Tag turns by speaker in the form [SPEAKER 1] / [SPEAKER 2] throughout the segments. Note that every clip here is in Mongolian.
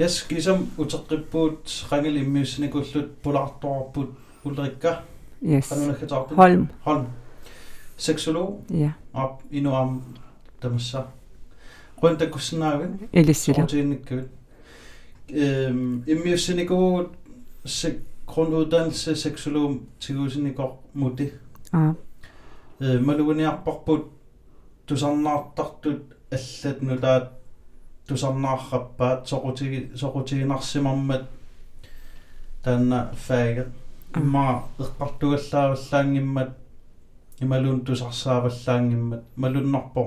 [SPEAKER 1] Yes, kisam utakripput rangelimmisne kullut polartorput Ulrika.
[SPEAKER 2] Yes. Holm.
[SPEAKER 1] Holm. Seksolog.
[SPEAKER 2] Ja.
[SPEAKER 1] Op i Nordam. Dem
[SPEAKER 2] så.
[SPEAKER 1] Rundt af kusinaven. Elisila. Rundt ind i kød. Øhm, Immisne god grunduddannelse seksolog til husene går mod det.
[SPEAKER 2] Ah. Ja.
[SPEAKER 1] Øh, Maluene er bortbud. Du sådan nok, du er slet nu der тусарнаарраппаат соқутиги соқутигинарсимармат таанна фаага имма эққартугаллааваллаангиммат ималун тусарсааваллаангиммат малуннарпо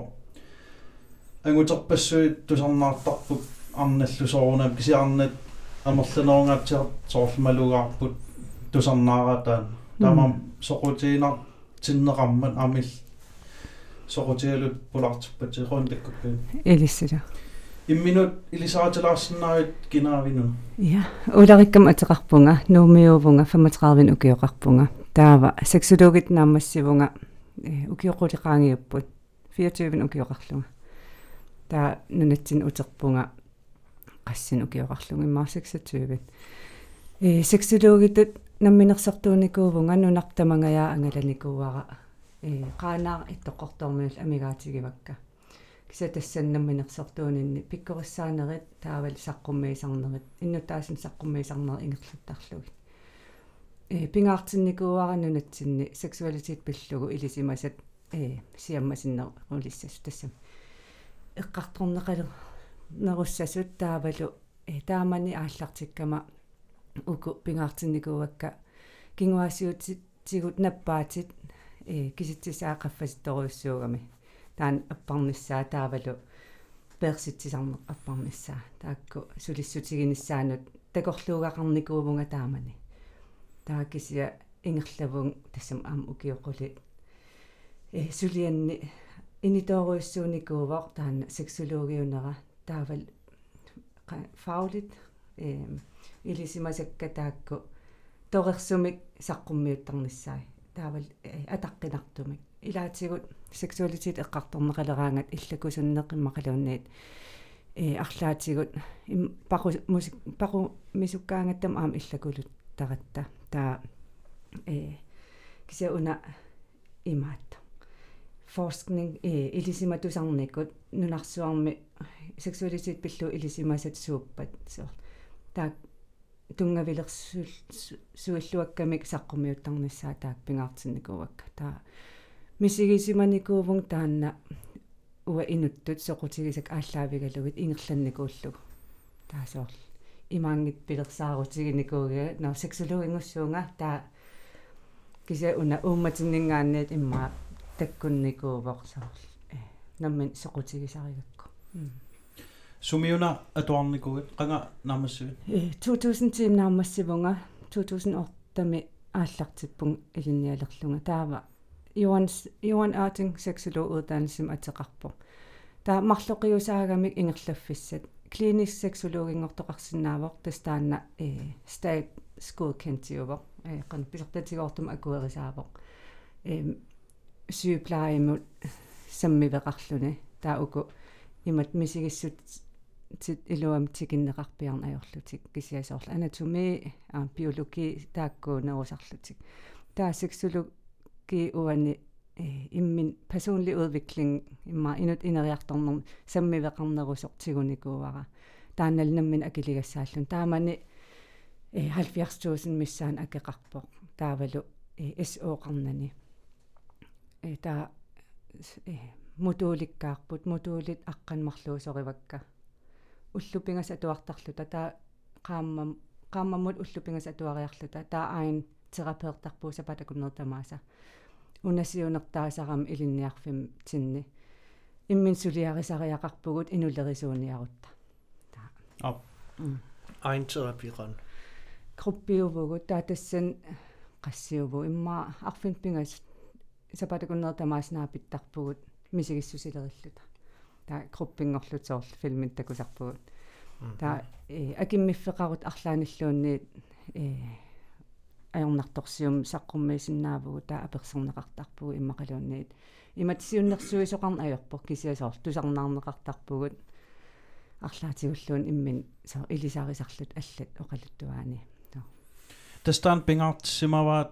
[SPEAKER 1] ангутерпассуит тусарнаартарпут арналлу соорунам кисиарнат амерланерунгатсиар соорлмалугаарпут тусарнааратаан таамам соқутигинар тиннеқармат амил соқутигалут пулартиппатихон таккуккуи
[SPEAKER 2] Elissila.
[SPEAKER 1] Имминут илисааталаарсиннаавит кинаавинун
[SPEAKER 2] Ja. Ularikkam атеқарпунга нуумиувунга 35 укиоқарпунга. Таава сексологит наамассивунга э укиоқулиқаангиуппут 24 укиоқарлунга. Таа нунатсин утерпунга qassин укиоқарлунга иммаа 26. э сексологитут намминерсартууникуувунга нунартамангая ангаланикууара э qaanaa иттоққортормиул амигаатигивакка киса тассаннамминерсартуунинни пиккориссаанерит таавал саққуммиисарнерит иннутаасин саққуммиисарнер ингерлуттарлуги. Э пингаартинникууара нунатсинни сексуалитет пиллугу илисимасат э сиаммасиннер улиссас тассам эққарторнеқалу неруссасут таавалу э таамани ааллартиккама уку пингаартинникуакка кингуасиутит тигут наппаатит э киситсисаа qaffasittoruissuugami таан аппарниссаа таавалу перситсисарне аппарниссаа таакку сулиссутигиниссаанут такорлуугақарникуувунга таамани таа кисия ингерлавун тассам аам укиоқули э сулианни иниторуиссууникуувар таана сексологиунера таавал фаулит э илисимасакка таакку торерсумик саққуммиуттарниссаа таавал атаққинартумик илаатигут сексуалитет эққарторнеқалераангат иллакусуннеқиммақалуунниит э арлаатигут пару мусик пару мисуккаангаттам аам иллакулут таратта таа э кися уна имаат. Forskning э илисиматусарникут нунарсуарми сексуалитет пиллу илисимасат сууппат соо таа тунгавилерсул суиллуаккамик саққумиуттарниссаа таак пингаартинникуакка таа мисигисиманикуувун таанна уа инуттут соқутигисак ааллаавигалугит ингерланникууллугу таасоор имаангит пилерсаарутигиникууга наа сексологингуссуунга таа кися уна уумматиннингаанниит имма таккунникуувоқсаар э наммин соқутигисаригакку.
[SPEAKER 1] Сумиуна атуарникугит qanga наамассуит
[SPEAKER 2] э 2010 наамассивунга 2008 ааллартиппун илинниалерлунга. Таава Johan Johan Arting seksologudannelsen атеқарпо таа марлоқиусаагамик ингерлаффиссат клиниsk seksologингортоқарсинаавоқ тастаанна э state school кентиувоқ э қан писертатигоортум акуерисаавоқ э сyyplejemut саммивеқарлуни таа уку имат мисигиссут тит илуам тикиннеқарпиарна ajorlutik кисиасоорла анатоми а биологи тааккуунерусарлутик таа сексологи уани иммин personlig udvikling имма инут инериарторнер саммивеқарнерусортигуникууара таанналнаммин акилигассааллун таамани э 70000 миссаан акеқарпоқ таавалу SO-қарнани э таа э модуликкаарпут модулит аққанмарлуусоривакка уллупингас атуартарлута таа qaamma qaammammut уллупингас атуариарлута таа аин терапеэртарпууса патакуннертамааса унасиунертаасарам илинниарфим тинни иммин сулиарисариақарпугут инулерисууниарутта таа
[SPEAKER 1] ап
[SPEAKER 3] айн терапиған
[SPEAKER 2] группиувгут таа тассан qassiuvu имма арфин пингас сапатакуннертамааснаа мисигиссусилериллута. Таа группингорлутсоор филмит такусарпугут таа э акиммиффеқарут арлааниллуунниит э ajornartorsium saqqummiisinnaavугу таа аперсернеқартарпугу иммақалуунниит иматсиуннэрсуисоқарна ajorпор кисиасоор тусарнаарнеқартарпугут арлаатигуллуун иммин со илисаарисарлут аллат оқалуттуаани.
[SPEAKER 1] Тастаан пингаартиссимаваат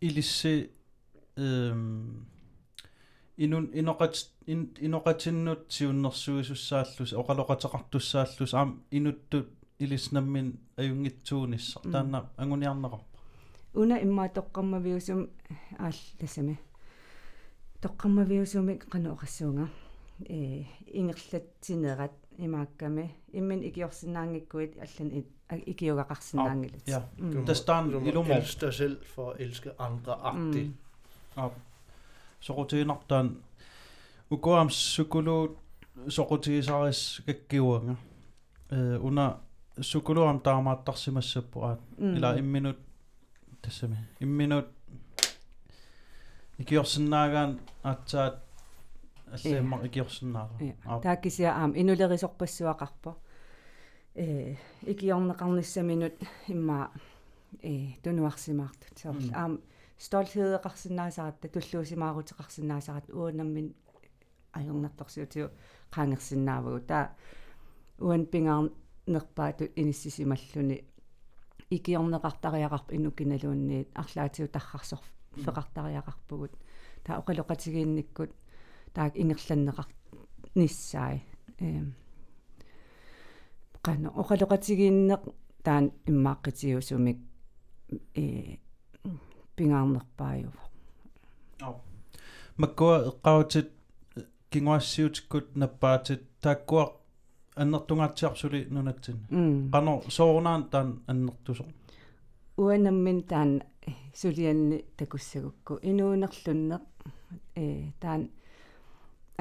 [SPEAKER 1] илисси эм инун иноқат иноқатиннут сиуннэрсуисуссааллус оқалоқатеқартуссааллус аам инуттут илиснаммин аюнгитсуунisса таанна ангуниарнеқар
[SPEAKER 2] уна имма тоққаммавиусум аал тассами тоққаммавиусумик қану оқассуунга э ингерлатсинерат имаакками иммин икиорсинаангиккуит аллан икиугақарсинаангилут
[SPEAKER 1] ja тастаан илумор
[SPEAKER 3] elske dig selv for at elske andre agtigt.
[SPEAKER 1] soqutiinartaan ukuam sukulu soqutiisaaris kakkiuanga э уна сукулуам таамааттарсимассаппу аат ила имминут тассами имминут икиорсиннаагаан аатсаат аллаиммар икиорсиннаара
[SPEAKER 2] тааккисиа аам инулерисорпассуақарпо э икиорнеқарниссаминут имма э тунуарсимаартут сорл аам столхедеқарсинаасаратта туллуусимаарутеқарсинаасарат уунаммин ajornartorsiutiу qaangersinnaavagu taa уан пингарнерпаатут иниссисималлуни икиорнеқартариақарпа инукиналуунниит арлаатиу тархарсор феқартариақарпугут таа оқалоқатигиинниккут таак ингерланнеқар ниссаи. Эм. Qano оқалоқатигииннеқ таан иммааққитиусумик э пингарнерпааюва
[SPEAKER 1] ау. Маккуа эққаутит кингуассиутиккут наппаатит тааккуа аннертунгаатсиарсули нунатсин qano soorunaan taan annertuso
[SPEAKER 2] уанаммин таан сулианни такуссагукку инуунерлуннеq э таан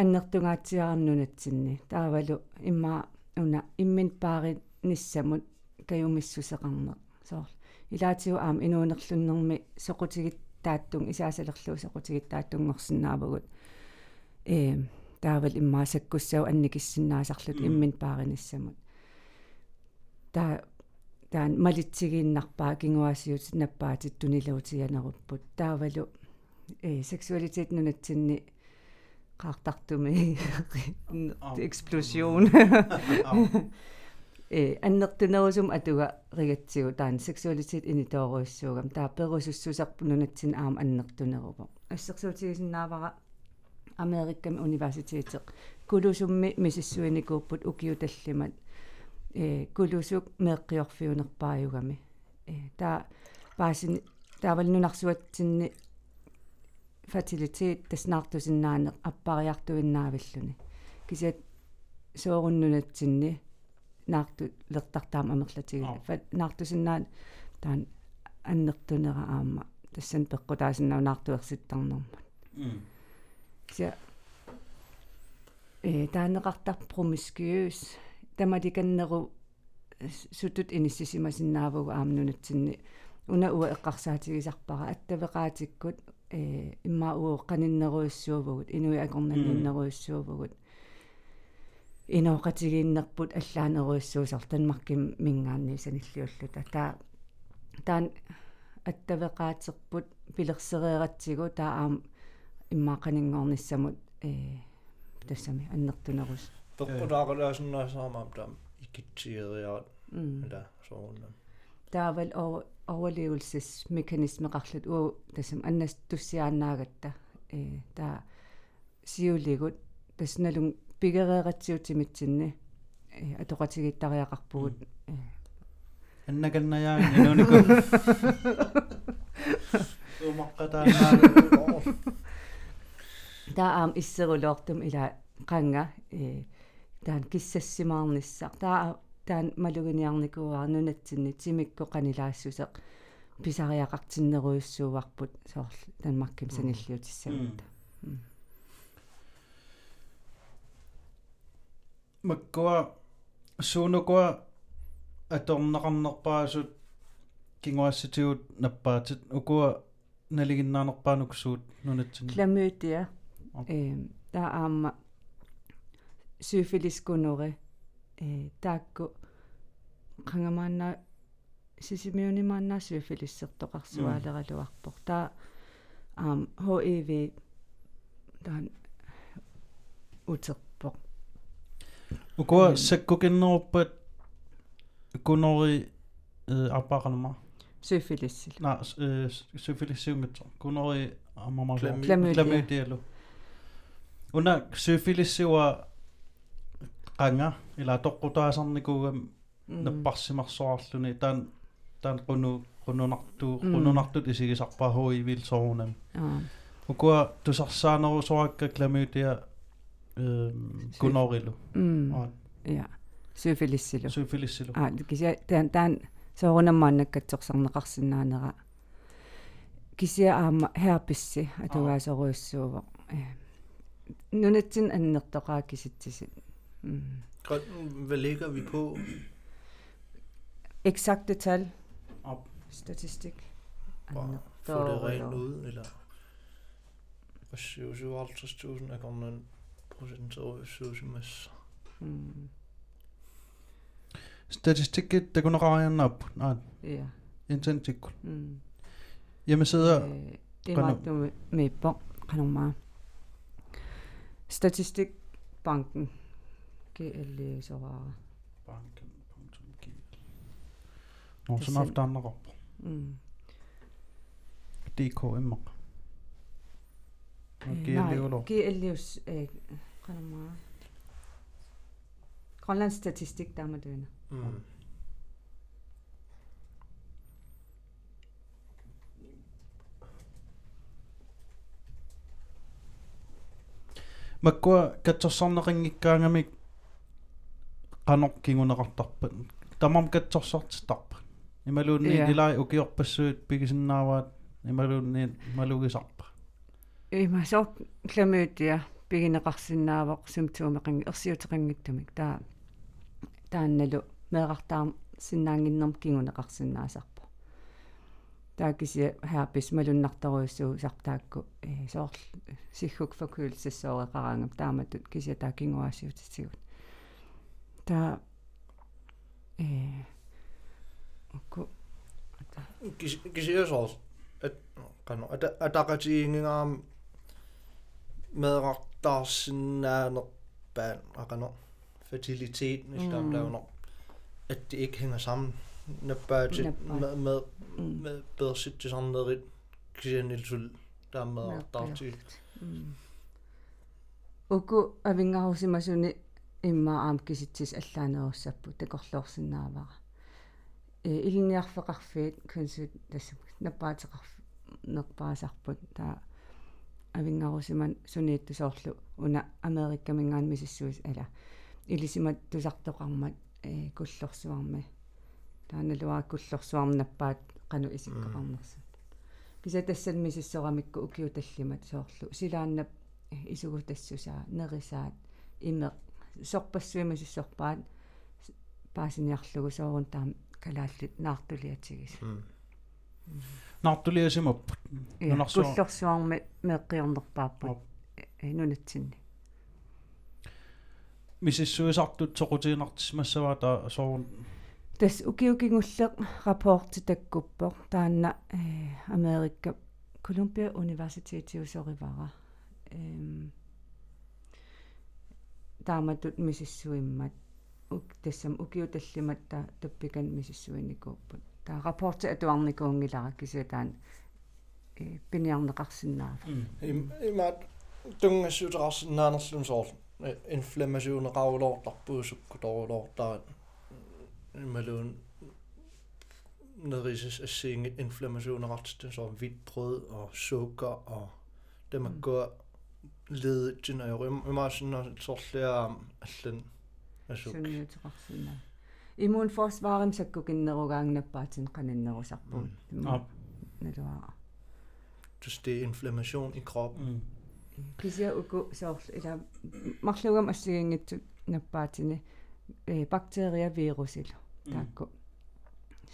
[SPEAKER 2] аннертунгаатсиарнунатсинни таавалу имма уна иммин паари ниссамут каюмиссусеқарнеq соор илаатигу аама инуунерлуннэрми соқутигит тааттун исаасалерлуу соқутигит тааттунгорсинаавагут э таавал иммаасаккуссау анникиссиннаасарлут иммин паариниссамут таа таан малитсигииннарпаа кингуасиут наппаатит тунилаутиянеруппут таавалу э сексуалитет нунатсинни qaartartumi explosion э аннертунерусум атуга ригатсигу таан сексуалитет инитооруиссуугам таа перусуссусарпунунатсин аама аннертунерупо ассерсуутигисиннаавара америкками университетеқ кулусумми мисиссуиникууппут укиуталлимат э кулусук меэққиорфиунерпааюгами э таа паасин таавалнунарсуатсинни фатилитет таснартусиннаанеқ аппариартуиннаавиллуни. Кисат сооруннунатсинни наарту лертартаама амерлатиги. Фат наартусиннаан таан аннертунера аама. Тассан пеққутаасиннау наартуерситтарнэрмут ся э таанеқартар промискиус. Тамаликаннеру сутут иниссисимасиннаавагу аамнунатсинни уна уа эққарсаатигисарпара аттавеқаатиккут э имма уу қаниннеруиссуувгут инуи акорнаниннеруиссуувгут иноқатигииннерпут аллаанеруиссуусар танмарким мингаанни саниллиуллута таа таан аттавеқаатеқпут пилерсереератсигу таа аам иммаақанингорниссамут э тассами аннертунерус
[SPEAKER 3] пеққулааралаасиннаасаамаам таам икитсиериаат ила соорунна
[SPEAKER 2] таавал о overlevelsesmekanisme мekanismeqarlut уу тассам аннас туссиааннаагатта э таа сиулигут тассналун пигереератсиутимитсинни э атоқатигиттариақарпугут э.
[SPEAKER 1] Аннаканнаяан инунику умаққатаанаа
[SPEAKER 2] таа аам иссерулоортум ила қанга э таан киссассимаарниссаа таа таан малугиниарникуаа нунатсинни тимикко канилаассусеқ писариақартиннеруйуссууварпут соорл танмарким саниллиутиссагутта
[SPEAKER 1] маккуа суунукуа аторнеқарнерпаасут кингуассатигут наппаатит. Укуа налигиннаанерпаануксуут нунатсин
[SPEAKER 2] кламютия э таа аама сюфилискунуре э таакку qangamaanna сисимиунимааннаа сюфилиссертоқарсуаалералуарпор таа аам HIV таан утерпоқ
[SPEAKER 1] укуа саккукиннеруппат кунори э аппақанама
[SPEAKER 2] сюфилиссил
[SPEAKER 1] на э сюфилиссиунгатсо кунори амама
[SPEAKER 3] Klamydia.
[SPEAKER 2] Klamydia.
[SPEAKER 1] кламидиалу уна сюфилиссуа qanga ила тоққутаасарникуугам наппарсимарсоарлүни таан таан қуну qununartu
[SPEAKER 2] Mm.
[SPEAKER 1] qununartut isigisarpaa huivil soorunam
[SPEAKER 2] аа
[SPEAKER 1] ukua tusarsaanерусоакка кламидиа эм кунорилу
[SPEAKER 2] м
[SPEAKER 1] аа
[SPEAKER 2] я сюфилиссилу
[SPEAKER 1] сюфилиссилу
[SPEAKER 2] аа кися таан таан соорунаммааннаккатсорсарнеқарсинаанера кися аама херписси атугаасоруйссуува э нунатсин аннертоқаа киситсисит м
[SPEAKER 3] Godt, hvad ligger vi på?
[SPEAKER 2] eksakte tal.
[SPEAKER 1] Op.
[SPEAKER 2] statistik.
[SPEAKER 3] Bare få det rent ud, eller... Og 57.000 er kommet en procent over 70
[SPEAKER 2] м
[SPEAKER 1] statistikit takunaqariannaap аа
[SPEAKER 2] ja
[SPEAKER 1] intensikkut
[SPEAKER 2] м
[SPEAKER 1] hjemmesider
[SPEAKER 2] имаатту миппо канормаа statistik Statistikbanken. GL så
[SPEAKER 1] Banken.gl. Någon som haft
[SPEAKER 2] andra
[SPEAKER 1] upp. Mm.
[SPEAKER 2] DKM.
[SPEAKER 1] GL
[SPEAKER 2] då? GL eh, Grønlands Statistik, der er med døende.
[SPEAKER 3] Mm.
[SPEAKER 1] Makkua katsorsarneqingikkaangamik qanorkinguneqartarpat. Tamam katsorsartitarpa. Imaluunni
[SPEAKER 2] Ja.
[SPEAKER 1] ilai ukiorpassuut pigisinnaavaat imaluunni malugisarpa.
[SPEAKER 2] има соо кламüüтиа пигинеқарсинаавоқ симптуумеқинги ерсиутеқингиттумик таа таанналу меэқартаар синнаангиннерм кигунеқарсинаасарпо таа кися хаарпис малуннарторуйссуу сартаакку э соорл сиггук факуилсассоореқараангам тааматут кися таа кингуаасиутитсигут таа э окку
[SPEAKER 3] Gisiasors, at kano at ataqatiingingaam medartarsinaanerpaan aqano fertilitet
[SPEAKER 2] Mm.
[SPEAKER 3] nistam der at det ikke hænger sammen
[SPEAKER 2] Nappaa.
[SPEAKER 3] med med
[SPEAKER 2] Mm.
[SPEAKER 3] med bedre sit til sådan noget kisianilsul der er medartarti
[SPEAKER 2] уку авингарусимасуни имма аам киситсис аллаанеруссаппу такорлуорсинаавара э илниарфеқарфиит консут тассак наппаатеқарф нерпаасарпут таа авингарусиман сунииттусоорлу уна америккамингаан мисиссуис ала илисимат тусартоқармат э куллорсуарми тааналуаа куллорсуарми наппаат қану исиккақарнерсут киса тассал мисиссорамикку укиуталлимат соорлу. Силааннап исугутассусаа нерисаат име сорпассуимасиссорпаат паасиниарлугу соорун таам калааллит наартулиатигис
[SPEAKER 1] Naartuliasimapput.
[SPEAKER 2] я
[SPEAKER 1] Нунарсуа-
[SPEAKER 2] куллорсуарми меэккиорнерпааппут
[SPEAKER 1] Оп.
[SPEAKER 2] э нунатсинни.
[SPEAKER 1] Misissuisartut soqutiinartismassavaa taa soorun
[SPEAKER 2] тас укиукингуллеq рапорти таккуппо таанна э америкка колумбия университетиусоривара эм тааматут мисиссуиммат. Ук тассам укиуталлимат та таппикан мисиссуиникууппут таа рапорти атуарникуунгилара кисатаан э пиниарнеқарсинаав
[SPEAKER 3] imaat tungassutaqarsinaanerlum soorl inflammasuuneqarulortarpuusukkutorulortarat imaluun nerises assiingit inflammasuuneqartitun soor hvidt brød og sukker og dem at
[SPEAKER 2] Mm.
[SPEAKER 3] gå ledet til når jeg sådan sortlære allan asuk
[SPEAKER 2] сунниутеқарсинаа иммунфорсваарим саккукиннеругаангнаппаатин қаниннерусарпуут
[SPEAKER 1] Ап.
[SPEAKER 2] налуаа
[SPEAKER 3] du det er inflammation i kroppen.
[SPEAKER 2] Кися уку соорл ила марлугам ассигингитсут наппаатини э бактерия вирусил таакку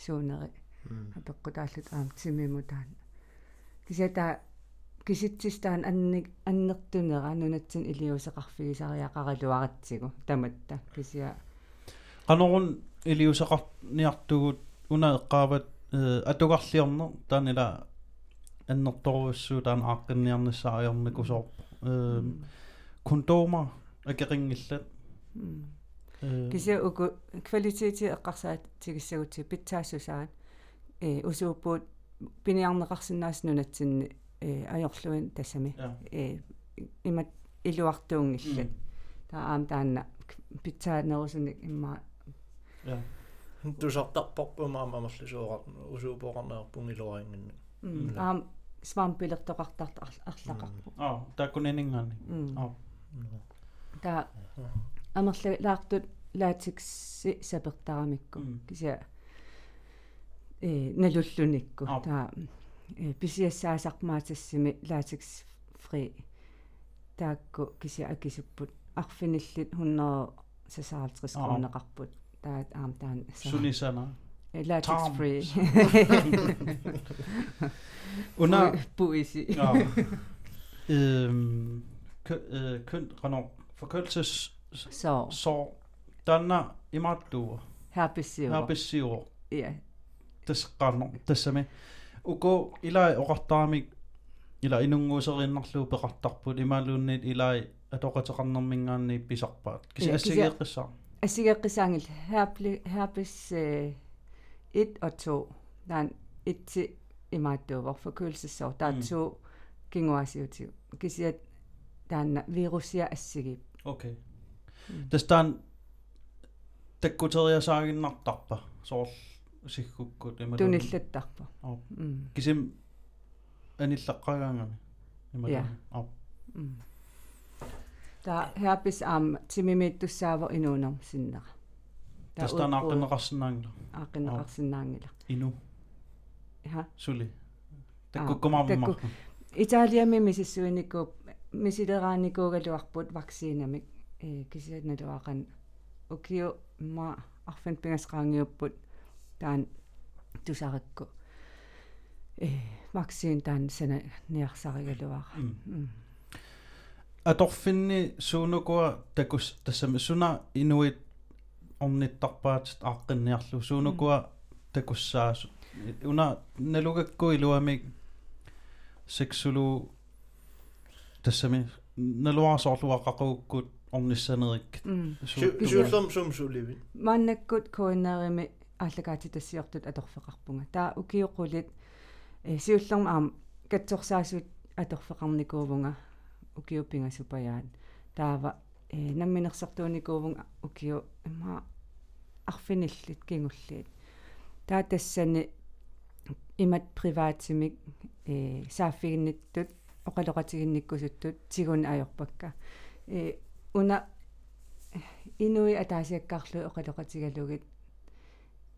[SPEAKER 2] суунери апеккутааллут аам тимимутаан кисата киситсистаан анник аннертунера нунатсин илиусеқарфигисариақаралуаратсигу таматта
[SPEAKER 1] qanorun iliuseqarniartugut una eqqaavat atugarliorner taanila annertoruussuu taan aaqqinnniarnissaariornikusoor ehm kondoma akeringillat
[SPEAKER 2] м кися уку квалитети эққарсаат тигиссагути питсаассусаат э усууппуут пиниарнеқарсинаас нунатсинни э ajorluin тассами э имат илуартуунгилла таа аам таанна питсаанерусуник имма
[SPEAKER 1] ja
[SPEAKER 3] тусартарпарпу маама амерлусуоқар усуупоқарнеерпун илуарингинни
[SPEAKER 2] аам свампилертоқартарт арлақарпу
[SPEAKER 1] аа такунинингаани аа
[SPEAKER 2] таа амерла лаартут лаатикси сапертарамикку кися э налуллуникку таа э писиассаасармаатассими лаатикс фри таакку кися акисуппут арфиниллит 156 кронеқарпут таат аам таан
[SPEAKER 1] сунисана
[SPEAKER 2] лаатикс фри
[SPEAKER 1] уна
[SPEAKER 2] поesi
[SPEAKER 1] øhm køn renov forkølelses
[SPEAKER 2] så
[SPEAKER 1] så danna imattu
[SPEAKER 2] herpesiu
[SPEAKER 1] herbisiu
[SPEAKER 2] ja
[SPEAKER 1] тасеққарнер тассами уко илаа оқартаамик ила инунгуусериннарлуу пеқартарпут имаалуунниит илаа атоқатеқарнэрмингаанни писарпаат киси ассигеэққиссаа
[SPEAKER 2] ассигеэққисаангил herpli herpes 1 og 2 der 1 til имааттуувор forkølelsessår der er 2 кингуасиутиу кисиат таанна вирусия ассигип
[SPEAKER 1] okay тастан таккутериасаагиннартарпа соор сиггуккут има
[SPEAKER 2] туниллаттарпа.
[SPEAKER 1] Кисим аниллаққагаангами
[SPEAKER 2] ja та herpes am timimitussaaво инуунер синнера.
[SPEAKER 1] Тастан ааққинеқарсинаангила
[SPEAKER 2] ааққинеқарсинаангила
[SPEAKER 1] ину.
[SPEAKER 2] Ja
[SPEAKER 1] сули. Таккуккумаармар
[SPEAKER 2] италиами мисиссуиникууп мисилерааникуугалуарпут вакциинамик э кисианалуақан укиу ма арфин пингасqaangiupпут таан тусаракку. Э вакциин таан сана ниарсаригалуара
[SPEAKER 1] аторфинни суунукуа такус тассами суна инуит орниттарпаат ааққинниарлу суунукуа такуссаасу. Уна налугакку илуамик сексулу тассами налуарсоорлуаққақууккут орниссанерик
[SPEAKER 3] сууллерм сумсуливит
[SPEAKER 2] маннаккут коиннерими ааллагаати тассиортут аторфеқарпунга таа укиоқулит э сиуллерма аам катсорсаасут аторфеқарникуувнга укиуппинга супаяат таава э намминерсартууникуувнга укиу има арфиниллит кингуллиит таа тассани имат приваатимик э сааффигинниттут оқалоқатигинниккусуттут тигун аёрпакка. Э уна инуи атаасиаккарлу оқалоқатигалугит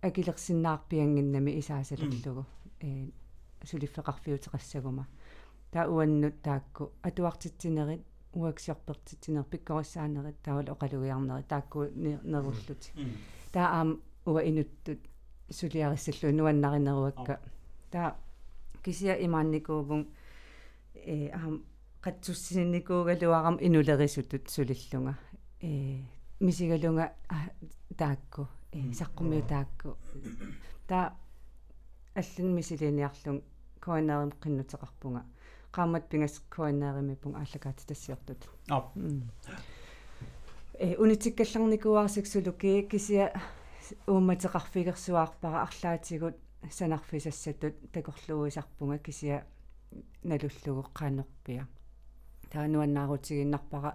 [SPEAKER 2] акилерсиннаарпиангиннами исаасалерлугу э сулиффеқарфиутеқассагума таа уаннут таакку атуартитсинерит уаксиорпертитсинер пиккориссаанерит таавал оқалугиарнери таакку неруллути. Таа аам уа инуттут сулиариссаллу нуаннаринеруакка таа кисия имаанникуувун э аам qatsussinikууgaluaram inulerisuttut sulillunga. Э мисигалунга таакку э саққумиу таакку та аллун мисилиниарлун коинерим қиннутеқарпунга qaammat pingas koinneerimipung ааллагаати тассиортут
[SPEAKER 1] аа
[SPEAKER 2] э унитиккалларникуарсаксулуки кисия уумматеқарфигерсуаарпара арлаатигут санарфисассатут такорлуусарпунга кисия налуллугу qaanерпиа таануаннаарутигиннарпара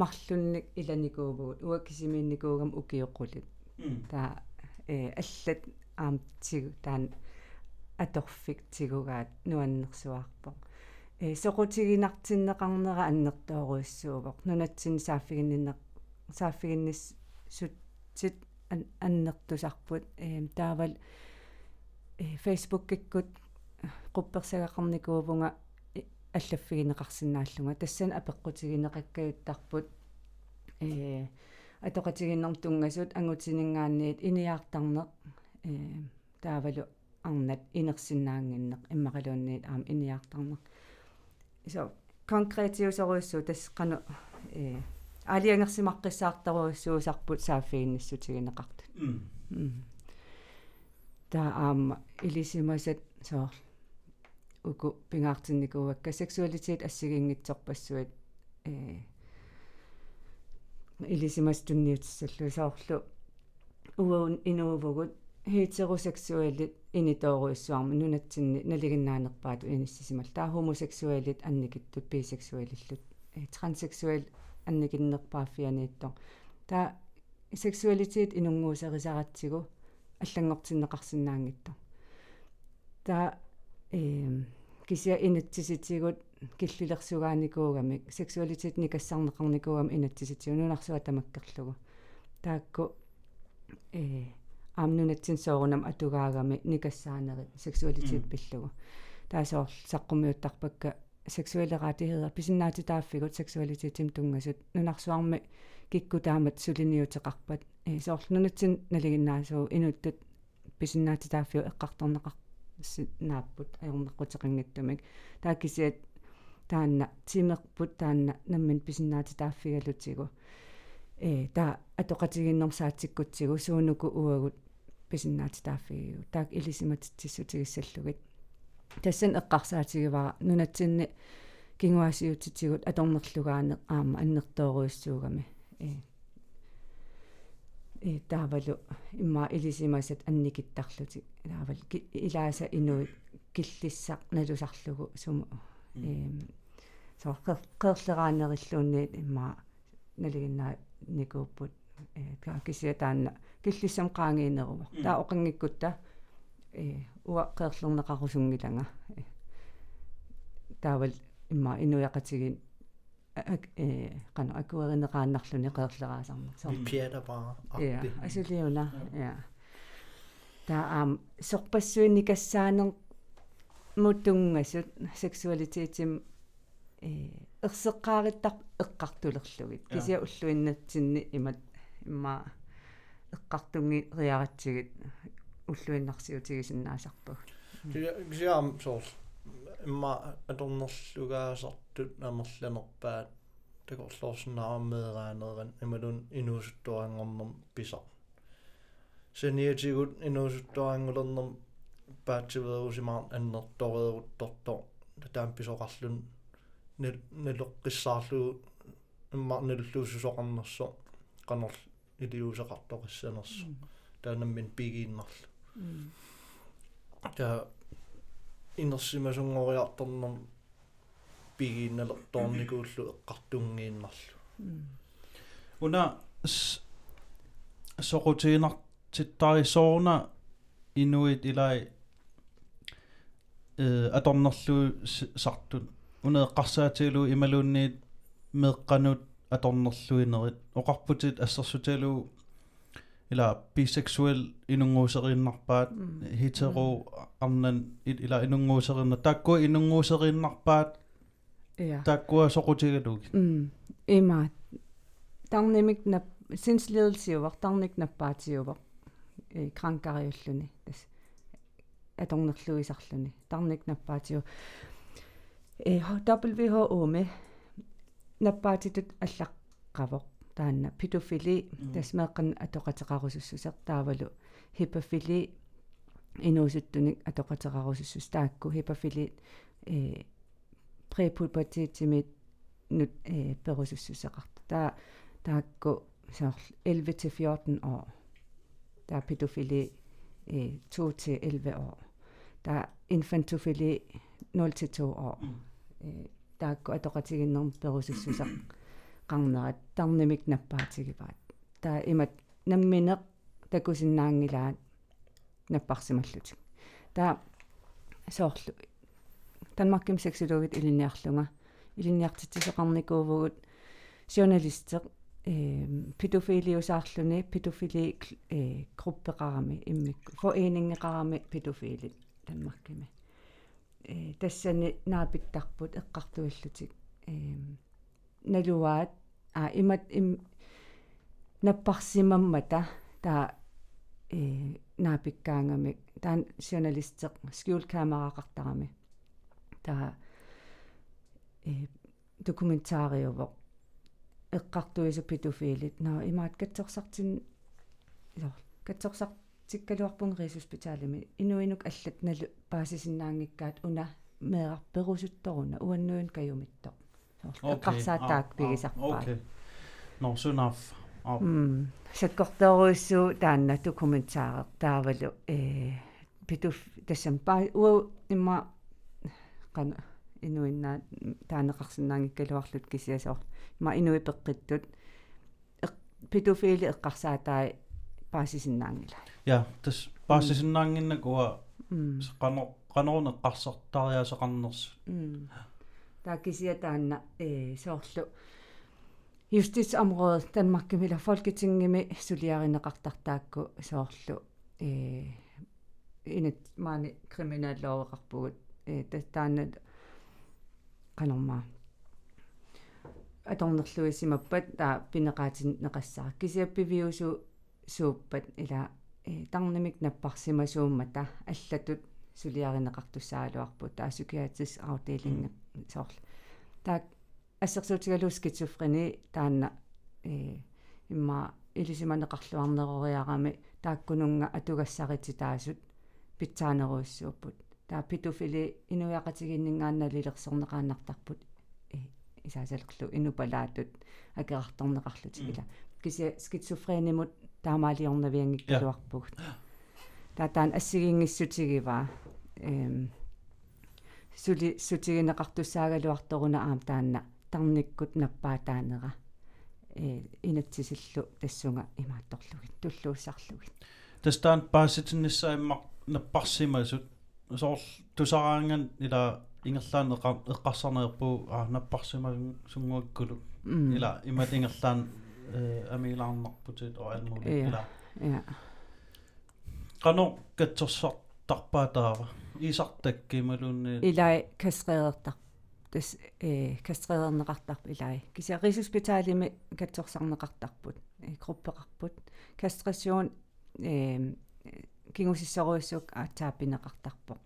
[SPEAKER 2] марлунник иланикуувгут уаккисимиинникуугам укиоққулит таа э аллат аамтигу таан аторфик тигугаат нуаннерсуаарпоқ э соқутигинартиннеқарнера аннертооруиссуувоқ нунатсин сааффигиннинне сааффигиннис сутсит аннертусарпут. Э таавал э фейсбук киккут quppersagaqarnikuuvunga аллаффигинеқарсинааллунга тассан апеққутигинеқаккаюттарпут э атоқатигиннэртунгасут ангутинингаанниит иниаартарнеқ э таавалу арнат инерсиннаангиннеқ иммақалуунниит аама иниаартарнеқ so конкретиусоруиссуу тассқану э алиангерсимаққиссаартаруиссуусарпут сааффигинниссутигинеқартут та аама илисимасат соор уку пингаартинникуакка сексуалитет ассигингитсорпассуит э илисимас тунниутиссаллу соорлу уун инуувгут heteroseksuaalit initooruissuarma nunatsinni naligиннаанерпаату иниссисимал таа homosexuaalit анникиттут biseksuaalillut transseksuaal анникиннерпааффианииттоо таа сексуалитет инунгуусерисаратсигу аллангортиннеқарсинаангитто таа эм кися инатсиситигут киллилерсугааникуугами сексуалитет никассарнеқарникуугами инатсиситигу нунарсуа тамаккерлугу таакку э аамнунатсин соорунам атугаагами никассаанери сексуалитет пиллугу. Таасоор саққумиуттарпакка сексуалераатиheder писиннаати тааффигут сексуалитетим тунгасут. Нунарсуарми киккутаамат сулиниутеқарпат. Э соорлнунатсин налигиннаасуу инуттут писиннаати тааффиу эққарторнеқар нааппут ajorneqqutiqangattумик тааккисиат таанна тимерпут таанна наммин писиннаати тааффигалутигу э та атоқатигиннэрсаатиккутсигу суунуку уагут писиннаати тааффигиу таак илисиматитсиссутигиссаллугит тассан эққарсаатигивара нунатсинни кингуасиутитигут аторнерлугаане аама аннертооруйссуугами э таавалу имма илисимасат анникиттарлути таавал илааса инуит киллиссақ налусарлугу суму э соо қерлераанериллуунниит имма налигиннаа никууппут э кисия таанна киллиссам qaangiineruva таа оқангиккутта э уа қерлернеқарусунгилага таавал имма инуяқатигин э akuerinеqaannarluni qeerleraasarma
[SPEAKER 3] så pjata bara
[SPEAKER 2] ja asiliuna ja таа аам сорпассуинни кассаанер мутунгассут сексуалитетим э ерсеққаариттар эққартулерлугит. Кися уллуиннатсинни имат имма эққартунги риаратсигит уллуиннарсиутигисиннаасарпаг
[SPEAKER 3] кисиаам соорл имма аторнерлугаасартут амерланерпаат такорлоорсинаараммеераанеран ималун инуусуттуангорнер писар сениатигут инуусуттуангулернер паатсивеерусимаар аннертореерутторто таам писоқарлун налеққиссаарлугу имма наллуусусоқарнерсо qanor илиусеқартоқиссанерсо таанаммин пигииннарлу та инерсимасунгориарторнер пигиинналерторникууллу эққартунгииннарлу
[SPEAKER 1] уна сорутиинар титтарисоорна инуит илай э аторнерлуу сартут уна эққарсаатиилу ималуунниит меэққанут аторнерлуинерит оқарпутит ассерсутиалу ила biseksuel inunguuserinnarpaat. Hetero arnan ila inunguuserinna takkua inunguuserinnarpaat soqutigaluk
[SPEAKER 2] mm imaat tarnimik nap sinsledersiuvar tarnik nappaatiuvar э кранкариуллуни тас аторнерлуисарлуни тарник наппаатиу э WHO ме наппаатитут аллаққавоқ таанна педофили. Тасмеэққан атоқатеқарусуссусер таавалу. Хипофили. Инуусуттуник атоқатеқарусуссус таакку хипофили. Э препубертитимит нут э перусуссусеқарт таа таакку соор 11 til 14 år der er pædofili øh, 2 til 11 år. Der er infantofili 0 til 2 år. Øh, der er adoratigen nom perusissusa qangnerat tarnimik nappaatigivaat. Der er imat nammineq takusinnaangilaat napparsimallutik. Der soorlu Danmarkim seksologit iliniarlunga iliniartitiseqarnikuuvugut journalisteq педофилиусаарлүни педофили э группеқарами иммикку фоэнингеқарами педофилит танмаркими э тассани наапиттарпут эққартуиллутик э налуаат а имат им наппарсимаммата та э наапиккаангами таан журналистеқ скиулкамераақартарами та э документариувоқ эққартуису педофилит наа имаат катсорсартин лор катсорсартиккалуарпун рисуспиталими инуинук аллат налу паасисиннаангиккаат уна меэрперусутторуна уаннуин каюмитто эққарсаатаак пигисарпаа
[SPEAKER 1] норсунаaf аа
[SPEAKER 2] м саккорторуиссуу таанна документааре таавалу э питуф тассам паа уу имма кана инуиннаа таанеқарсинаангиккалуарлут кисиасоор има инуи пеққиттут. Питуфили эққарсаатаа паасисиннаангила
[SPEAKER 1] ja тас паассисиннаангиннакуа
[SPEAKER 2] м
[SPEAKER 1] qano
[SPEAKER 2] м таа кисия таанна э соорлу. Justitsområdet Danmarkimila folketingimi suliarinneqartartaakku sooрлу э инат маани криминаллооеқарпугут таанна канорма аторнерлуисимаппат таа пинеқаатин неқассара кисиаппивиусу сууппат ила э тарнимик наппарсимасууммата аллатут сулиаринеқартуссаалуарпут таа psychiatric afdeling соорл таа ассерсуутигалуу скитсофрени таанна э имма илисиманеқарлуарнерориарами тааккунунга атугассарити таасут питсаанеруиссууппут таа питуфили инуяқатигиннингаанналилерсорнеқааннартарпут э исаасалерлу инупалаатут акеқарторнеқарлути ила кися скитсофренимут таамаалиорнавиангиккалуарпугут таатаан ассигингиссутигива. Эм сули сутигинеқартуссаагалуарторуна аам таанна тарниккут наппаатаанера. Э инатсисиллу тассунга имаатторлугит туллууссарлугит
[SPEAKER 1] тастаан паасситиннссаиммақ наппарсимасут соорл тусараанган ила ингерлаан эққар эққарсарнерпуу аа наппарсима сунгуаккулу. Ила имат ингерлаан э амилаарнарпутит о алмули ила.
[SPEAKER 2] я
[SPEAKER 1] qano katsorsortarpaataava isartakkimалуунни
[SPEAKER 2] илай кастреертар тас э кастреернеқартарп илай кися рисуспиталими катсорсарнеқартарпут э группеқарпут. Кастрассион э кингусиссоруиссук аатаапинеқартарпоқ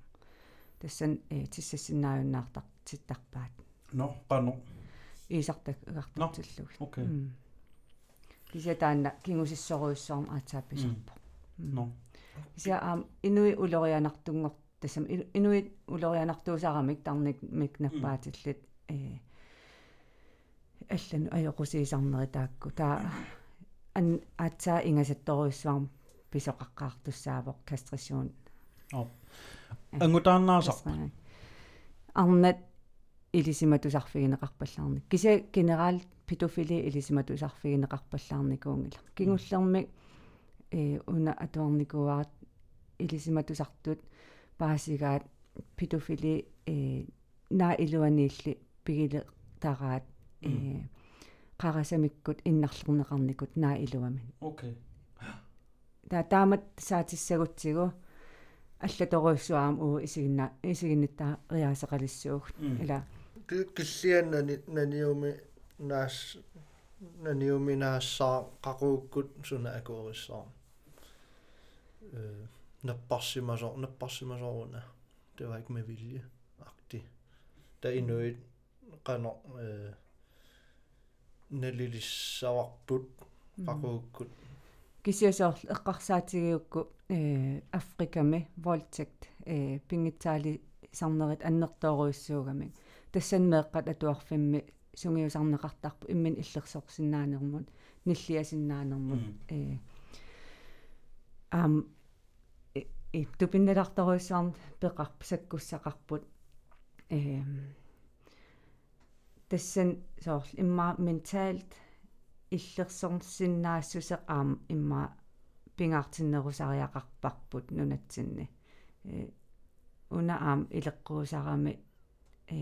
[SPEAKER 2] тассан э тиссассиннааюннаартар титтарпаат.
[SPEAKER 1] No qano
[SPEAKER 2] иисартак агартартиллуг
[SPEAKER 1] окей.
[SPEAKER 2] Кися таанна кингусиссоруиссоорм аатаапписарпоқ
[SPEAKER 1] no
[SPEAKER 2] кися аам инуи улорианартунгор тассам инуи улорианартуусарамик тарник мик наппаатиллит э аллану аёқусиисарнери таакку таа ан аатсаа ингасатторуиссуарм писоқаққаартуссаавоқ кастрассиун
[SPEAKER 1] ангутаанаасар
[SPEAKER 2] арнат илисиматусарфигинеқарпаллаарник кися генерал педофили илисиматусарфигинеқарпаллаарникуунгила кингуллерми э уна атуарникуаат илисиматусартут паасигаат педофили э наа илуаниилли пигиле тараат э қарасамиккут иннарлернеқарникут наа илуамин
[SPEAKER 1] окей
[SPEAKER 2] таа таамат саатиссагутсигу. Аллаторуйссуаам уу исигинна исигиннитта риаасеқалиссууг ила.
[SPEAKER 3] Киллианнани наниуми наас наниуми наассаа қақууккут суна акуориссаа э наппарсимасо наппарсимасоруна det var ikke med vilje agtigt der inuit qano øh nalilissavarbut qaqууkkut
[SPEAKER 2] кисиасоорл эққарсаатигиукку э африками волтект э пингитсаали сарнерит аннертооруиссуугами тассанмеэққат атуарфимми сунгиусарнеқартарпу иммин иллерсорсинаанермут ниллиасиннаанермут э. Ам и тупиннеларторуиссаарм пеқарп саккуссақарпут э тассан соорл имма ментаалт иллерсорсиннаассусеқ аам имма пингаартиннерусариақарпарпут нунатсинни. Э уна аам илеққуусарами э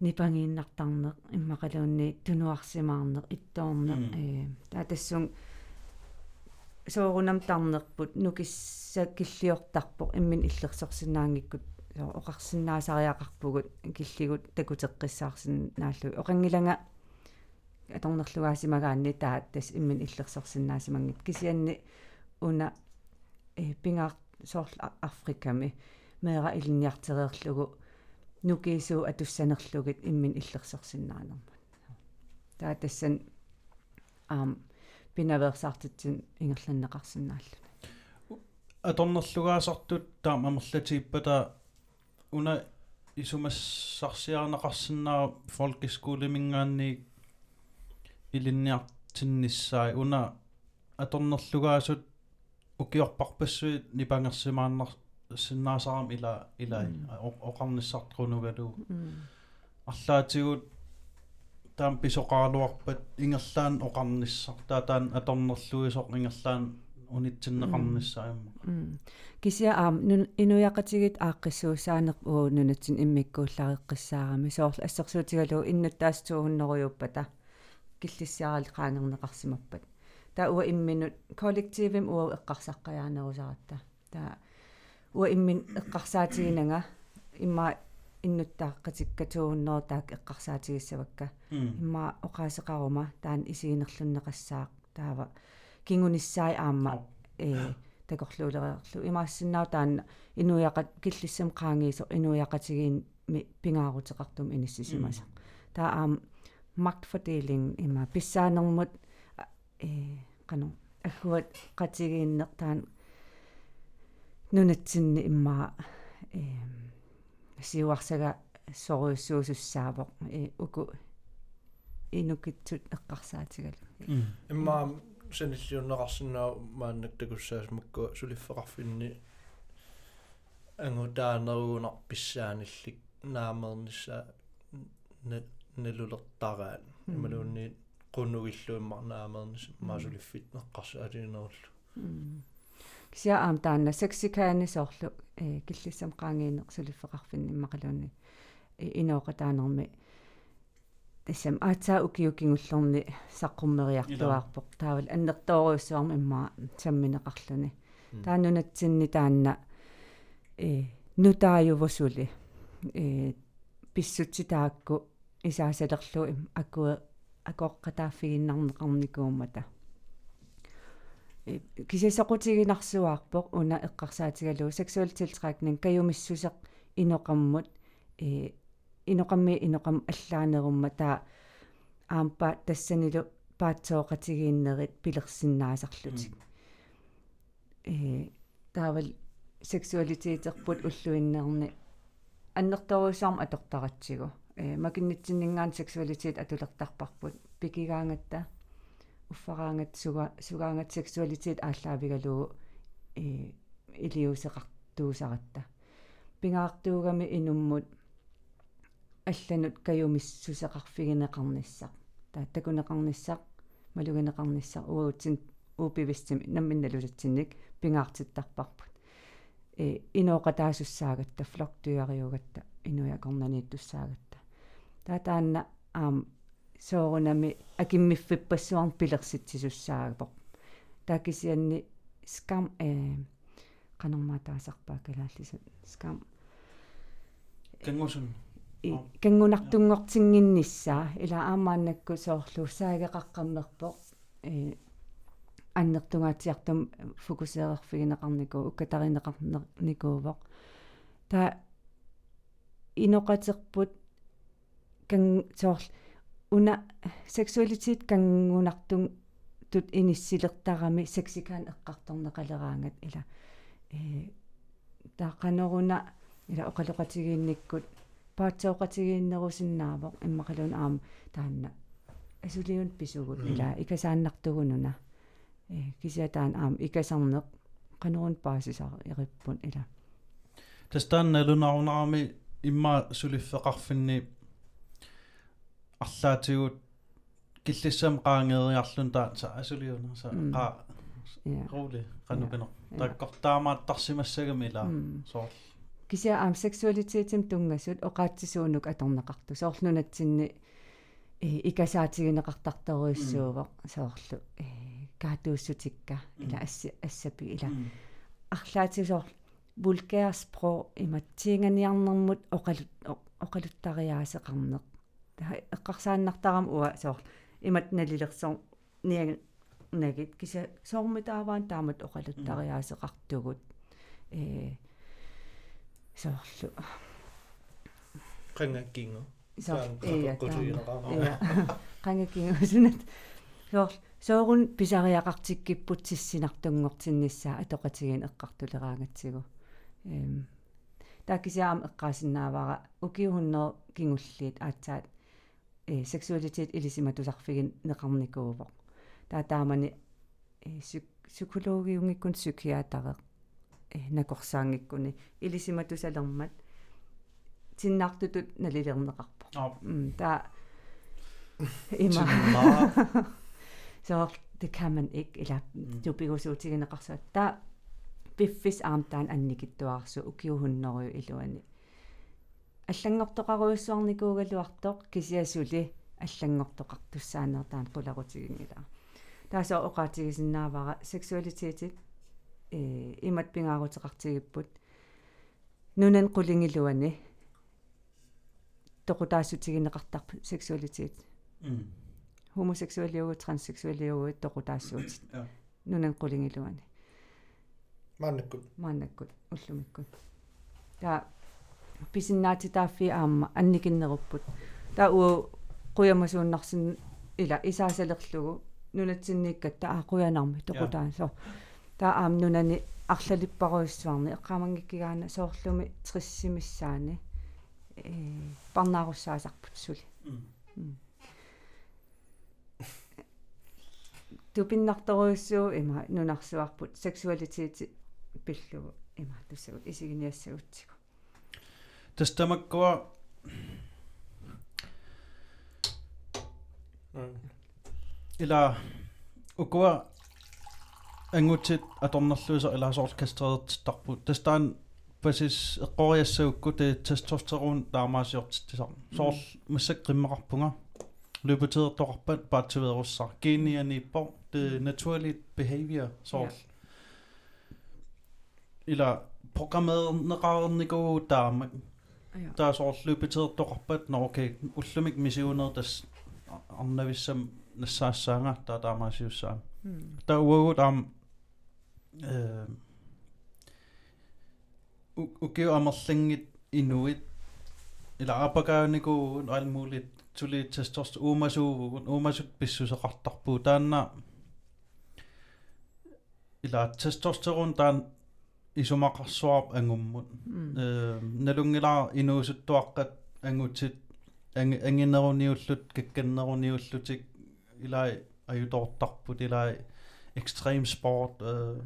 [SPEAKER 2] нипангииннартарнеқ иммақалуунни тунуарсимаарнеқ иттоорнеқ э таа тассун соорунам тарнерпут нукисса киллиортарпоқ иммин иллерсорсинаангиккут оқарсинаасариақарпугут киллигут такутеққиссаарсинааллу оқангиланга аторнерлугаасимагаанни таа тас иммин иллерсорсинаасимангит кисианни уна э пингаар соорл африками меера илинниартереерлугу нукиисуу атуссанерлугит иммин иллерсорсинаанермут таа тассан аам пинаверсаартитсин ингерланнеқарсинааллу
[SPEAKER 1] аторнерлугаасартут таа мамерлатииппата уна исумассарсиарнеқарсинаа фолкискуулимингаанни илинниартиннissaai уна аторнерлугаасут укиорпарпассуит нипангерсимааннар синнаасарам ила илай оқарниссартруунугалу арлаатигут таам писоқаалуарпат ингерлаан оқарниссар таатаан аторнерлуисоқ ингерлаан унитсиннеқарниссаамма
[SPEAKER 2] кися аам инуяқатигит ааққиссуусаанеқ уу нунатсин иммиккууллариққиссаарами соорл ассерсуутигалу иннуттаастууннеруйуппата киллиссаарал qaangerneqarsimappat та уа имминут коллективим уа эққарсаққаяанерусаратта та уа иммин эққарсаатигинага имма иннуттааққатиккатууннер таак эққарсаатигиссавакка имма оқаасеқарума таан исигинерлуннеқассаақ таава кингуниссаи аама э такорлуулериарлу имаассиннаа таан инуяқат киллиссам qaangiiso инуяқатигиин пингаарутеқартум иниссисимаса таа аам magtfordeling има писсаанермут э кану аггуат qatigiinnertaan нунатсинни иммаа э сиуарсага соруйссуусуссаавоқ э уку инукитсут эққарсаатигалу
[SPEAKER 3] иммаа саниллиуннеқарсинаа мааннак такуссаас макку сулиффеқарфинни ангутаанеруунар писсааниллик наамернisса налулертараан ималуунни qunugilluimmarnaamernис maasuliffit neqqarsu alinerullu
[SPEAKER 2] кися аам таанна сексикаани соорлу э киллиссам qaangiineq сулиффеқарфинни иммақалуунни инооқа таанерми тассам аацаа укиукингуллерни саққуммериартуаарпоқ таавал аннертооруйссуарма иммаа самминеқарлуни таанунатсинни таанна э нутаажувосули э писсутситаакку исаасалерлу аккуэ акоққатааффигиннарнеқарникууммата кисисақутигинарсуаарпоқ уна эққарсаатигалу сексуалитилтракнин каюмиссусеқ иноқаммут э иноқамми иноқам аллаанерумма таа аампа тассанилу паатсооқатигииннерит пилерсиннаасарлутик. Э таавал сексуалитетерпут уллуиннерни аннерторуусаарма атортаратсигу э макиннитсиннингаан сексуалитет атулертарпарпут пикигаангатта уффараангат суга сугаангат сексуалитет ааллаавигалуу э илиусеқартуусаратта. Пингаартуугами инуммут алланут каюмиссусеқарфигинеқарниссақ. Таа такунеқарниссақ малугинеқарниссақ уутсин уупивистими намминналулатсинник пингаартиттарпарпут э инооқатаасуссаагатта флоктуяриугатта инуякорнанииттуссаагатта таатаанна аам соорунами акиммиффиппассуарн пилерситсисуссаагапо таакисианни скам э канормаатаасарпаа калааллисут скам.
[SPEAKER 1] Кангусун.
[SPEAKER 2] Кангунартунгортингиннissaa ила аамааннакку соорлу саагеқаққаммерпо э аннертунгаатиартум фокусеерфигинеқарнику уккатаринеқарникуувоқ та иноқатерпут кан соорл уна сексуалитет кангунартун тут иниссилертарами сексикаан эққарторнеқалераангат ила э таақанеруна ила оқалоқатигиинниккут паатсооқатигииннерусиннаавоқ иммақалун аама таанна. Асулиун писугут ила икасааннартугунуна э кисиатаан аама икасарнеқ qanurun paasisar eripпун ила.
[SPEAKER 1] Тастаанна лунаарунарами имма сулиффеқарфинни арлаатигут киллиссам qaangeeriarlun taatsa asuliuna sa qa rooli qanupino takkortaamaattarsimassagami ila soorl
[SPEAKER 2] кися аам сексуалитетим тунгассут оqaatsisuunuk аторнеқарту соорлунатсинни э икасаатигинеқартарторуиссуувоқ соорлу э каатууссутикка ила асси ассапи ила арлаатисоор vulgærsprog иматсиинганиарнэрмут оқалут оқалуттариаасеқарнеқ эққарсааннартарам уа соор имат налилерсоо ниаг нагит киса соормитааваан таамат оқалуттариаасеқартугут э соорлу
[SPEAKER 3] qangakkingu
[SPEAKER 2] соор ия qangakkingu соор соорун писариақартиккиппут сиссинартунгортиннissaа атоқатигин эққартулераангатсигу эм таакисаам эққаасиннаавара укиухуннер кингуллиит аацаат э сексуалитет илисиматусарфигин неқарникуувоқ таа таамани э psykiatareq э накорсаангиккуни. Илисиматусалермат тиннаартутут налилернеқарпо м таа има. Så det kan man ikke eller du bigusutiginеқарсуат таа пиффис аамтаан анникиттуаарсу укиухуннерю илуани аллангортоқаруйуссуарникуугалуартоқ кисиасули аллангортоқартуссаанертаан қуларутигингила тааса оқаатигисиннаавара сексуалитетит э имат пингаарутеқартигиппут нунан қулингилуани тоқутаассутигинеқартарпу сексуалитет. Homosexualiugu transseksualiugu тоқутаассуутит нунан қулингилуани
[SPEAKER 3] мааннаккут
[SPEAKER 2] мааннаккут уллумиккут таа писиннаати тааффи аама анникиннеруппут таа уу қуямасууннарсин ила исаасалерлугу. Нунатсиннииккат таа қуянарми тоқутаасо таа аам нунани арлалиппаруйссуарни эққамангиккигаана соорлуми триссимиссаани э парнааруссаасарпут сули. Тупиннарторуйссуу има нунарсуарпут сексуалитети пиллугу има туссагу исигиниассагутсигу
[SPEAKER 1] terstamakkua ila ukua angutsit atornerluisa ilaasoorlkastreertittarput tastaan pasis eqqoriassaukku te testosteron taamaasiortittisarn soorl massaqqimmeqarpunga mm. løbeteertorpat paatuverussar genianiippor det mm. naturligt behavior soorl ila programmeerneqaarniku taamak taa soorl løbetødertorpat no okay. Ullumik misiuner tas arnavissam нассаассаанга таа таамаасиуссаа таа уагут аам э укиу амерлингит инуит ила апакаанику all muligt. Tuli testost uumasuugun uumasut pissuseqartarpuu taanna ila testosteron taan isumaqarsuarp angummut э налунгилаа инуусуттуаққат ангутит ангинерuniullut какканнерuniullутик илай аютортарпут илай extreme sport э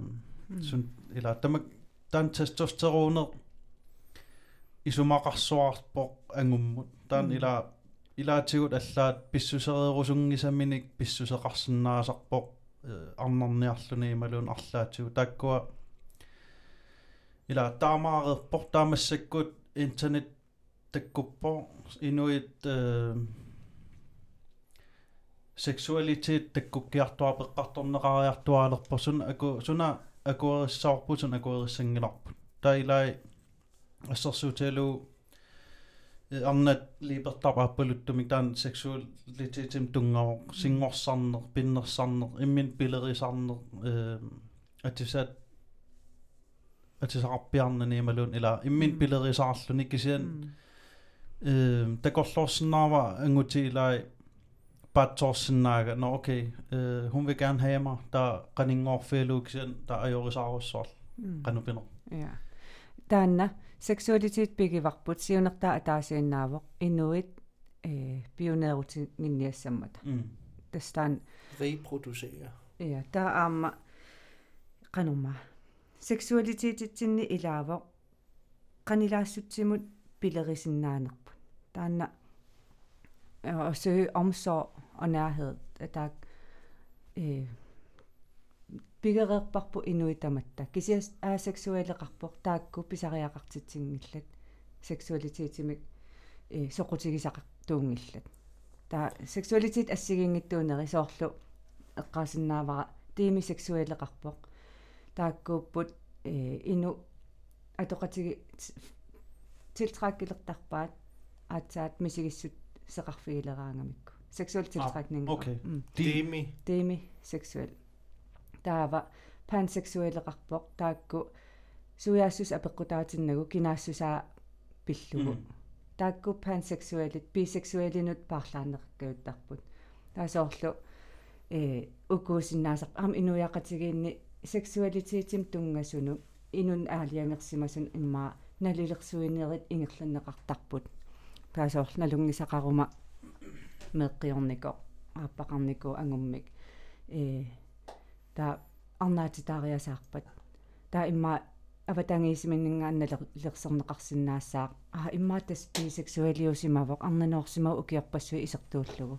[SPEAKER 1] сун ила тамак таан testosteroner исумақарсуарпоқ ангуммут таан ила илаатигут аллаат писсусериерусунгисаминик писсусеқарсинаасарпоқ арнарниарлуни ималуун арлаатигу таккуа ила таамаарерпор таамассаккут интернет таккуппо инуит э сексуалитет таккуккиартуапеққарторнеқариартуаалерпо суна аку суна акуериссаорпутун акуериссангиларпут таилай ассерсууталу арнат либертапааппалуттумик таан сексуалитетим тунгавоқ сингорсарнер пиннерсарнер иммин пилерисарнер э атисат атисарпиарнани ималуун ила иммин пилерисаарлуни кисиан э такорлорсинаава ангутилай pattorsinaaga no okay. Øh, hun vil gerne have mig. Der qaninngorfialuuksen der ajorisaarussor qanupiner
[SPEAKER 2] ja. Taanna seksualitet pigivarput siunertaa ataasiinnaavoq inuit э pioneerutinginniassammata tastaan
[SPEAKER 3] reproducere
[SPEAKER 2] ja taa aamma qanumma seksualiteetitsinni ilaavoq qanilaassutsimut pilerisinnaanерput taanna og søge omsorg og nærhed. Der øh, пигереерпарпу инуитаматта кисиас аасексуалеқарпоқ таакку писариақартитсингиллат сексуалитетимик э соқутигисақар туунгиллат таа сексуалитет ассигингиттуунери соорлу эққаасиннаавара тими сексуалеқарпоқ Тааккууппут э ину атоқатиги тилтраккилертарпаат аатсаат мисигиссут seqarfigileraangamikku seksual tiltrækning
[SPEAKER 1] okay
[SPEAKER 3] demi
[SPEAKER 2] demi seksuel taava panseksuelleqarpoq taakku suyaassus apeqqutaatinnagу kinaassusaa pillugu taakku panseksualit biseksualinut paarlaanneqqiuttarput taasoorlu э укуусиннаасақ ам инуяқатигиинни сексуалитетим тунгасуну инун аалиангерсимасун иммаа налилерсуинерит ингерланнеқартарпут. Таасоорлналунгисақарума meqqiorniko aappaqarniku angummik э та арнаатитаариасаарпат таа имма аватангиисиминнгаанна лерсернеқарсинаассаа а иммаатас бисексуалиусимавоқ арнанеорсимау укиорпассуи исертууллугу.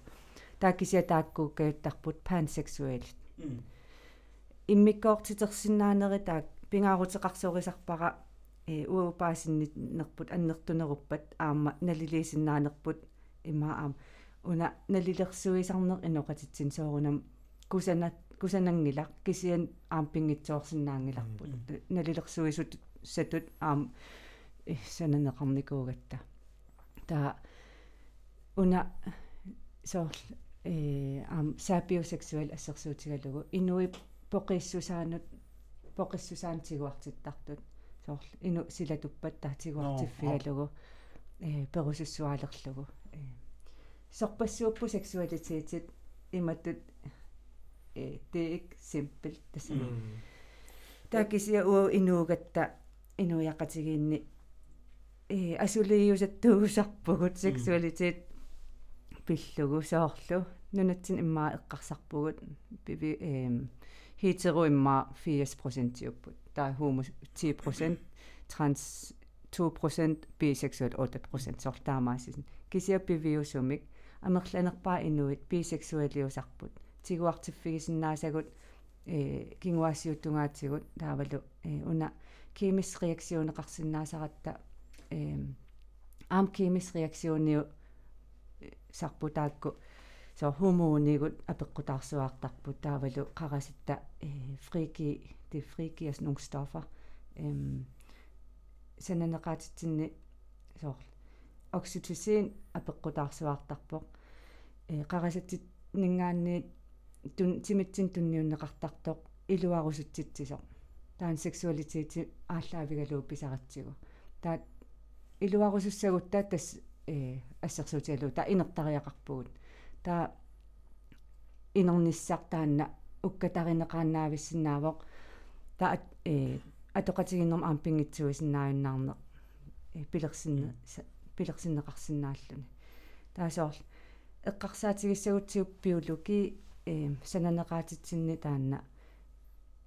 [SPEAKER 2] Таа кися тааккууккаюттарпут пансексуалит иммиккоортитерсинаанери таа пингаарутеқарсуорисарпара э уупаасиннерпут аннертунеруппат аама налилисиннаанерпут имма аама уна налилерсуисарнер иноқатитсин соорунам кусанат кусанангила кисиан аампингитсоорсинаангиларпут налилерсуисут сатут аам сананеқарникуугатта таа уна соор э аам сапиосексуал ассерсуутигалугу инуи поқиссусаанут поқиссусаантигуартиттартут соор ину силатуппат таатигуартиффигалугу э перусуссуалерлугу э сорпассууппу сексуалитиитит иматтут э ikke simpelt тасами таакисиа уу инуугатта инуяқатигиинни э асулиусаттуусарпугут сексуалитет пиллугу соорлу нунатсин иммаа эққарсарпугут биви э иммаа 80% юппут таа хомо 10% транс 2% biseksuel 8% сортаамаасисин кисиа пивиусумик амерланерпаа инуит biseksualiusarput тигуартиффигисиннаасагут э кингуассиуттунгаатсигут таавалу э уна кимис реакционеқарсиннаасаратта э ам кимис реакциониу сарпутаакку со хумуунигут апеққутаарсуаартарпут таавалу қараситта фрики det frigives nogle stoffer øhm, сананеқаатитсинни соор окситоцин апеққутаарсуаартарпоқ э қарасатит нингаанни тун тимитсин тунниуннеқартартоқ илуарусутситсисоқ таан сексуалитети ааллаавигалуу писаратсигу таат илуарусуссагутта тас э ассерсуутигалуу та инертариақарпугут та инерниссартаанна уккатаринеқаанаависсинаавоқ та э атоқатигиннерм аампингитсуисиннааюннаарне э пилерсинне пилерсиннеқарсинааллуни таасоорл эққарсаатигиссагутсиуп биологи э сананеқаатитсинни таанна.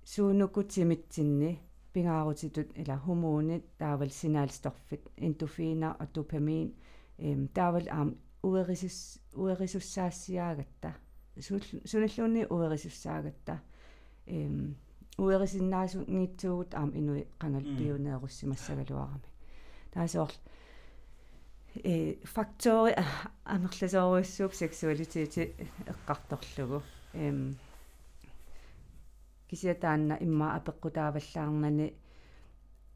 [SPEAKER 2] Суунукутсимитсинни пингаарутитут ила хумуунит таавал синаалсторфит og dopamin эм таавал аам уерисус уерисуссаассиаагатта суналлуунни уерисуссаагатта эм уерисиннаасунгитсуугут аам инуи qangal пиунееруссимассагалуарами таасоорл э фактори амерласооруссууп сексуалитити эққарторлугу эм кисиатаанна имма апеққутааваллаарнани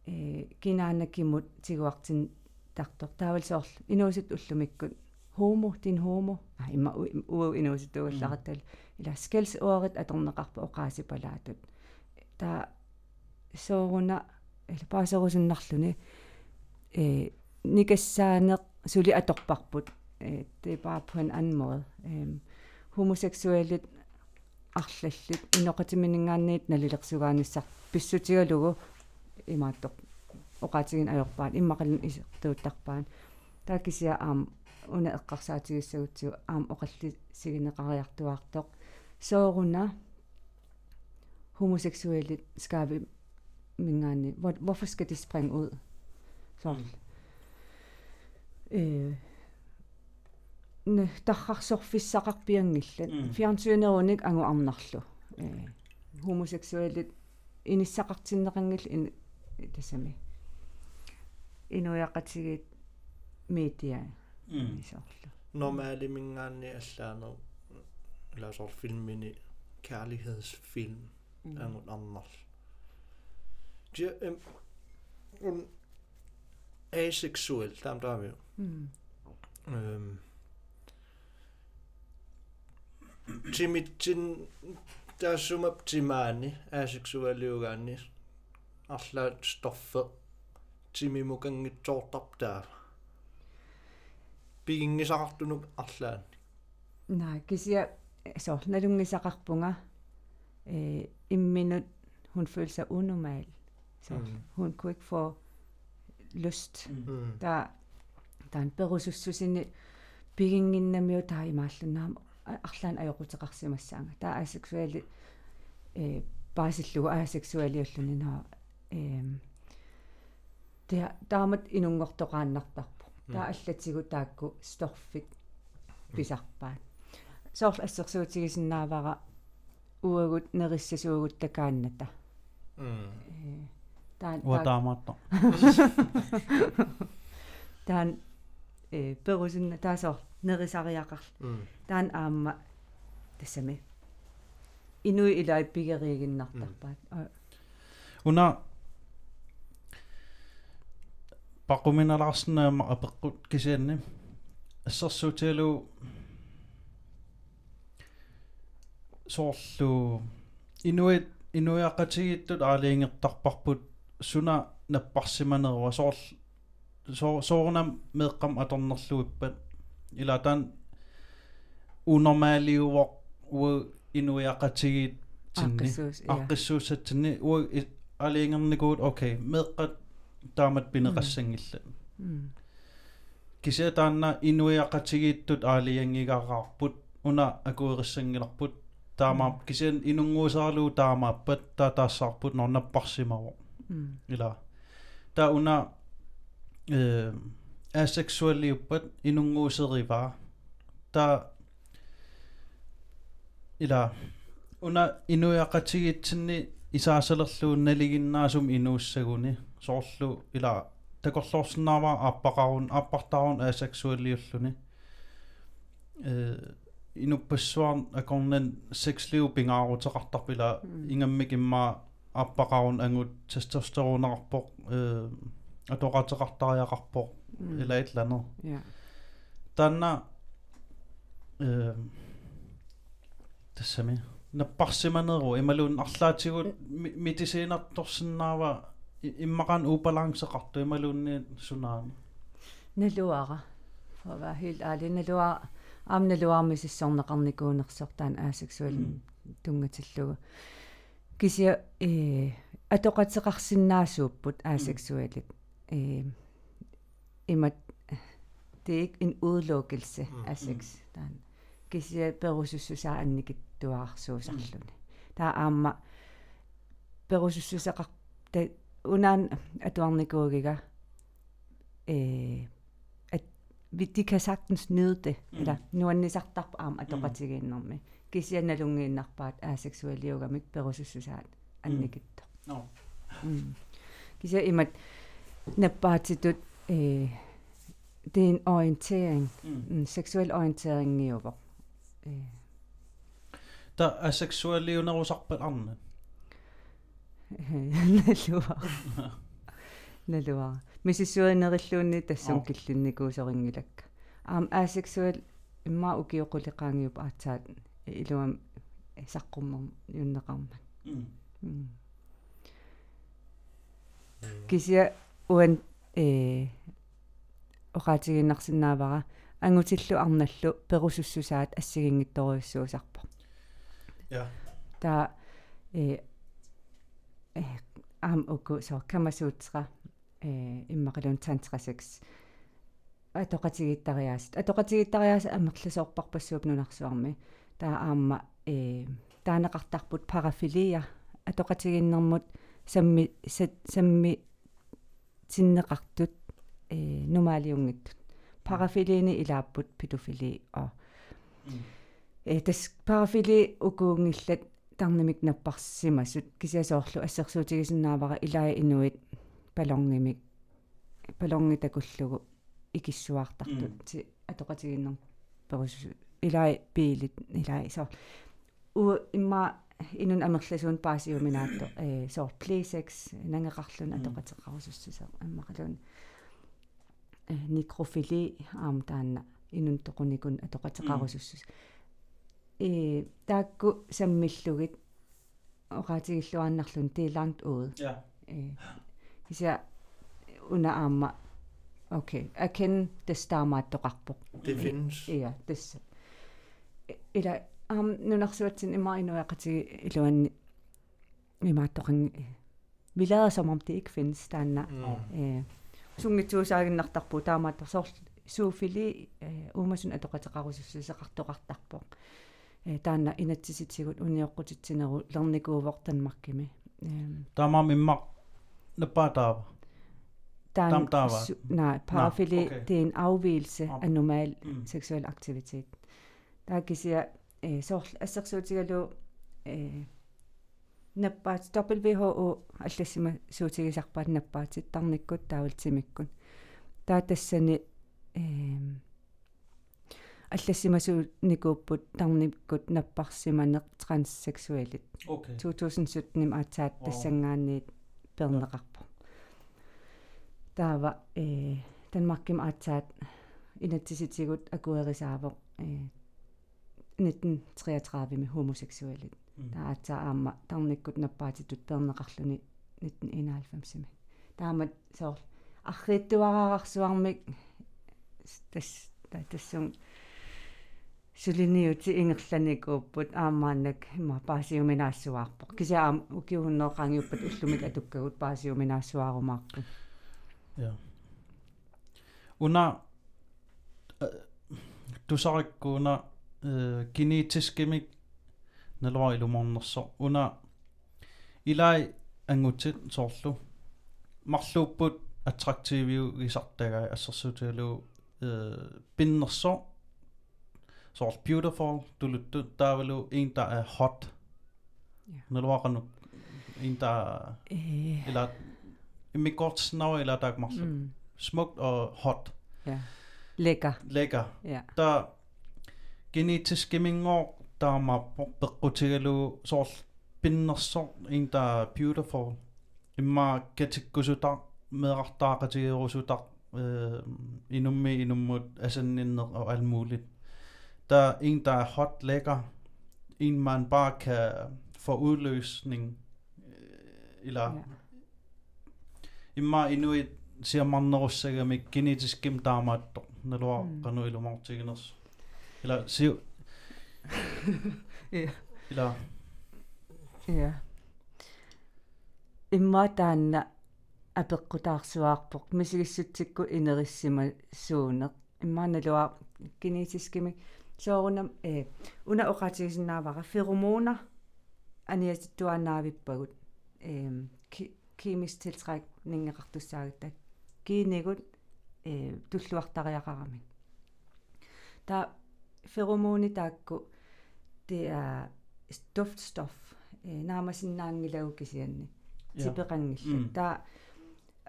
[SPEAKER 2] э кинаанаккимут тигуартин тартор таавалсоорл инуусит уллумиккут homo din homo. А имма уу инууситугалларатал ила skills уорит аторнеқарпа оqaасипалаатут та сооруна ила паасерусиннарлуни э nikassaaneq suli atorparput øh, det er bare på en anden måde øh, homoseksuelle арлаллит иноқатиминингаанниит налилерсугаанissar писсутигалугу имааттоқ оqaатигин ajorpaat иммақалун исертууттарпаан таакисиа аам уна эққарсаатигиссагутсигу аам оқалли сигинеқариартуаартоқ сооруна homoseksuelle skal vi mingaani hvorfor skal de springe ud så э не таррарсорфиссақарпиангилла фиарнсуинеруник агуарнарлу э homosexualit иниссақартиннеқангил ин тасами инуяқатигит медиа исоорлу
[SPEAKER 3] нормалимингаанни аллаанер ласор фильмини kærlighedsfilm ангут арнарл же эм aseksuel, der er vi jo. Mm. Øhm, Timidin taasuma timaani aseksualiugaani arlaat stoffe arlaan
[SPEAKER 2] nej kisia så nalungisaqarpunga øh imminut hun følte sig unormal så mm. hun kunne ikke få lyst. Mm. Der, der er en perussussusini пигингиннамиу таа имааллунаам арлаан ajokutеқарсимассаанга таа асексуали э баасиллугу асексуалиуллунинаа эм тэ таамат инунгортоқааннартарпу таа аллатигу таакку сторфик писарпаат соорл ассерсуутигисиннаавара уагут нериссасуугут такаанната.
[SPEAKER 3] М
[SPEAKER 2] таан
[SPEAKER 1] уатаамаатто
[SPEAKER 2] таан э перусинна таасоор нерисариақарл таан аама тассами. Инуи илай пигериигиннартарпаат
[SPEAKER 1] уна пақуминаларснаама апеққут кисианни ассерсуутиалу соорлу инуит инуяқатигиттут аалиингертарпарпут суна наппарсиманерва соорл соорнам меэққам аторнерлуиппат илатан унормаалиувоқ уа инуяқатигит тинни аққиссууссатсинни уа алиингерникуут окей меэққат таамат пинеқассангилла кися таанна инуяқатигииттут аалиангигаараарпут уна акуериссангиларпут таама кисиан инунгуусаарлуу таамааппат таа таассаарпут норнаппарсимаво ила таа уна э асексуалиуппат инунгуусериваа. Таа ила уна инуяқатигитсинни исаасалерлуунналигиннаасум инууссагуни соорлу ила такорлоорсинаава ааппақарун ааппартарун асексуалиуллуни э инуппассуар акорнан сексливу пингаарутеқартарпила ингаммик имма ааппақарун ангут тестостеронеқарпоқ э атоқатеқартариақарпоқ ила итланер
[SPEAKER 2] я
[SPEAKER 1] танна э тассами наппарсиманеру ималуун арлаатигут медисинарторсинаава иммақан убалансеқарту ималуунни сунаани
[SPEAKER 2] налуара for at være helt ærlig налуара аамналуармисиссорнеқарникуунерсортаан аасексуалин тунгатиллугу кися э атоқатеқарсинаасууппут аасексуалит. Э имат det er ikke en udelukkelse af sex. Der er kisia perusussusaa annikittuaarsuusarluni. Der er amma perusussusaqar ta unan atuarnikuugiga øh de kan sagtens nyde det. Mm. Eller nu er nisartarp aam atoqatigiinnermi. Kisiannalungiinnarpaat aseksualiugamik perusussusaat annikitto.
[SPEAKER 1] no
[SPEAKER 2] Mm. Kisia imat nappaatitut øh det er en orientering,
[SPEAKER 1] mm.
[SPEAKER 2] en seksuel orientering i over. Øh,
[SPEAKER 1] та асексуалиунерусарпат арна
[SPEAKER 2] налуа. Налуа. мисиссуинериллуунни тассун киллунникуусорингилакка. аам асексуал имма укиоқулиқаангиуп аацаат илуам саққуммер юннеқармат.
[SPEAKER 1] м
[SPEAKER 2] кися уан э оqaатигиннарсинаавара ангутиллу арналлу перусуссусаат ассигингитторуйуссуусарпо
[SPEAKER 1] ja
[SPEAKER 2] та э э ам уку со камасуутсера э иммақалуун тантрасекс атоқатигиттариаасит атоқатигиттариааса аммерласоорпарпассууп нунарсуарми таа аама э. Таанеқартарпут парафилия. Атоқатигиннэрмут самми самми синнеқартут э нумаалиунгиттут парафилиини илааппут педофили а э тас парафили укуунгиллат тарнимик наппарсимасут кисиасоорлу ассерсуутигисиннаавара илаа инуит палонгимик палонги такуллугу икиссуаартартут ти атоқатигиннер перус илаа пиилит илаа соо у имма инун амерласуун паасиуминаатто э соо плейсекс нангеқарлун атоқатеқарусуссусаа аммақалун э некрофили аам таанна инун тоқуникун атоқатеқарусуссус э таакку саммиллугит оqatigilluannarlun det er langt ude
[SPEAKER 1] ja.
[SPEAKER 2] Øh, især under armer okay erkende det stammer toqarpoq
[SPEAKER 3] Det findes.
[SPEAKER 2] ja det eller am nu narsuatsin ima inuaqati iluanni imaattoqan vi lader som om det ikke findes taanna.
[SPEAKER 3] Mm.
[SPEAKER 2] øh sungituusaaginnartarpu taamaattor soorl сууфили уумасун атоқатеқарусуссусеқартоқартарпоқ э таана инатсиситсигут униоққутитсинеру лерникуувор танмаркими
[SPEAKER 1] таама миммақ наппаатаава
[SPEAKER 2] det er en afvielse af normal mm. seksuel aktivitet. Der kan sige, øh, så assersuutigalu øh, наппаат WHO аллассима суутигисарпаат наппаатит тарниккут таавалтимиккун таа тассани эм аллассимасу никууппут тарниккут наппарсиманеқ транссексуалит
[SPEAKER 1] okay
[SPEAKER 2] 2017 ним аатсаат тассангаанниит пернеқарпо таава э Danmarkim аатсаат инатсиситигут акуэрисаавоқ э 1933 ми homoseksualit таатсаа аама тарниккут наппаатитут пернеқарлуни 1991 таамат соор арриттуараарсуармик тас тассун сулиниути ингерланикууппут аамааннак има паасиуминаассуаарпо кисаам укиуннеоқангиуппат уллумик атуккагут паасиуминаассуарумаарпу
[SPEAKER 1] ja una тусариккуна э генетискимик налуарилуморнерсо уна илай ангутсит соорлу марлууппут аттрактивиу гисартага ассерсуутигалу э пиннерсо så beautiful tuluttu taavalu en der er hot. Налуақану en der eller med godt snav eller der er mm. smukt og hot.
[SPEAKER 2] Ja. Lækker.
[SPEAKER 1] Lækker.
[SPEAKER 2] Ja.
[SPEAKER 1] Der genetisk gemmingor таама пеққутигалу соорл пиннерсо инта beautiful. Имма катиккусутар меэқартаақатигерусутар э инумми инуммут асанниннер og alt muligt der er en der er hot lækker en man bare kan få udløsning eller ja. imma inuit siamarnerussagami genetisk kimtaamaatto nalua qanu ilumartiginers eller siu
[SPEAKER 2] ja. Eller ja. Imma taanna апеққутаарсуаарпоқ мисигиссутсикку инериссима суунеқ иммааналуа кинетискими соорунам э уна оқатигисиннаавара феромона аниаситтуанаавиппагут э кимис tiltræk нингеқартуссаагиттак киинигут э туллуартариақарамик та феромони таакку det er duftstof naamasinnaangilagukkisianni tipeqangilla ta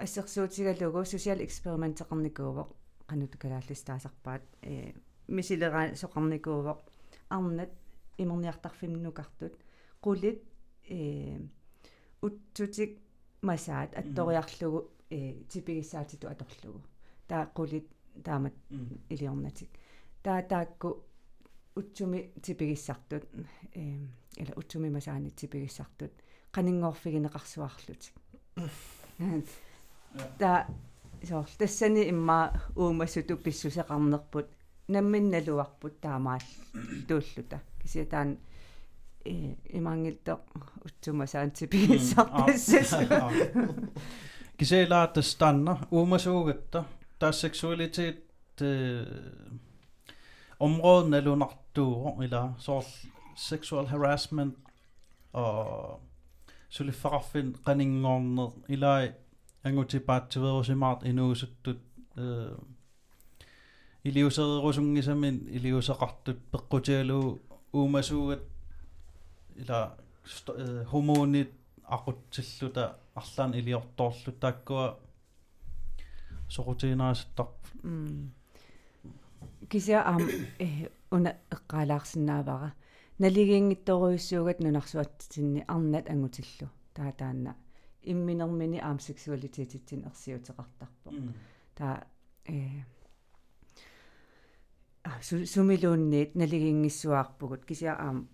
[SPEAKER 2] ассерсуутигалугу social experimenteqarnikuuvoq qanut kalaallistaasarpaat э мисилераа соқарникуувоq арнат имерниартарфимнукартут qulит э утсутик масаат атториарлугу э типигиссаатиту аторлугу таа qulит таамат илиорнатик таа таакку утсуми типигиссартут э ила утсуми масаани типигиссартут qaninngorfigineqarsuarlut та соор тассани имма уумассуту писсусеқарнерпут намминналуарпут таамаал тууллута кися таан э имангилтоқ утсумасаан типигиссартассас
[SPEAKER 1] кисэлаатас таанна уумасуугатта таас сексуалитет э områden alunartuugo ila soor sexual harassment og sulifarfin qaninngorner ilai angutipaattiverusimaart inuusuttut øh iliusererusungisamin iliuseqartut peqqutialu uumasuugat ila hormonit aqutsilluta арлаан илиорторлу тааккуа сорутинаасаттар
[SPEAKER 2] кися аам э уна эққалаарсинаавара налигингитторуйуссуугат нунарсуатсинни арнат ангутиллу таа таанна имминермини аам сексуалитетитсин ерсиутеқартарпо таа э сумилуунниит налигингиссуаарпугут кися аам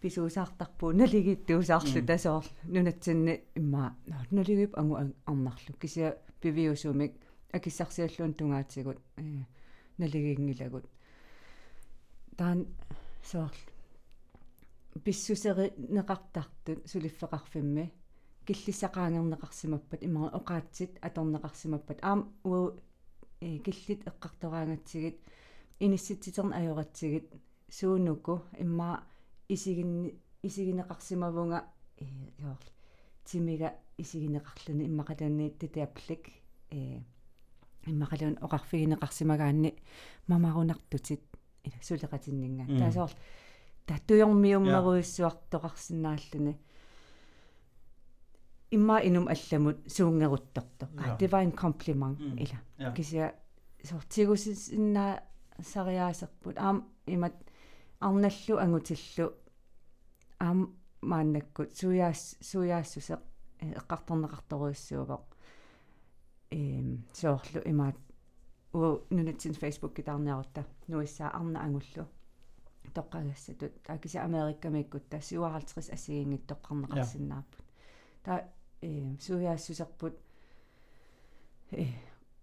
[SPEAKER 2] писуусаартарпуу налигиттуусаарлу тасоор нунатсинни имма налигип ангу арнарлу кися пивиусумик акиссарсиаллуун тунгаатсигут э налигингилагут таан соорл писсусери неқартартут сулиффеқарфимми киллиссақаангернеқарсимаппат имара оқаатсит аторнеқарсимаппат аам уу э киллит эққартораангатсигит инисситситерн ажоратсигит суунуку имма исигинни исигинеқарсимавунга э ёорл тимига исигинеқарлуни иммақалуунни титиаплик э иммақалуун оқарфигинеқарсимагаанни мамарунартутит сулеқатиннинга таасоор таттуйормиуммеруиссуартоқарсинааллуни имма инум алламут суунгерутторто а det var en kompliment ила кися сортигусиннаа сариаасерпут аам имат арналлу ангутиллу. Аам мааннаккут суяас суяассусеқ эққарторнеқарторуиссуувоқ эм соорлу имаат уу нунатсин фейсбук китаарниарутта нуиссаа арна ангуллу. Тоққагассатут. Таакиса америккамиккут та 57 ассигингит тоққарнеқарсинааппут та э суяассусерпут э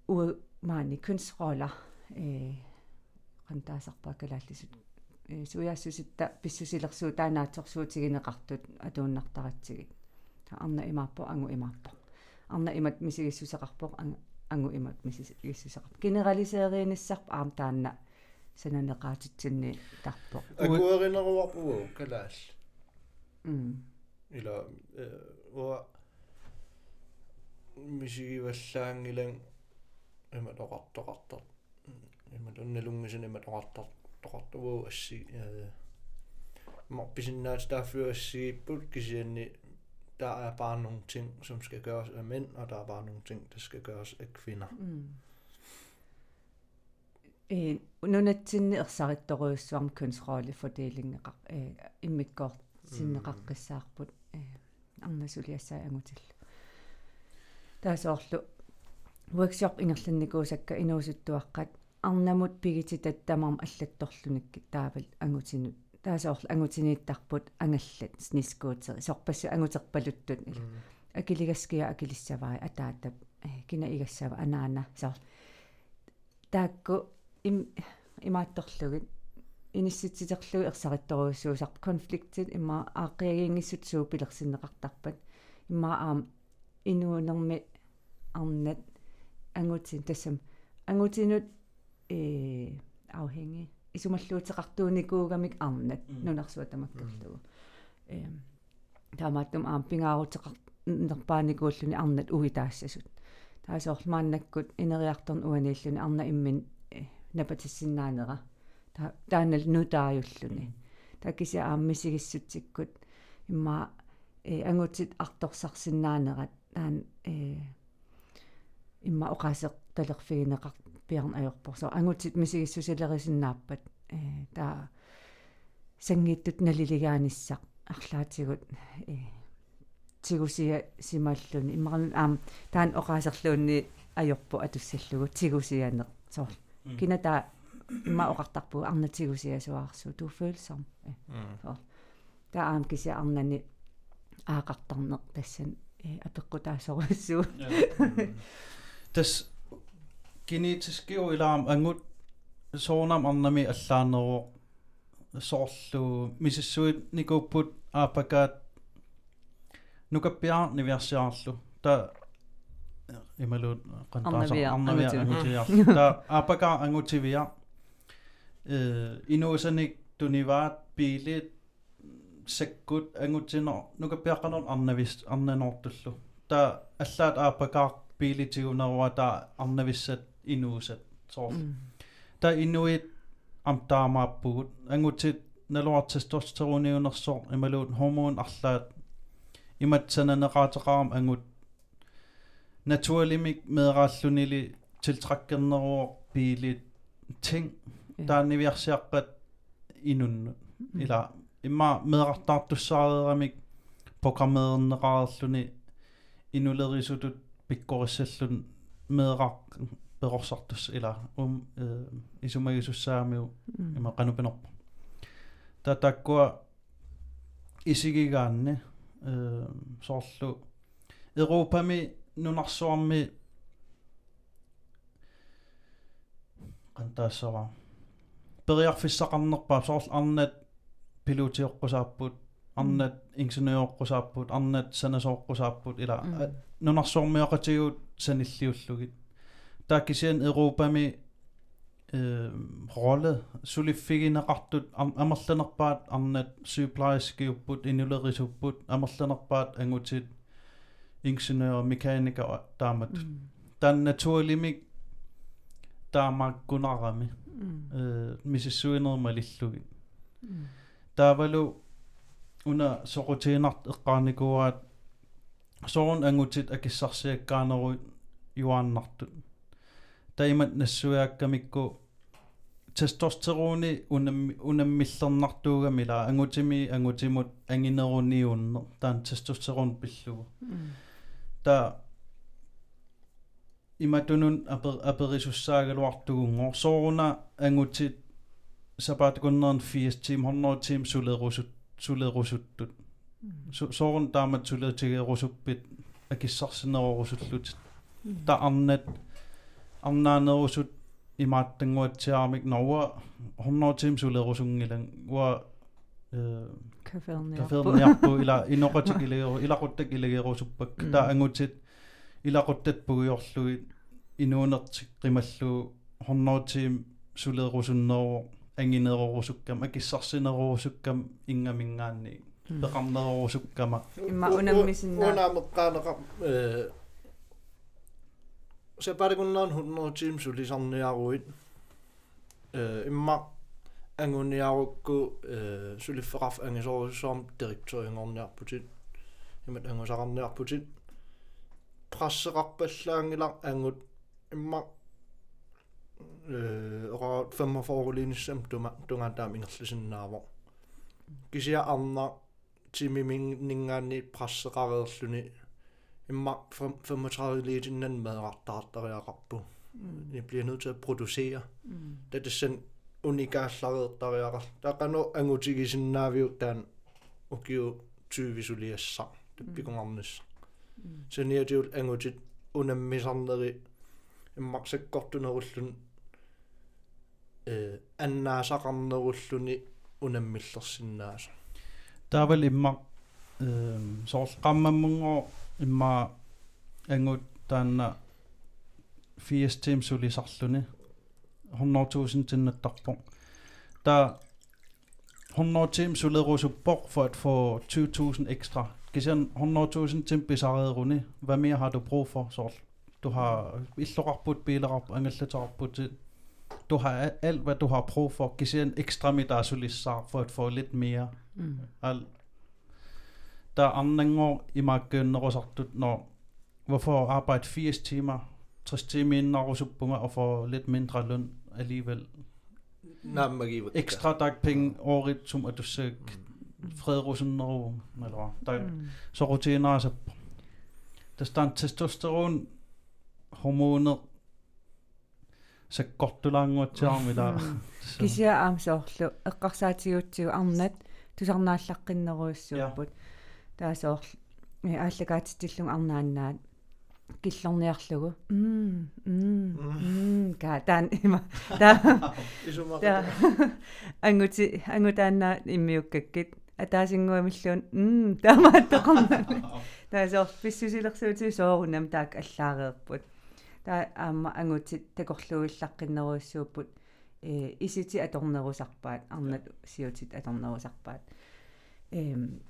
[SPEAKER 2] уу маани kunstroller э qantaasarpaa kalaallisut э суяассуситта писсусилерсуу таанаатсорсуутигинеқартут атууннартаратсигит та арна имааппо ангу имааппо. Арна имат мисигиссусеқарпоқ ангу имат мисигиссусеқар генералисеериниссарп аам таанна сананеқаатитсинни тарпоқ
[SPEAKER 3] акуэринеруарпугу калаал м. Ила э уа мисигиваллаангилан има тоқартоқартар има тунналунгисин има тоқартар тоқартувуу асси э морписиннаат тааффуассигиппут кисианни der er bare nogle ting, som skal gøres af mænd, og der er bare nogle ting, der skal gøres af kvinder. Mm.
[SPEAKER 2] э нунатсинни ерсаритторуйуссуарм kønsrollefordeling э иммиккоор синнеқаққиссаарпут э арнасулиассаа агутилла таасоорлу workshop ингерланникуусакка инуусуттуаққат арнамут пигититат тамарм аллатторлуникки таавал агутинут таасоорлу агутинииттарпут ангаллат снискуутери сорпассу агутерпалуттут акилигаскиа акилиссаваа атаатап кина игассава анаана соор таакку им имаатторлугит инисситситерлуги ерсаритторуйуссуусарп конфликтит имма ааққиагингиссут суу пилерсиннеқартарпат имма аам инуунерми арнат ангутин тассам ангутинут э afhængig исумаллуутеқартууникуугамик арнат нунарсуа тамаккерлугу э таамааттум аам пингаарутеқар нерпааникууллуни арнат угитаассасут таасоорлмааннаккут инериарторн уанииллуни арна иммин напатиссиннаанера. Таанал нутаажуллуни такиси ааммисигиссутсиккут. Имма э ангутит арторсарсиннаанерат таан э имма оқаасеқ талерфигинеқар пиарн ajorporso мисигиссусилерисиннааппат э таа сангиттут налилигааниссақ арлаатигут э тигусия симааллуни иммарну аам таан оқаасерлуунни ajorpu атуссаллугу. Тигусианеқ соор кина таа имма оқартарпу арнатигусия суаарсу ту følsom э соор таа аам кися арнани аақартарнеқ тассан э апеққутаасоруссуу
[SPEAKER 1] тас genetisk ilaam angut soornam arnami allaaneruo soorlu misissuit nikupput aapakaat nukappiar niviarsiarlu ta imaluut qantaasa arnavia angutiviarlu ta aapaka angutivia э инуусаник туниваат пилит саккут ангутсинер нукаппиаққанер арнавис арнанортуллу та аллаат аапакаа пилитигунеруа та арнависсат inuusat soor ta inuit amtaamaappugut angutit naluartestosteroniunersoor imaluut hormon arlaat imatsananeraataqaram angut naturlimik meeraallunili tiltrakkerneruor piilit ting taaniviarsiaqqat inunnu ila imma meerartaartussaareeramik programmeernerаарluni inulerisutut pikkorissallun meeraa перорсартус ила ум э исумагисуссаамиу има канупинерпа татаккуа исигигаанни э соорлу европами нунарсуарми qantaassara periarfissaqarnerpaa soorl arnat pilutiorqusaapput arnat ingeniørqusaapput arnat sanasoorqusaapput ila nunarsuarmiaqatigut sanilliullugit da kisian Europami э роле сулиффигинеқартут амерланерпаат арнат суплайскиуппут инулерисуппут амерланерпаат ангутит ingeniør og mekaniker der
[SPEAKER 2] mm.
[SPEAKER 1] er mm.
[SPEAKER 2] mm.
[SPEAKER 1] der er
[SPEAKER 2] naturlig
[SPEAKER 1] mig der er meget gunnere med hvis jeg så noget med lidt lugin der var jo under så rutiner et
[SPEAKER 2] grænne
[SPEAKER 1] går at så rundt angående at jeg kan sige gerne rundt i andre
[SPEAKER 2] таимат
[SPEAKER 1] нассуяаккамикку тестостерони унам унаммиллернартуугами лаа
[SPEAKER 2] ангутими
[SPEAKER 1] ангутимут ангинеруниууннер таан тестостерон пиллугу та иматунун апер аперисуссаагалуартугунгор соруна ангутит сапаатукуннерн 80 тим 100 тим сулерусут сулеруссуттут сорун таамат сулеутигерусуппит акиссарсинерорусуллут та арнат
[SPEAKER 2] Kafelnerpu.
[SPEAKER 1] kaferniarpu ila inoqatigileeru ilaquttakilagierusuppak
[SPEAKER 2] Mm.
[SPEAKER 1] ta angutit ilaquttat pugiorluit inuunertik qimallu 100 tim suleerusunnerwo angineerorusukkam akissarsinerorusukkam ingamingaanni
[SPEAKER 2] Mm.
[SPEAKER 1] peqarnerorusukkama
[SPEAKER 2] Imma unammisinna-
[SPEAKER 3] unaameqqaanеqa э сапарикуннаан 100 team сулисарниаруит э имма ангуниарукку э сулиффеқарф ангисоруссуарм директорингорниарпутит имат ангусақарниарпутит прассеқарпаллаангилар ангут имма э ора 45 линissam тума тунгаатаам ингерлисиннааво кисиа арна тимиминнингаани прассеқареерлүни имма 35 литиннан мадеқартаартариақарпу
[SPEAKER 2] Mm.
[SPEAKER 3] ni bliver nødt til at producere.
[SPEAKER 2] Mm.
[SPEAKER 3] det er det sen unikaallarertariaqar taqanu angutigisinnaavio taan ukiu tyyvisuliassa tappikungarnis
[SPEAKER 2] Mm.
[SPEAKER 3] seniatiul angutit unammisarneri immarsekkortunerullun э аннаасақарнеруlluni unamмиллерсиннааса
[SPEAKER 1] taaval imma soorqammammungo imma angut taanna 80 tim sulisarluni 100.000 tinnattarpo ta 100 tim sulerusuppoq for at få 20.000 ekstra. Kisian 100.000 tim pisareruni hvad mere har du brug for så? Du har illoqarput bilerap angallatarput du har alt hvad du har brug for. Kisian ekstra middagssulissar for at få lidt mere?
[SPEAKER 2] Mm.
[SPEAKER 1] al der annangår i markedet når hvorfor arbejde 80 timer 60 timer inden og suppunger og få lidt mindre løn alligevel
[SPEAKER 3] naammagiivut
[SPEAKER 1] ekstra dagpenge årligt som at du ser fredrusen og eller hvad. der
[SPEAKER 2] Mm.
[SPEAKER 1] så rutiner så der står testosteron hormoner så godt du langt og charme der
[SPEAKER 2] Mm. кисиа аамсоорлу эққарсаатигутсигу арнат тусарнааллаққиннеруйссууппут таасоорл ааллагаатиттиллун арнааннаат киллорниарлугу м м м ка таан има таа таа ангути ангутааннаа иммиуккаккит атаасингуамиллуун м таамааттоқарна таасоор писсусилерсуутиу соорунам таак аллаареерпут таа аама ангутит такорлуиллаққиннеруйссууппут э исити аторнерусарпаат арнат сиутит аторнерусарпаат эм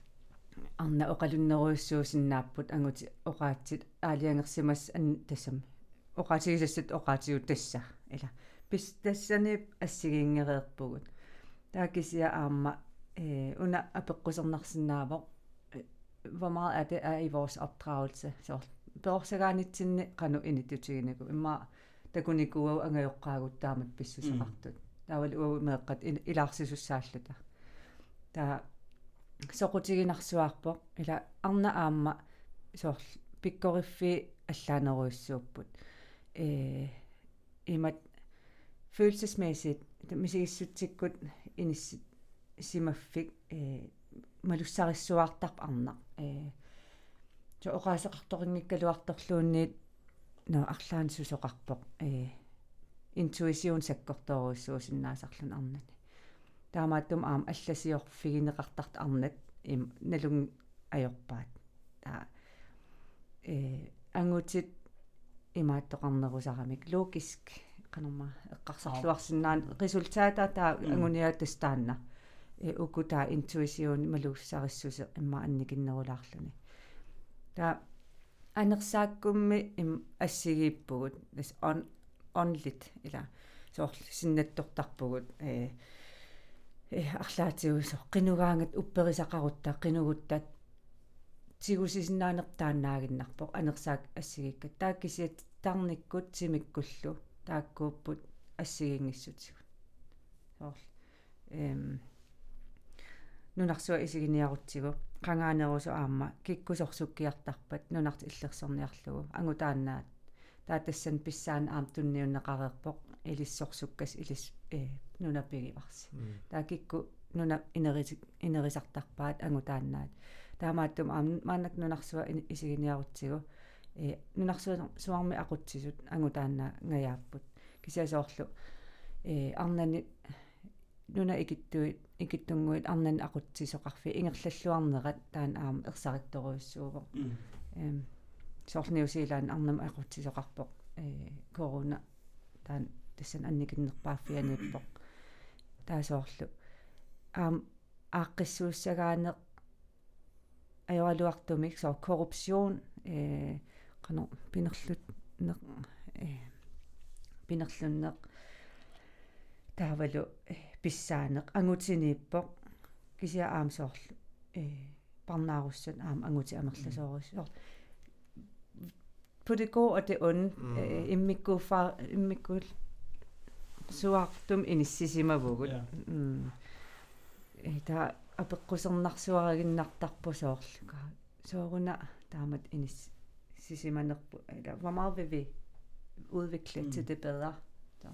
[SPEAKER 2] арна оқалуннеруйссуусиннааппут ангути оқаатсит аалиангерсимас ан тассам. Оқаатигисассат оқаатигут тасса ила. Пис тассани ассигингереерпугут таакисиа аама э уна апеққусернарсинаавоқ hvor meget er det er i vores opdragelse så peorsagaanitsinni qanu initutiginuku imma takunikuau angajoqqaaguttaamat pissusaqartut taawal uau meeqqat ilaarsisussaallata taa soqutiginarsuarpoq ila arna aamma soorl pikkoriffi allaaneruissuupput э имат følelsesmæssigt мисигиссутсиккут инисси симаффик э малуссарissуартарп арна. Э so oqaasеқарторингиккалуарторлуунниит no арлаан сусоқарпоқ э intuition саккорторуссуусиннаасарлун арнани таамааттум аам алласиорфигинеқартарт арнат им налун 哎 ajorpaat таа э ангутит имааттоқарнерусарамик логиск канарма эққарсарлуарсинаан resultaata таа ангуниатастаанна э укута интуисиун малуссариссусе имма анникиннерулаарлуни та анерсааккумми им ассигииппугут. Он онлит ила. Соорлу синнаттортарпугут. Э арлаатигусо qinугаангат упперисақарутта qinугуттат тигусисиннаанертаанаагиннарпоқ анерсаак ассигикка. Тааккисиат тарниккут симиккуллу. Тааккууппут ассигингиссутигу соорлу эм нунарсуа исигиниарутсигу qangaanерусу аама. Киккусорсуккиартарпат. Нунарт иллерсерниарлугу ангутаанаат таатассан писсаан аам тунниуннеқарерпоқ илиссорсуккас илис э нунаппигиварси таа кикку нуна инерисик инерисартарпаат ангутаанаат таамааттум аам маанак нунарсуа исигиниарутсигу э нунарсуа суарми aqutsisut ангутаанаа ngаяаппут кисиасоорлу э арнани нуна икиттуит икиттунгуит арнан aqutsисоқарфи ингерллуарнерат таан аама ерсаритторуйссууго эм соорлниусилаан арнам aqutsисоқарпоқ э корона таан тассан анникиннерпааффианиппоқ таасоорлу аам ааққиссууссагаанеқ ajorluartumik so korruption э qano pinerlut neq э pinerlunneq таавалу писсаанеқ ангутинииппоқ кисиа аамсоорлу э парнааруссат аам ангути амерласоорис på det gode og det onde mm. øh, immikku far immikku suartum inissisimavugul mm. ta апеққусернарсуарагиннартарпу соорлука сооруна таамат инис сисиманерпу eller hvor meget vil vi udvikle mm. til det bedre så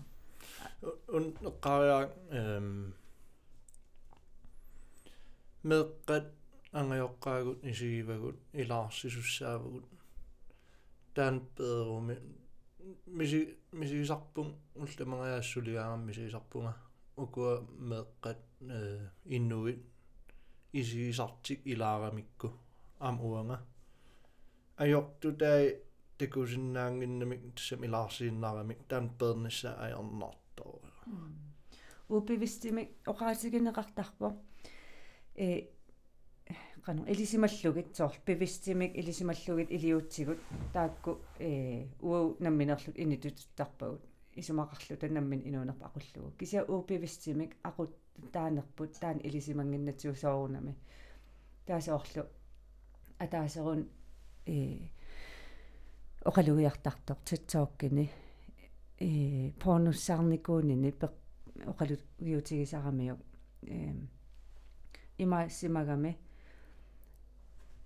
[SPEAKER 3] un qariaq ehm meqqat angajoqqaagut isigivagut ilaarsisussaavugut taan pederumi misi misigisarpun ullamangayassuligaarам misigisarpunga ukua meqqat innuit isigisartik ilaaramikku am uanga ajortu tai tekusinnaanginnamik tassam ilaarsiinnaramik taan pernissa ajornartor
[SPEAKER 2] upivistimik oqaatigineqartarpo э qanu ilisimalluгит soorl pivistimik ilisimalluгит iliutsigut taakku э uu namminerluk inituttarpagut isumaqarlu tanammin inuunerpa aqullugu kisia uupivistimik aqut taanerput taan ilisimanginnatiussoorunami taasooрлу атаасерун э оқалуиартартоқ тутсооkkини э порнуссаарникуунини пеқ оқалуиутигисарамиу э има симагами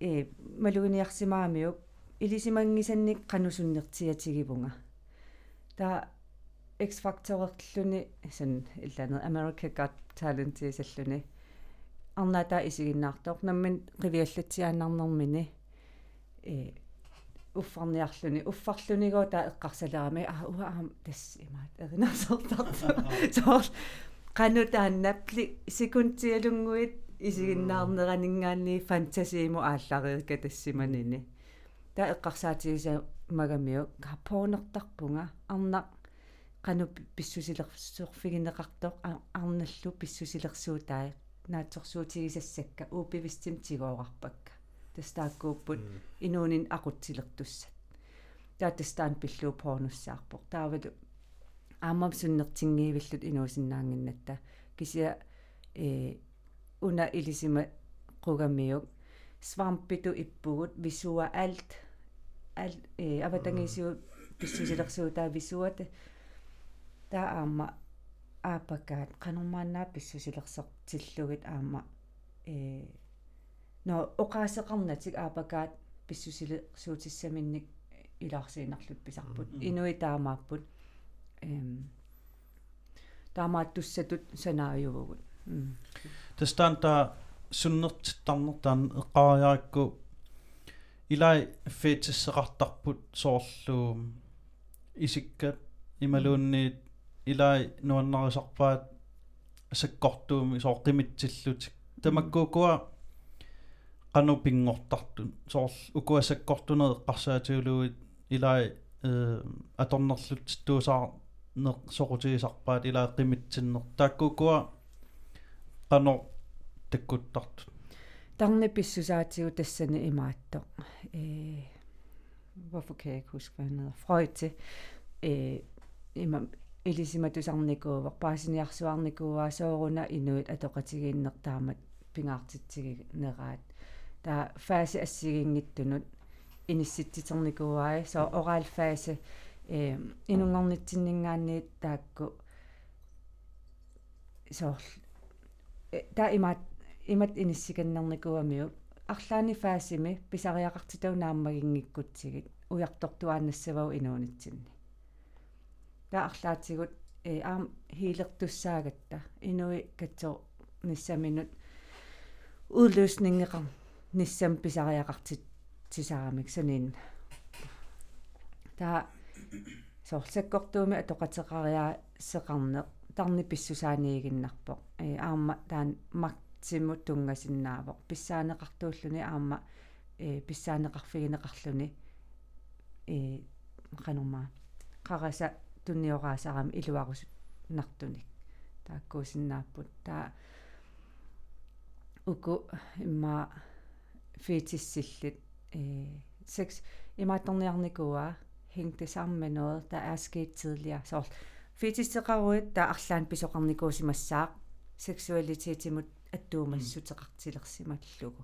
[SPEAKER 2] э малугиниарсимаамиу илисимангисанник qanusуннертиатигивунга таа X Factor-ерлүни сан илланер America Got Talent исаллүни арнаата исигиннаартоқ наммин қивиаллатсиааннарнэрмини э уффарниарлүни уффарлунигоо таа эққарсалерами а уаам тас имаат эринерсертарта соор канутааннапли секунтиалунгуит исигиннаарнеранингаани фантасииму ааллариика тассиманини таа эққарсаатигиса магамиу капоонертарпунга арнақ qanu pissusilersuorfigineqartoq arnallu pissusilersuutai naatsorsuutigisassakka uupivistim tigooqarpakka тастааккууппут инуунин aqutsilertussat таатастаан пиллуу порнуссаарпоқ таавалу аамам суннертингиивиллут инуусиннаангиннатта. Кисия э уна илисима qugamiuk свампиту иппугут висуа алт ал э аватангисиу писсусилерсуутаа висуата таа аама аапакаат qanummaannaa pissusilersertillugit aama э но оқаасеқарнатик аапакаат писсусилерсуутиссаминник илаарсиинарлут писарпут инуи таамааппут эм таамааттуссатут санааювгут
[SPEAKER 1] тастанта суннертиттарнертаан эққариарикку илай фетиссеқартарпут соорлуу исиккат ималуунниит илай нуаннарисарпаат саккортууми сооққимитсиллутик тамаккуукуа кану пингортартун соорл укуа саккортунер эққарсаатиулуит илай э аторнерлут туусаа не соqutigisarpaat ilaaqqimitsinner taakkuukua qano таккуттарту
[SPEAKER 2] тарни писсусаатигу тассани имаатто э hvorfor kan jeg ikke huske hvad han hedder Freud э има илисиматусарникуува паасиниарсуарникууа соорuna inuit атоқатигииннертаамат пингаартитсиги нераат таа фаси ассигингиттунут инисситситерникууаи со орал фаси э инунгорнитсиннингаанниит таакку соор та имат имат иниссиканнерникуамиу арлаани фаасими писариақартитау нааммагингиккутсигит. Уяртортуаанассавау инуунитсинни. Та арлаатигут э аам хилертуссаагатта инуи катсо ниссаминут udløsningeqar nissam pisariaqartit тисаарамик санин таа соорлсаккортууми атоқатеқариаа сеқарне тарни писсусааниигиннарпо э аама таан мактиму тунгасиннаавоқ писсаанеқартууллуни аама э писсаанеқарфигинеқарлуни э қанорма қараса тунниораасарами илуарусут нартуник тааккуусиннааппут таа уку имма fetish-sillit øh, sex имаатторниарникуа hængte sammen med noget der er sket tidligere så fetish-teqaruit der арлаан писоқарникуусимассаақ seksualitetsимут аттуумассутеқартилерсималлугу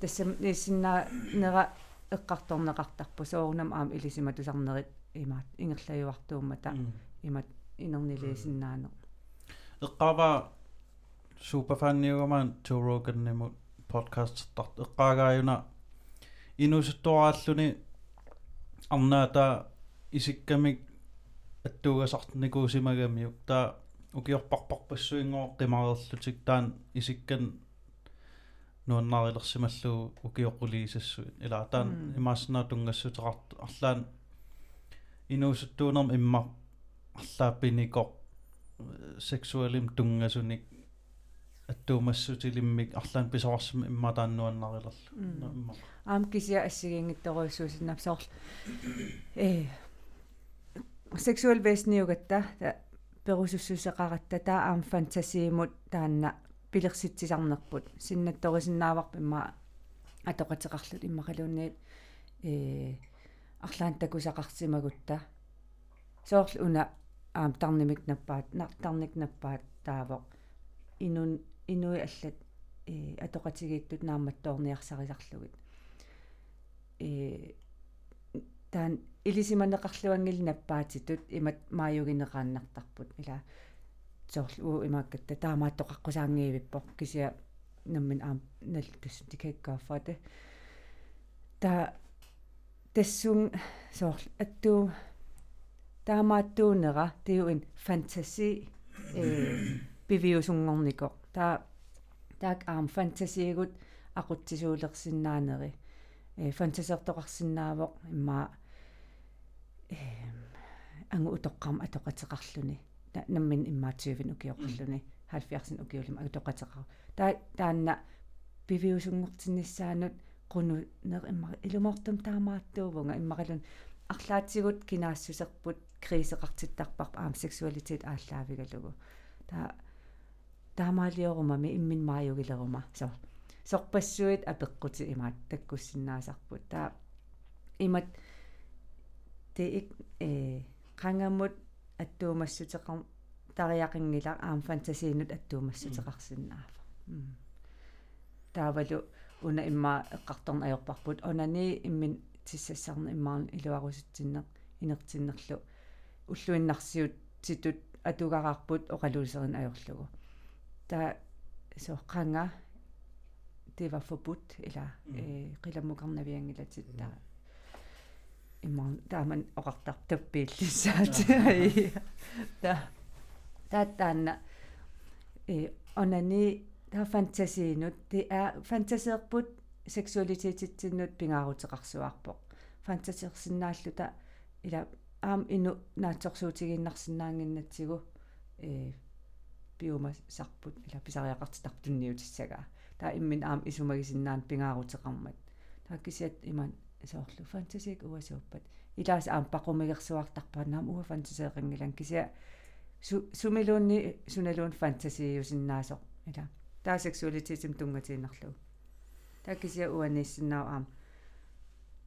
[SPEAKER 2] тассам ниссиннаа нера эққарторнеқартарпу соорунам аам илисиматусарнерит имаат ингерлаюартууммата имат инернилиисиннаанеқ
[SPEAKER 1] эққава суперфанниугамаан Joe Rogan-ниму подкасттарт эққаагааюна инусуттуааллуни арнаата исиккамик аттуугасартникуусимагамиу таа укиорпарпарпассуингоо қимарерлутик таан исиккан нуаннаарилерсималлуу укиоқулиисассуит ила таан имааснаа тунгассутерарт арлаан инусуттуунерм имма арлааппиникоқ сексуалим тунгасуник аттуумассутилиммик арлаан писоорсим имматааннуаннарилерлу
[SPEAKER 2] аам кися ассигингитторуйссуусиннап соорл э сексуал весниугатта перусуссусеқаратта таа аам фантасиимут таанна. Пилерситсисарнерпут синнатторисиннааварп имма атоқатеқарлут иммақалуунниит э арлаан такусақарсимагутта соорл уна аам тарнимик наппаат нартарник наппаат таавоқ инун инуи аллат э атоқатигииттут наамматтоорниарсарисарлугит э таан илисиманеқарлуангил наппаатитут имат мааюгинеқааннартарпут ила соорлу уу имааккатта таамааттоқаққусаангиивиппо кисия наммин аам налтус тикеккааффате та тассун соорлу аттуу таамааттуунера тиуин фантаси э пивиусунгорнико таа таак аам фантасиигут aqutsisuulersinnaaneri э фантасертоқарсинаавоқ имма э ангу утоққарма атоқатеқарлүни наммин иммаатсуивин укиоқарлүни 70 укиулим атоқатеқар таа таанна пивиусунгортиннссаанут quну нер имма илумортум таамааттуувнга иммақалун арлаатсигут кинаассусерпут крисеқартиттарпарпа аам сексуалитет ааллаавигалугу таа таамаалиорумами иммин мааюгилерума со сорпассуит апеққути имаат таккуссиннаасарпут. Таа имат те ик э қангаммут аттуумассутеқар тариақингила аам фантасиинут аттуумассутеқарсинаафа таавалу уна имма эққарторн ajorparput онани иммин тиссассарна иммаарн илуарусутсиннеқ инертиннерлу уллуиннарсиут титут атугараарпут оқалуусерин ajorlugu та соққанга det var forbudt eller øh, qilammuqarnaviangilati ta imman taaman oqartartappiillissaat ta taataanna øh onani ta fantasiinut det er fantaseerput seksualiteetitsinnut pingaaruteqarsuarpoq fantaseersinnaalluta ila aam inu naatsorsuutiginnarsinnaanginnatsigu øh piuma sarput ila pisariaqartitartunniutissага таа иммин аам исумагисиннаан пингаарутеқармат таа кисиат иман соорлу фантасик уасууппат илаас аам пақумигерсуартарпанаам уа фантасеэқингилан кися сумилуунни суналуун фантасиусиннаасо ила таа сексуалитетим тунгатииннарлугу таа кися уаниссиннаау аам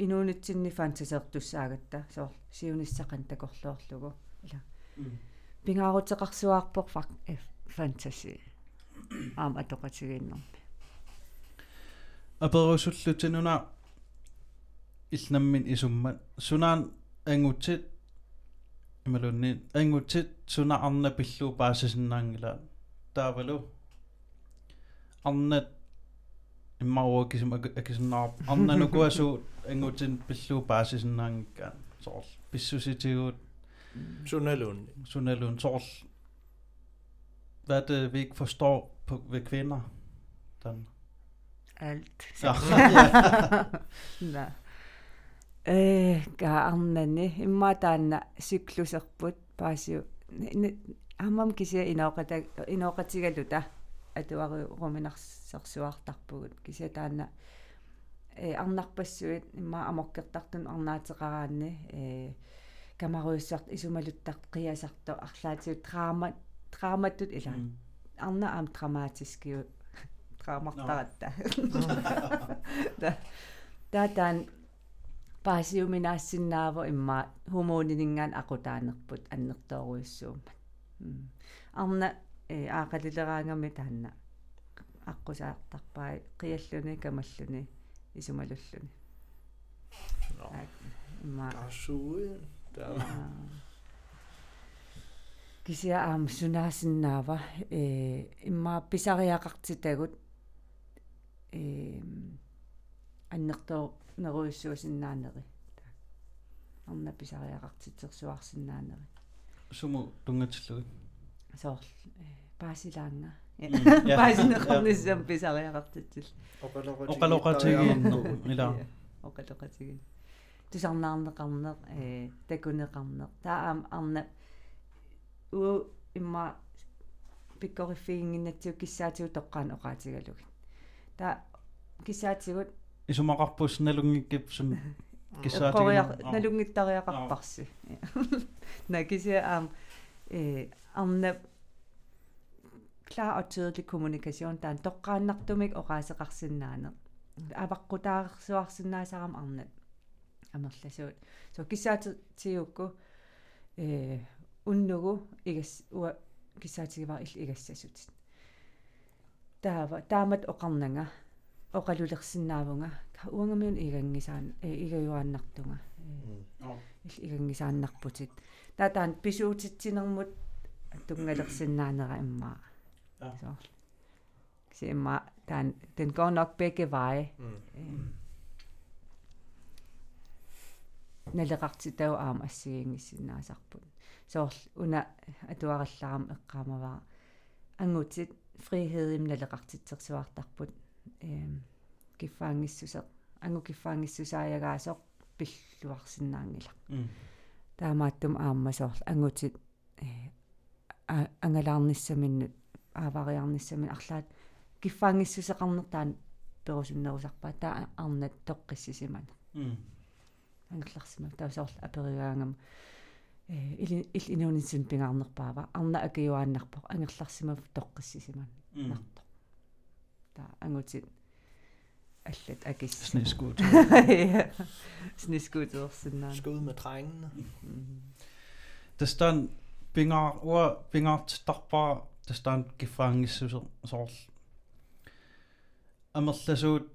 [SPEAKER 2] инуунитсинни фантасеэртуссаагатта соор сиуниссақан такорлуорлугу ила пингаарутеқарсуаарпоқ фак фантаси аам атоқатигииннэрми
[SPEAKER 1] аперусуллутинуна илнаммин исуммат сунаан ангутсит ималунни ангутсит суна арна пиллуу паасасиннаангила таавалу арнат иммауа кисим акисиннаар арнанукуасу ангутсин пиллуу паасасиннаангиккаан соорл писсуситигуут
[SPEAKER 3] Sunalun.
[SPEAKER 1] Sunalun Sorl. Hvad er det, vi ikke forstår på, ved kvinder? Den.
[SPEAKER 2] alt.
[SPEAKER 1] Ja.
[SPEAKER 2] на э гаарнани имма таанна сиклусерпут паасиу. Аммам кися иноқата иноқатигалута атуари руминарсерсуартарпугут кися таанна. Э арнарпассуит имма аморкертартун арнаатеқараанни э камаруиссарт исумалуттарт қиасарто арлаатиут драма драматтут ила. Арна аам драматискиу драмартаратта таатаан паасиуминаассиннаава имма хумоонинингаан акутаанерпут аннертооруиссуумат арна э аақалилераангами таанна. Аққусаартарпаа қиаллуни камаллуни исумалуллуни. Имма.
[SPEAKER 3] Taasuin. Der
[SPEAKER 2] кися аам сунаасиннаава э имма писариақартитагут э аннертоо неруиссуусиннаанери арна писариақартитсерсуарсиннаанери
[SPEAKER 1] Sumu tungatsillugi.
[SPEAKER 2] соор паасилаанга
[SPEAKER 1] ja.
[SPEAKER 2] паасинеқарниссам писариақартитсил
[SPEAKER 1] Oqaloqatigiinnu ila.
[SPEAKER 2] оқалоқатигин тусарнаарнеқарнеқ э такунеқарнеқ таа аам арна у имма пиккориффигингиннатсиу киссаатигу тоққаан оqaатигалугит таа киссаатигут
[SPEAKER 1] Sum
[SPEAKER 2] Korea
[SPEAKER 1] kissaatigiin.
[SPEAKER 2] налунгиттариақарпарси накися ам э арна klar og tydelig kommunikation таан тоққааннартумик оqaасеқарсинаане аваққутаарсуарсинаасарам арна амерласуут со киссаатиукку э уннугу игас уа киссаатигивар ил игассасутит. Таава таамат оқарнага оқалулерсинаавунга уангамиун игангисаан игаюааннартунга ил игангисааннарпутит таатаан писуутитсинермут тунгалерсинаанера иммаа
[SPEAKER 1] Ja.
[SPEAKER 2] så se imma den den går nok begge veje налеқартитау аама ассигингиссинаасарпут соорл уна атуаралларам эққаамаваа ангутит фриhed им налеқартитсерсуартарпут эм киффаангиссусеқ ангу киффаангиссусааягаасоқ пиллуарсинаангила таамааттум аама соорл ангутит э ангалаарниссаминнут аавариарниссамин арлаат киффаангиссусеқарнертаан перусуннерусарпаа таа арнат тоққиссисимана ангерларсима таусоорл аперигаангам э ил инуунисин пингаарнерпаава арна акиуааннарпо ангерларсимав тоққиссисиман. Нарто таа ангутит аллат акис
[SPEAKER 1] Sneskud.
[SPEAKER 2] снискутерсиннаа
[SPEAKER 3] Skud med drengene.
[SPEAKER 1] Tästä pinga ua pingat tarpa tästä kifangissu sorl. Amerlasut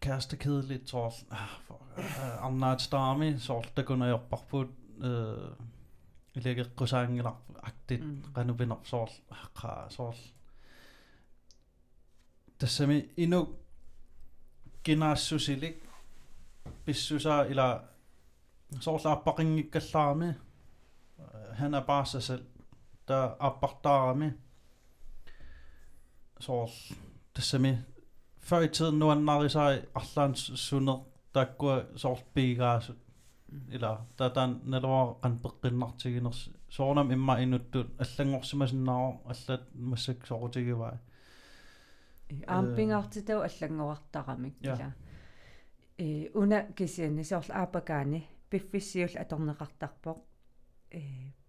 [SPEAKER 1] kæreste kedeligt sorl. Anna stami sorl der kunne jeg bare på øh lægge dasame endnu generassusilik pissusaa eller sorlaarpaqinngikkallаарmi øh, han er bare sig selv. Der appartarmi sorl dasame før i tiden nu han nari sig allan sunet der går sorl bigaas eller der der nalwa kan beqinnartiginers soornam imma inuttut allangorsimasinnaaro allat massak soortigivaa
[SPEAKER 2] аампингаартитау аллангуартарамик
[SPEAKER 1] Ja.
[SPEAKER 2] кила. Э уна кисианни соорл аапакаани пиффиссиул аторнеқартарпоқ э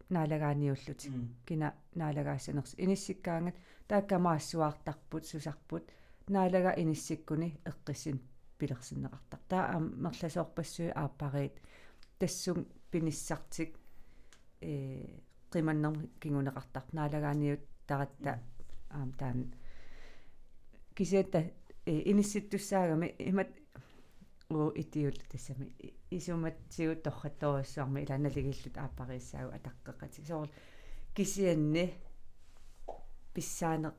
[SPEAKER 2] наалагааниуллут кина наалагаассанерс иниссиккаангат тааккамаассуаартарпут сусарпут наалага иниссиккуни эққиссин пилерсиннеқартар. Таа аа мерласоорпассуи ааппариит тассун пиниссартик э qimannern kinguneqartar naalaгаaniut таратта аам таан кисиатта инисситтуссаагами имат уу итиул тассами исумат сиут торратторуссаарми илааналигиллут ааппариссаагу атаққеқатик соор кисианни писсаане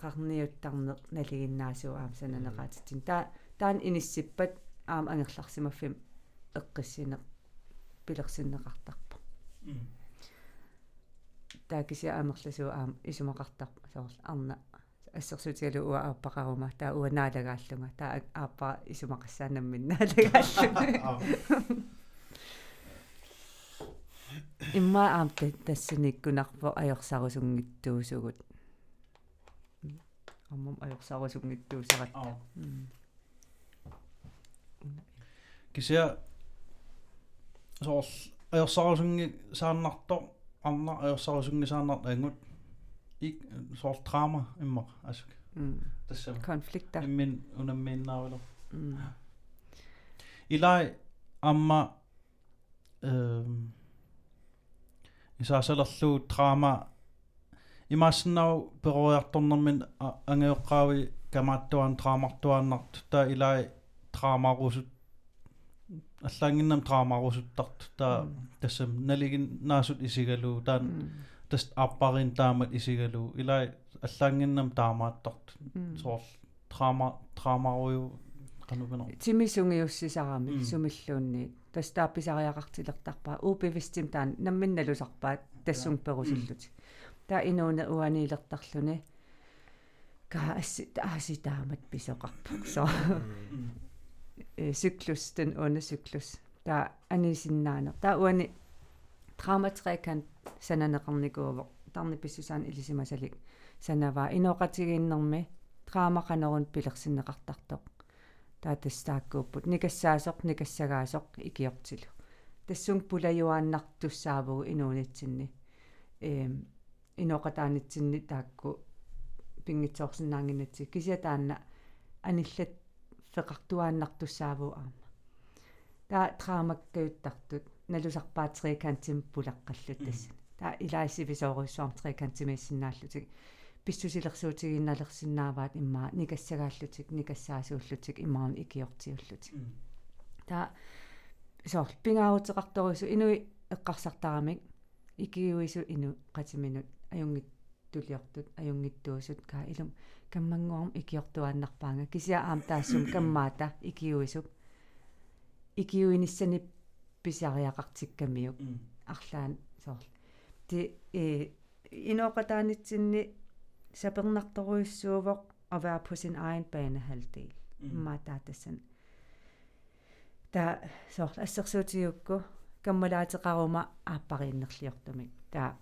[SPEAKER 2] qarniuttарне налигиннаасуу аам сананеқаатитсин таа таан иниссиппат аам ангерларсимаффим эққиссине пилерсиннеқартарпа таакиси аамерласуу аам исумақартар соор арна ассерсутигалу уа ааппақарума таа уа наалагааллунга. Таа ааппа исумақассаанаммин наалагааллунга имма аам тассаниккунарпо аёрсарусунгиттуусугут. Аммам аёрсарусунгиттуусарат.
[SPEAKER 1] Кися соор аёрсарусунги сааннартор арна аёрсарусунги сааннарт ангут ик соор драма имма асук
[SPEAKER 2] тасса конфликта
[SPEAKER 1] иммин унаммииннаавалу илай амма эм исаасалерлуу драма имаассиннау перориарторнэрмин ангеоққаави камааттуан драмартуааннарт таа илай драмарусут аллаангиннам драмарусуттарт таа тассам налигин наасут исигалуу таан тас аппарин таамат исигалуу илай аллаангиннам таамааттарт соор драма драмаруйу
[SPEAKER 2] канувена тимисунгиуссисарами сумиллуунни тас таапписариақартилертарпаа уупивистим таан намминналусарпаат тассун перусиллути таа инууна уаниилертарлүни ка асси тааси таамат писоқарпук со cyklus den onde cyklus der анисиннаанер таа уани драматреекан сананеқарникууво тарни писсусаан илисимасалик санаваа иноқатигииннэрми драмақанерун пилерсиннеқартартоқ таа тастааккууппут никассаасоқ никассагаасоқ икиортилу тассун пулаюааннартуссаавгу инуунитсинни эм иноқатаанитсинни таакку пингитсоорсинаангинатси кися таанна аниллат феқартуааннартуссааву аама таа траамаккаюттартут налусарпаатерикаантим пулаққаллут тасса таа илаассивисооруссуарм трикаантимиссиннааллутик писсусилерсуутигинналерсиннааваат иммаа никассагааллутик никассаасууллутик иммаарни икиортиуллутик. Таа соор пингаарутеқарторусу инуи эққарсартарамик икиуису ину қатиминут аюнгит тулиортут аюнгиттуусут каа илум каммангуарм икиортуааннарпаанга кися аам таассум каммаата икиуисук икиуиниссани писариақартиккамиук арлаан соор ти э иноқатаанитсинни сапернарторуйссуувоқ egen banehalvdel имма таатассан та соор ассерсуутиукку каммалаатеқарума ааппарииннерлиортумик таа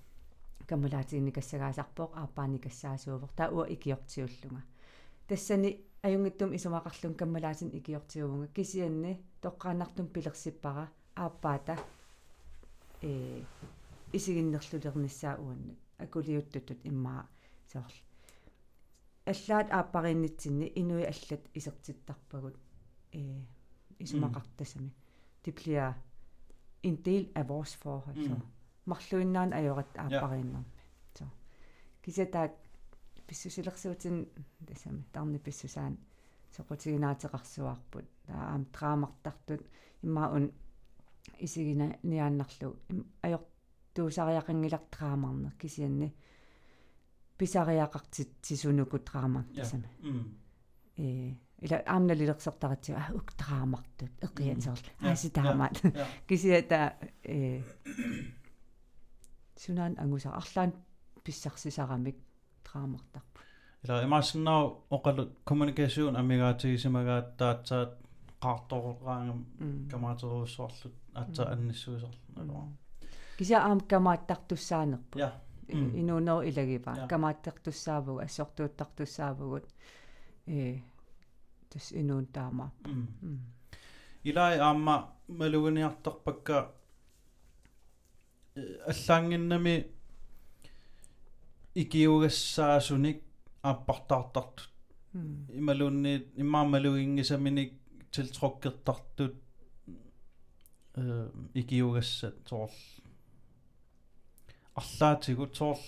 [SPEAKER 2] каммулаатигникассагаасарпоқ ааппааникассаасуувор таа уа икиортиуллунга. Тассани аюнгиттум исумақарлун каммалаатин икиортиувунга кисианни тоққаанартум пилерсиппара ааппаата э исигиннерлулерниссаа уанна акулиуттутут иммаа соорлу аллаат ааппариннитсинни инуи аллат исертиттарпагут э исумақартасами. Det bliver en del af vores forhold så марлуиннаан ajorат ааппарииннэрми so кисатаат писсусилерсуутин тасами тарни писсусаан соқутигинаатеқарсуарпут таам драамартартут иммаа ун исигина ниааннарлу драамарнер кисианни писариақартит сисунуку драамар тасами э ила аамналилерсертаратсига а ук драамартут эққиансерл ааси таамаат кисиата э сунaan ангуса арлаан писсарсисарамик драамартарпу
[SPEAKER 1] ила имаассиннаа оқалу коммуникасиун амигаатигисимагаат таатсаат qaartoruqaangam kamaateruussuarlut atsa annissuisarlu
[SPEAKER 2] кися аам камааттартуссаанерпу я инуунер илагипа камааттартуссаавгу ассортууттартуссаавгут э тас инуун таамаа
[SPEAKER 1] илай аама малугиниарторпакка аллаангиннами икиугассаасуник ааппартаартартут. Ималуунни иммаамалугингисаминик tiltrukkертартут э икиугассат соорл арлаатигут соорл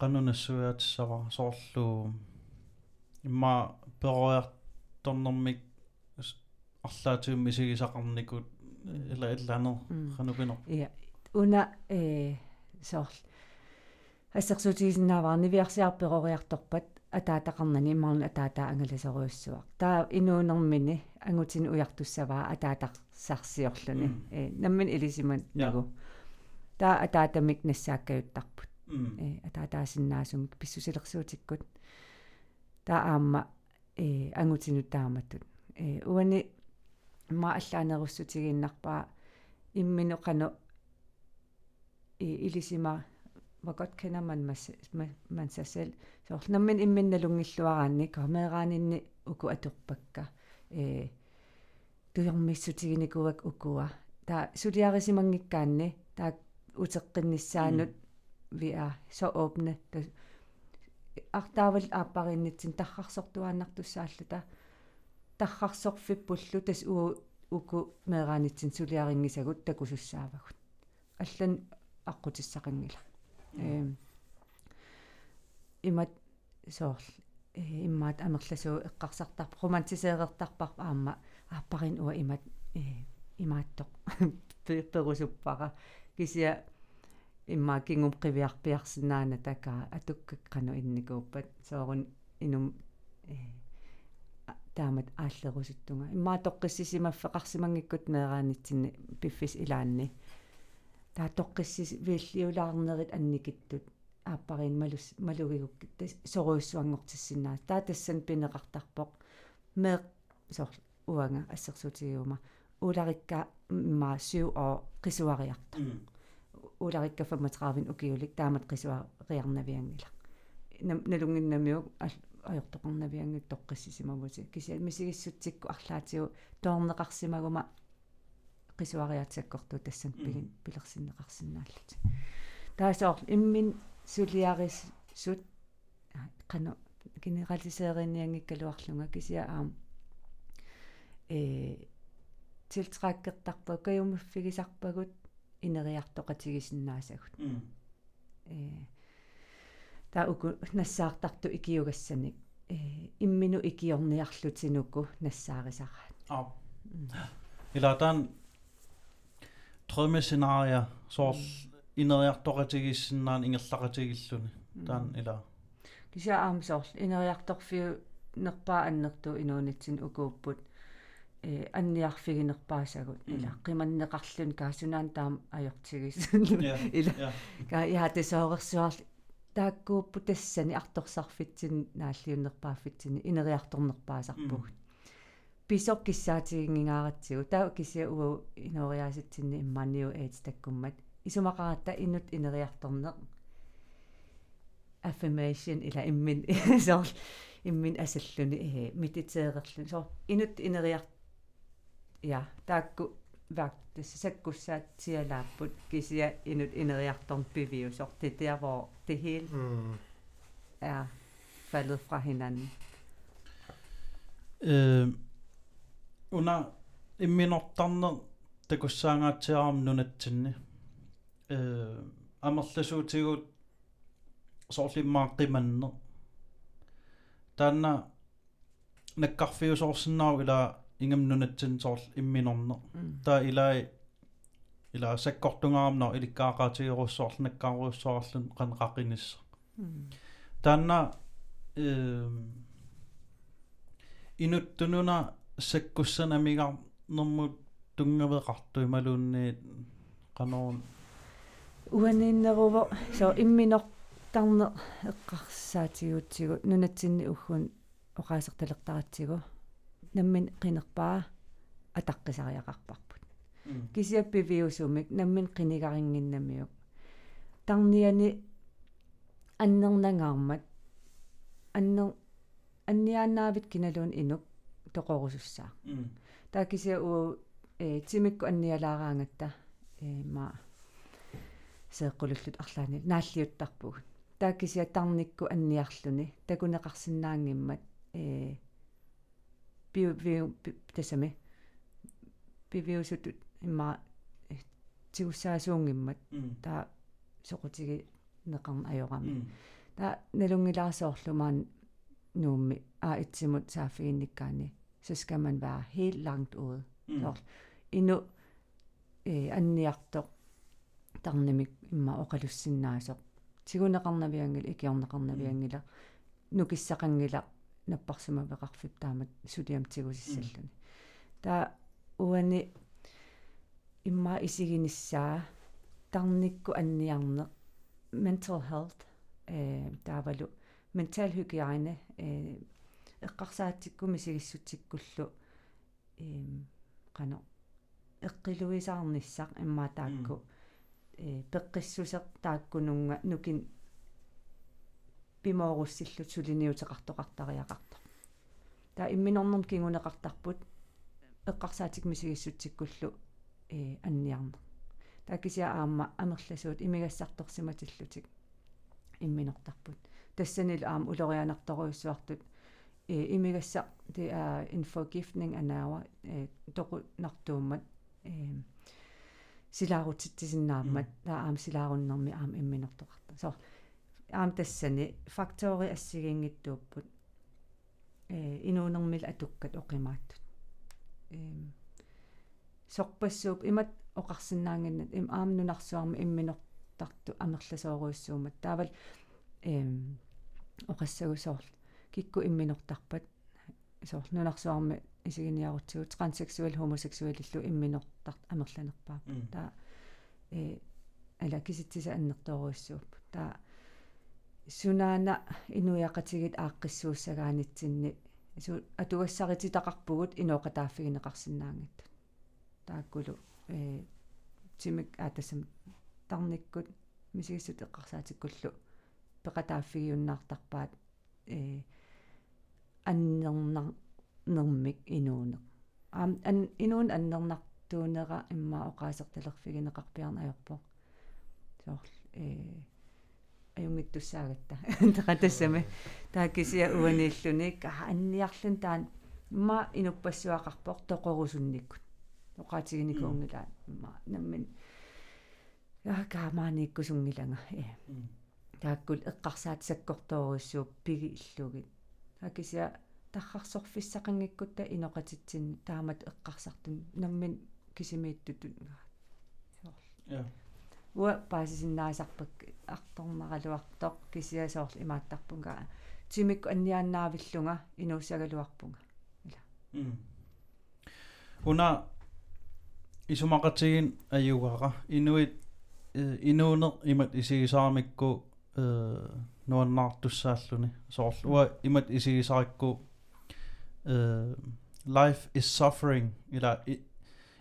[SPEAKER 1] qanunassuaatissava soorlu имма пероярторнэрмик арлаатиумми сигисақарникут ила илланер qanupinor
[SPEAKER 2] ja una э соорл ассерсутигисиннааварни виарсиарперориарторпат атаатақарнани иммарни атаатаа ангаласеруйуссуа таа инуунэрмини ангутин уяртуссаваа атаатарсарсиорлуни э наммин илисиман нагу таа атаатамик нассааккаюттарпут э атаатаасиннаасумик писсусилерсуутиккут таа аама э ангутинут тааматтут э уани ма аллаанеруссутигииннарпаа иммину қано э илисима hvor godt kender man man, man, man sig selv. Så når man er mindre lungilluaraanni kameraaninni uku aturpakka eh tuyormissutiginikuak ukua ta suliarisimangikkaanni ta uteqqinnissaanut vi er så åbne артаавал ааппариnnitsin таррарсортуааннартуссааллута таррарсорфиппуллу тас уу уку меераанитсин сулиарингисагут такусуссаавагут аллан аққутиссақангила э имат соорл иммаат амерласуу эққарсартар романтисеэрертарпар аама ааппарин уа имат э имааттоқ. Перусуппара кисия имма кингум қивиарпиарсинаана такаа атуккак қану инникууппат. Соорун инум э таамат ааллерусуттунга. Иммаа тоққиссисимаффеқарсимангиккут меераанитсинни пиффис илаанни таа тоққиссис вииллиулаарнерит анникиттут. Ааппарин малус малугигуккит соруйуссуангортиссинаа таа тассан пинеқартарпоқ. Меэ сор уанга ассерсутигиума. Уларикка ма сиу о қисуариарта уларикка 35 укиулик таамат қисуариарнавиангила налунгиннамиук ajortoqarnaviangit toqqissisimagusi kisia misigissutikku арлаатигу тоорнеқарсимагума qisuariatsakkortu tassan pilin pilersinneqarsinnaallут таасоор иммин сулиарис сут qanu генералисеериниангиккалуарлунга кисиа аам э тилтрааккертарпа каюмуффигисарпагут инериартоqатигисиннаасагут э та уку нассаартарту икиугассаник э иммину икиорниарлутинуку нассаарисараат
[SPEAKER 1] аа илатан drømmescenarier soorl ineriartoqatigissinaан ingerlaqatigilluni taan ila
[SPEAKER 2] kisia aam soorl ineriartorfiu nerpaa annertu inuunitsin ukuupput э анниарфигинерпаасагут ила қиманнеқарлун каасунаан таам ajortigissun ила ка яатесоорерсуарл тааккууппу тассани арторсарфитсин нааллиуннерпааффитсини инериарторнерпаасарпугут писок киссаатигингааратсигу таа кися уу инориааситсинни иммааниу эйт таккуммат исумақаратта инут инериарторнеқ affirmation ила иммин соор иммин асаллуни э мититеерерлун соор инут инериар я таакку вак тассаккуссаатсиалааппут кисия инут инериарторн пивиу соор тетиаво det hele er faldet fra hinanden.
[SPEAKER 1] Øh, una имминортарнер такуссаангаатсиарам нунатсинни э амерласуутигут соорлиммааққиманне таанна наккарфиусоорсиннару ила ингам нунатсин соорл имминорне таа илай ила саккортунгаарнер иликкаақаатигеруссоорл наккааруссоорлун qanqaqinissa таанна э инуттунуна саккуссанамига нэрмут тунгавеқарту ималуунниит канаун
[SPEAKER 2] уаниннерува со имминортарне эққарсаатигуутсигу нунатсинни уггун оқаасерталертаратсигу наммин қинерпаа атаққисариақарпарпут кисиаппи виусумик наммин қинигарингиннамиук тарниани аннернангаармат аннер анниааннаавит киналуун инук тоqorusусsaa
[SPEAKER 1] mm
[SPEAKER 2] таакisia уу э тимикку анниалаараангатта э ма сеэккулуллут арлаани нааллиуттарпуг таакisia тарникку анниарлуни такунеқарсинаангиммат э биу биу тасами бивиусутут имма тигуссаасуунгиммат таа соқутиги неқарна ajorami та налунгилаасоорлумаан нуумми а итсимут саафигинниккаани så skal man være helt langt ude. Så ину э анниарто тарнамик имма оқалуссиннаасо тигунеқарнавиангила икиорнеқарнавиангила нукиссақангила наппарсума веқарфип таамат сулиам тигусиссаллуни та уани имма исигиниссаа тарникку анниарне mental health э таавалу mental hygiene э эққарсаатиккуми сигиссутиккуллу эм қано эққилуисаарниссақ имма таакку э пеққиссусеқ тааккунунга нукин пимооруссиллут сулиниутеқартоқартариақарто таа имминорнерм кингунеқартарпут эққарсаатик мисигиссутиккуллу э анниарнер тааккисиа аама амерласуут имигассарторсиматиллутик имминортарпут. Тассанил аама улорианарторуйссуартут имигасса det er en forgiftning af nerver э току нартууммат э силаарутитсиннааммат таа аам силааруннэрми аам имминортоқарта со аам тассани фактори ассигингиттууппут э инуунермил атуккат оқимааттут. Э сорпассууп имат оқарсинаангиннат им кикку имминортарпат соор нунарсуарми исигиниарутсигут транссексуал хомосексуалиллу имминортарт амерланерпаа таа э ала киситсиса аннерторуиссууп таа сунаана инуяқатигит ааққиссууссагаанитсинни. Су атугассарититақарпугут иноқатааффигинеқарсинаангат тааккулу э тимик аатасам тарниккут мисигиссут эққарсаатиккуллу пеқатааффигиуннаартарпаат э аннернар нермик инуунеq аам ан инуун аннернартуунера имма оqaасерталерфигинеqarpiarna ajorpo соор э аюнгиттуссаагатта тақатассами тааккисиа уанииллуни каа анниарлун таан имма инуппассуақарпоқ тоқорусунниккут оqaатигиникуунгилаа имма наммин я каамааниккусунгилага э. Тааккул эққарсаат саккорторуссууп пиги иллугит акися таррарсорфиссақангиккутта иноқатитсин таамат эққарсартун наммин кисимииттутун
[SPEAKER 1] я
[SPEAKER 2] уа паасисиннаасарпак арторнаралуартоқ кисиасоорл имааттарпунга. Тимик анниааннаавиллунга инууссагалуарпунга ила.
[SPEAKER 1] Уна исумақатигин аюгара инуит инуунеқ имат исигисаамикку э нуаннаартуссааллуни соорл уа имат исигисарикку э life is suffering. Ила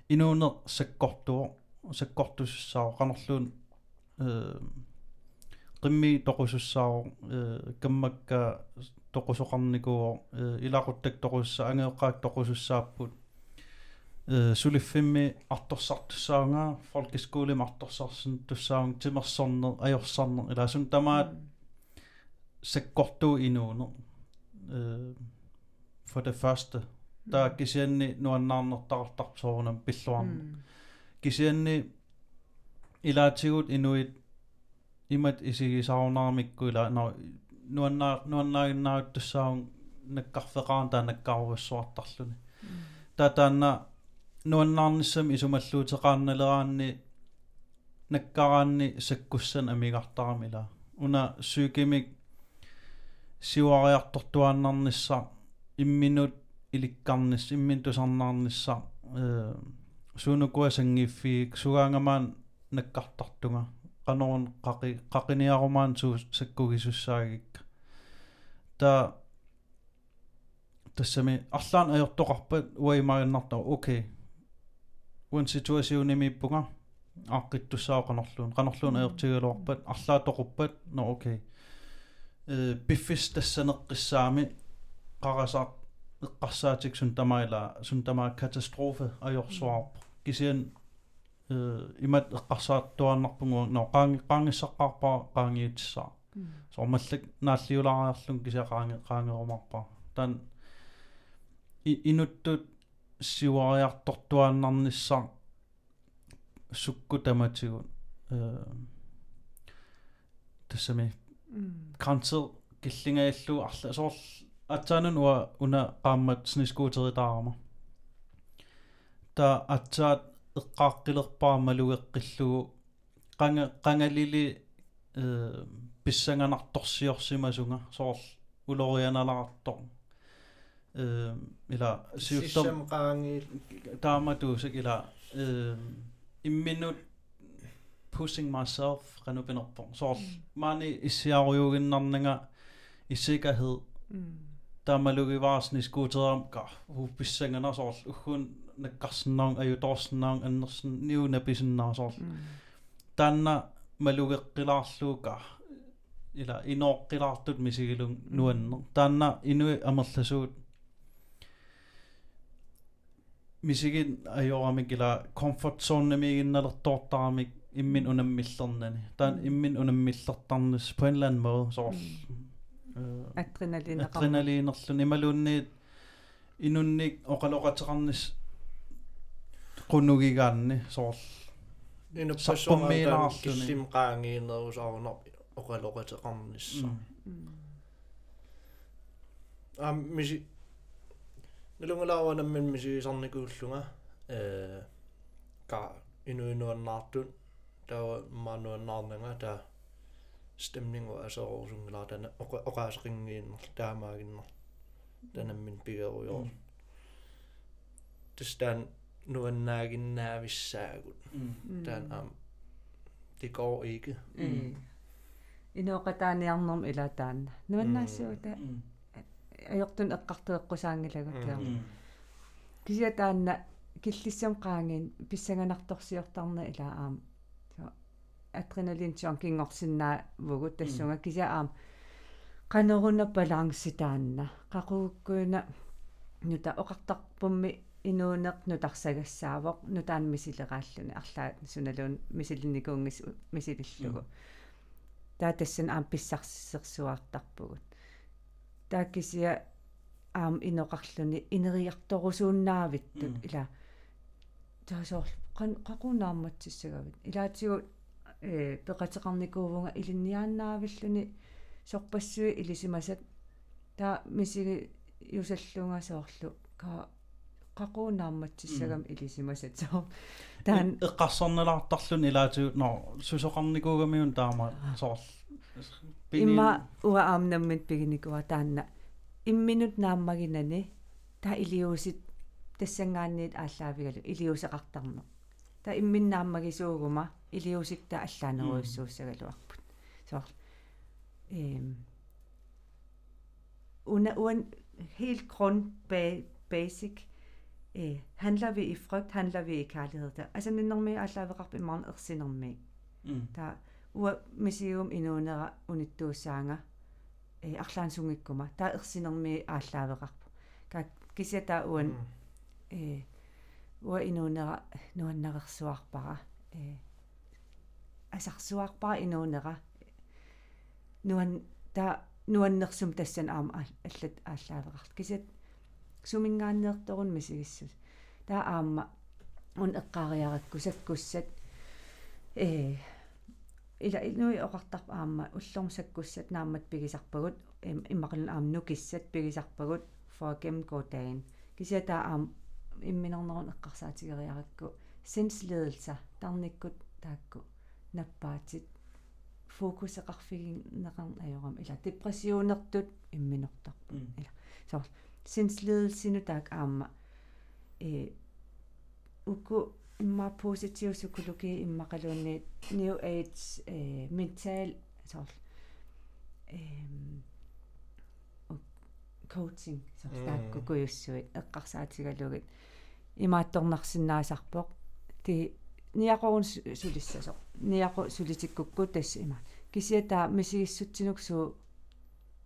[SPEAKER 1] инуунер саккортуо саккортуссаа канерлуун э qimmi toqusussaaru kammakka toqusoqarnikuo ilaquttak toqussa angeeqqaak toqusussaapпут э сулиффимми арторсартуссаунга folkeskole арторсарсин туссаун тимерсорнер ajorсарнер илаасун тамаат sakkortu inuunu øh, for det første der mm. kisianni nuannaarnertartarsoornam pilluarna mm. kisianni ilaatigut inuit imat isigisaarunaarmikku ila no nuanna nuannaaginnaaruttussaarun nakkarfeqaan taa nakkaaruvassuartarluni taa taanna nuannaarnissam isumalluuteqaarnaleraanni nakkaraanni sakkussan amigartaramila una psykimik сиуариарторtuannarnissa имминут иликкарнис иммин тусарнаарнисса э сунукуасангиффиик сугаангамаан наккартартунга qanoorun qaqi qaqiniarumaan suu sakkugisussаагikka та тассами арлаан ajortoqarpat уаймариnnarta окей уан ситуасиунimииппунга ааққиттуссаа qanорлуун qanорлуун ajortigaluarpat арлаатоқуппат но окей э биффис тассанеққиссаами qarasa eqqarsaatik sun tamaila sun tamaa katastrofe ajorsuarpo kisian имат эққарсаартуарнарпугу но qaangi qaangissаққарпаа qaangiutissаа соормаллак нааллиулаариарлун кися qaangi qaangерумарпаа таан инуттут сиуариартортуааннарниссаа сукку таматигут э тассами кансер киллингааллу арла соор атсаанун уа уна qaammat снискуутеритаарама та атсаат эққааққилерпаамалугеққиллугу qanga qangalili э писсанганарторсиорсимасунга соор улорианалаартор э ила сиуттер
[SPEAKER 3] qaangi
[SPEAKER 1] тааматуусак ила э имминут pushing myself qanupinерпор соор маани иссиаруйугиннарнага иссикаhed таамалугиваарсни скуутерам ка хупписсангана соор уггун наккарсинаун аюторсинаун аннерсин ниуна писиннаа соор таанна малугеққилаарлуука ила инооққилаартут мисигилун нуаннер таанна инуи амерласуут мисигин ajorami kila comfort zone migинналертоортарамик иммин унаммиллернани таан иммин унаммиллертарнис på en eller anden måde så
[SPEAKER 2] адреналин
[SPEAKER 1] адреналинерлун ималуунниит инунник оқалоқатерарнис qunnugigaanni soor
[SPEAKER 3] инуппассуараа киллим qaangiinerusarunor оқалоқатерарнисса а миси налунгалааванаммин мисисарникууллунга э ка инуинуаннаартут таа мануаннаарнага таа stemningu асоорусунгилаа тана оқаасеқингииннер таамаагиннер танаммин пигеруйоо тстан nuannaaginnaavissaagut taan am det går ikke
[SPEAKER 2] инооqataaniarnerm илатаанна нуаннаассуута ajortun eqqarteeqqusaagilagut кися таанна киллиссам qaangin писсаганарторсиортарна ила аам адреналин тион кингорсиннаа вугу тассунга кися аам qanерунна баланси таанна qaqugukkuuna нута оқартарпумми инуунеқ нутарсагассаавоқ нутаан мисилерааллуни арлаа суналуун мисилинникуунгис мисилиллугу таа тассан аам писсарсерсуартарпугут таа кisia аам иноқарлуни инериарторусууннаавиттут ила таасоор қан қақунаамматсиссагавит илаатигу э пеқатеқарникуувунга илинниааннаавиллуни сорпассуи илисимасат. Таа мисиги юсаллунга соорлу ка qaqууnaammatsissagam ilisимасатсоо таан
[SPEAKER 1] эққарсорнелаартарлун илаатигу но сусоқарникуугамиун таама соор
[SPEAKER 2] имма уа аамнаммит пигиникуа таанна. Имминут нааммагинани та илиусит тассангаанниит ааллаавигалу. Илиусеқартарне та имминнааммагисуугума илиусикта аллаанеруйуссууссагалуарпут соор эм una uan helt grund basic øh, handler vi i frygt, handler vi i kærlighed. Der. Altså, når man er lavet op i morgen, er det med. Der ua museum i nogle unitto sanger. Øh, Aklan sungikkuma. Der er det med at lavet op. Kan kisse der i nogle nuan der nuannersum tassan aama allat ааllaавеқарт кисат сумингааннеэрторун мисигиссус таа аама ун эққариаракку саккуссат э ила инуи оқартарп аама уллорм саккуссат нааммат пигисарпагут. Иммақалун аам нукиссат пигисарпагут. For at gennemgå dagen кися таа аам имминернерун эққарсаатигериаракку сенсledelser тарниккут таакку наппаатит фокусеқарфигиннеқарн ajorам ила депрессионертут имминертарпу ила соор sindsledelsinu taak aamma э уку имма positiv psykologi иммақалуунни new age э mental соор эм coaching соор таакку куйуссуит эққарсаатигалугит имаатторнарсинаасарпоқ ти ниақорун сулиссасо ниақо сулитиккукку тасса има. Кисиата мисигиссутсинуксуу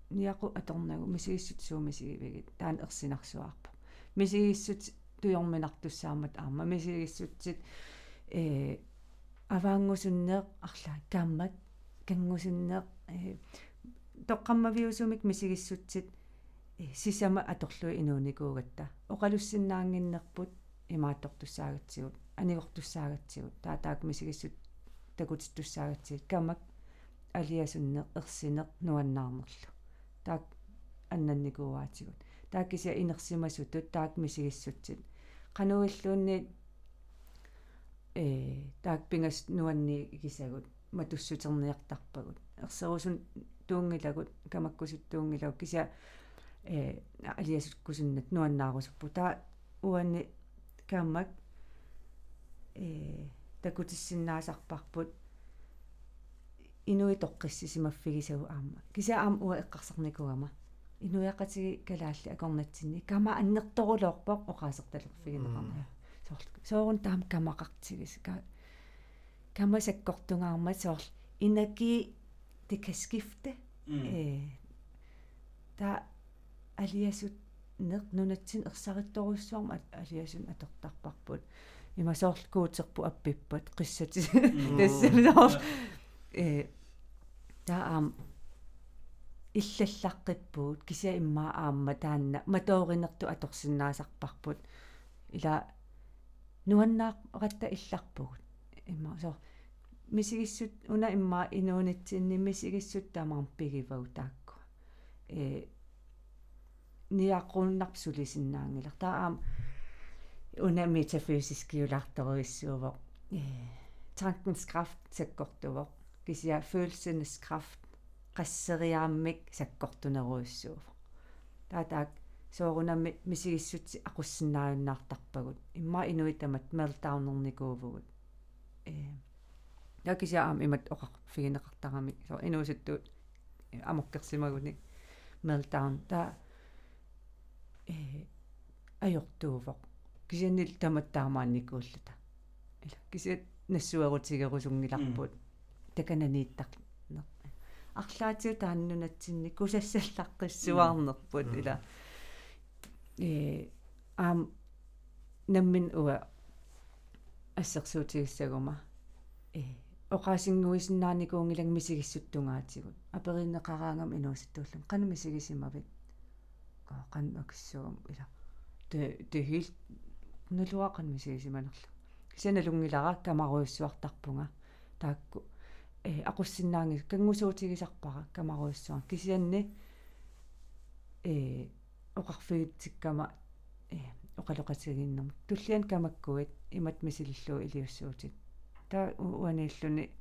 [SPEAKER 2] ниақу аторнагу мисигиссут суумисигивигит таан ерсинарсуарпу мисигиссут туйорминартуссаамат аама. Мисигиссутсит э аваангусуннеэ арлаа кааммат кангусуннеэ э тоққаммавиусумик мисигиссутсит э сисама аторлуи инууникуугатта оқалуссиннаангиннерпут имааттортуссаагатсигут анигортуссаагатсигут таатаак мисигиссут такутиттуссаагатсигут камак алиасунне ерсинеқ нуаннаарнерлу таак аннанникууаатигут тааккися инерсимасутут таак мисигиссутсит. Qanуиллуунни э таак пингас нуанни кисагут. Матуссутерниартарпагут ерсерусун туунгилагут камаккусут туунгилагут кися э алиасут кусуннат нуаннаарусуппу. Таа уанни каммак э такутиссиннаасарпарпут инуи тоққиссисимаффигисагу аама. Кися аама уа эққарсарникуама инуяқатиги калаалли акорнатсинни. Кама аннерторулоорпоқ оқаасерталерфигинеқарнаа соорлу соорун таам камақартигис. Ка кама саккортунгаарма соорл инаки skifte э та алиасут неқ нунатсин ерсаритторуссуарма алиасун атортарпарпут имасоорлкуутерпу аппиппат қиссати тассамисоор э таам иллаллаққиппуут кися иммаа аама таанна. Матооринерту аторсиннаасарпарпут. Ила нуаннаа ратта илларпугут. Имма со мисигиссут уна иммаа инуунитсинни мисигиссут таамаар пигивау таакку э ниаққуннарсулисиннаангилар таам уна metafysiskiulарторуиссуувоо э tankens kraft саккортувоо кisia følelsenes kraft qasseriaamik sakkortuneruissuuf таатаак соорунамми мисигиссутси aqussinnaajunnaartarpagut имма инуитамат meltdown-нерникуувгут э якисаам имат оқар фигинеқартарами со инуусуттуут амоккерсимагуни meltdown та э ajortuuvoq кисианнил таматтаамаанникууллута ила кисиат нассуерутигерусунгиларпут такананииттар арлаатиу тааннунатсинни кусассаллаққиссуарнерпут ила. Э аам наммин уа ассерсуутигиссагума. Э оқаасингуисиннааникуунгилаг мисигиссуттунгаатигут. Апериннеқараангам инууситтууллум қана мисигисимавит қан акиссугам ила. Те те хил нулуақан мисигисиманерлу кисаналунгилара камаруйссуартарпунга таакку э aqussinnaangi кангусуутигисарпара камаруйссуар кисианни э оқарфигитсиккама э оқалоқатигиннэрм туллиан камаккуит имат мисиллуу илиуссуутит таа уаниллуни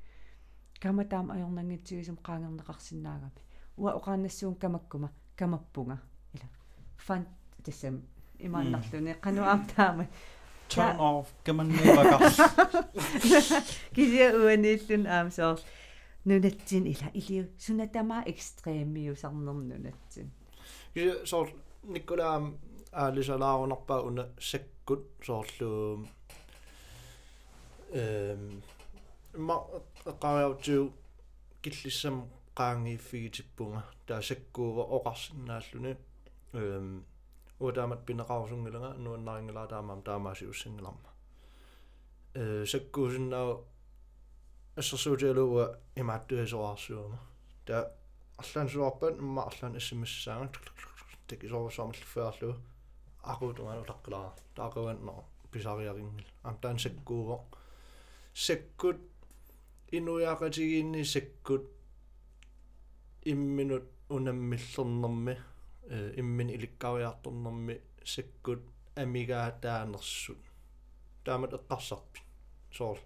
[SPEAKER 2] каматаам ajornangitsигисум qaangerneqarsinnаагами уа оқааннассуун камаккума камаппунга ила фан тассам имааннарлуни qanu таама
[SPEAKER 1] turn off гаманнеэракарс
[SPEAKER 2] кися уаниллун аамсоор нунатсин ила илиу сунатама экстремиусарнернунатсин
[SPEAKER 3] кися соор никкулаам аалисалаарунарпаа уна саккут соорлуу эм ма qaariartuu киллиссам qaangiiffigitippunga таа саккуува оқарсинааллуни эм уутаамат пинеқарусунгилага нуаннарингилаа таамаам таамаасиуссингиларма э саккуусиннаа ассерсуутиалуа имааттуасоарсуама таа арлаан суарпат имма арлаан ассимассаага такисоорсуамаллуффаарлу aquutungalu taqqilaa taaqawanno pisariaringil amtaan sakkuuvo sakkut inuyaaqatigiinni sakkut imminut unammillernermi иммин иликкариарторнэрми саккут амигаа таанерсут таамат эққарсарпи соорл.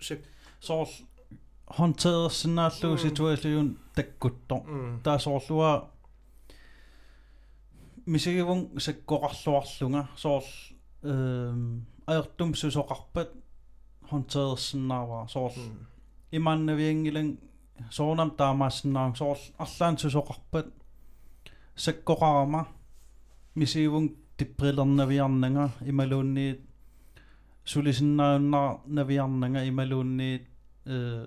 [SPEAKER 3] Сак
[SPEAKER 1] соорл. Håndteret situation takkuttor taasooрлуа мисигивун саккоқарлуарлунга соорл эм аертум сусоқарпат håndteret соорл. Имааннавиангилан соорнам таамаассиннаан соорл арлаан сусоқарпат саккоqarama мисивун типприлернавиарнага ималуунниит сулисиннааюннаа навиарнага ималуунниит э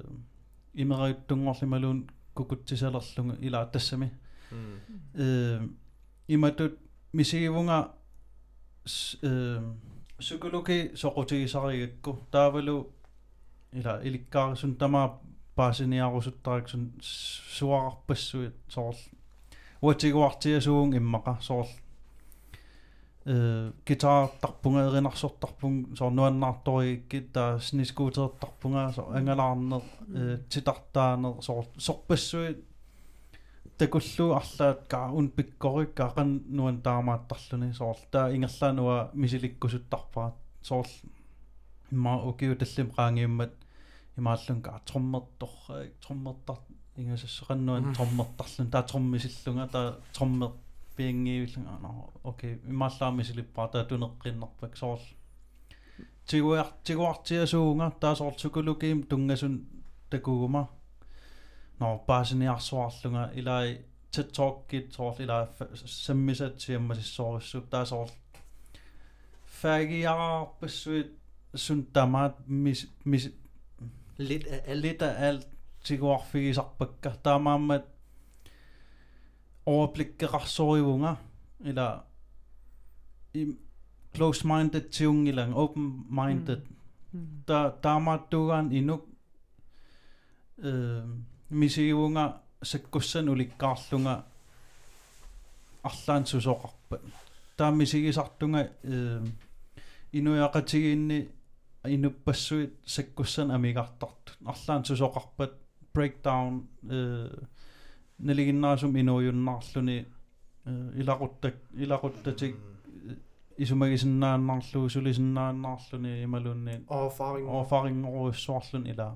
[SPEAKER 1] имераюттунгорлу ималуун kukuttisalerlunga ila tassami
[SPEAKER 3] Mm.
[SPEAKER 1] э иматут мисигивунга э psykologi soqutigisarigakku. Taavalu ila ilikkaarisun tama paasiniarusuttariksun suararpassuit soorl uatiguartiasuung immaqa soorl э гитаартарпунга эринарсортарпун соор нуаннаарторигикки таа снискуутертарпунга соор ангалаарнер э титартаанер соор сорпассуит такуллу арлаат каа ун пиккорик кақан нуан таамааттарлуни соор таа ингерлаануа мисиликкусуттарпаат соор ма окиу таллим qaangiummat имааллун каа троммерторраик троммертар ингасассеқаннуан троммертарлун таа троммисиллунга таа троммер пиангиивиллунга ана окей имааллаами силиппаа таа тунеққиннарпак соор тигуар тигуартиасуунга таа соор psykologиим тунгасун такугума no paasiniarsuarlunga ilai TikTokit sort ila sammisat siammasissoorissuk taa sort fagiarpassuit sun tamaat mis mis
[SPEAKER 3] lidt af alt
[SPEAKER 1] lidt af alt tiguarfigisarpakka taamaammat overblikkerarsorivunga ila i close minded tiungilang open minded ta taamaattugaan inuk э мисигивунга саккуссан уликкаарлунга арлаан сусоқарпат тааммисигисартунга э инуяқатигиинни инуппассуит саккуссан амигартартут арлаан сусоқарпат breakdown э налигиннаасум инуйуннаарлуни э илақуттак илақуттатик исумагисиннааннаарлу сулисиннааннаарлуни ималуунни
[SPEAKER 3] og erfaring
[SPEAKER 1] erfaringoruissuarlun ila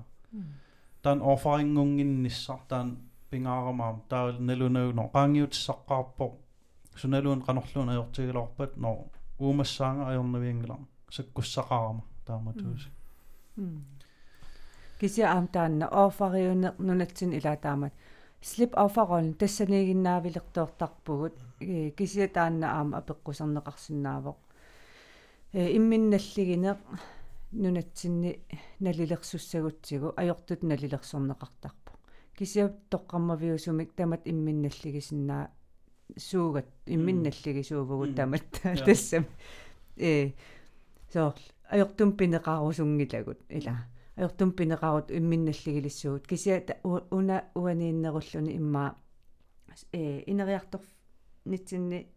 [SPEAKER 1] taan erfaringunginnissar taan pingaaramaam taa nalunauno qaangiutissaqqaarpo sunaluun qanorluun ajortigilorpat no uumassaanga ajornaviangilar sakkussaqaarama taamatuusi
[SPEAKER 2] кися аам таанна офариуне нунатсин илаатаамат. Слип офарон тассанигиннаавилертоортарпугут кися таанна аама апеққусернеқарсинаавоқ э имминналлигинеқ нунатсинни налилерсуссагутсигу ajortut налилерсорнеқартарпу кися тоққармавиусумик тамат имминналлигисиннаа суугат имминналлигисуувгут тамат тассам э соор ajortum пинеқарусунгилагут ила ajortum пинеқарут имминналлигилиссуут кися уна уанииннеруллуни имма э инериартор нитсинни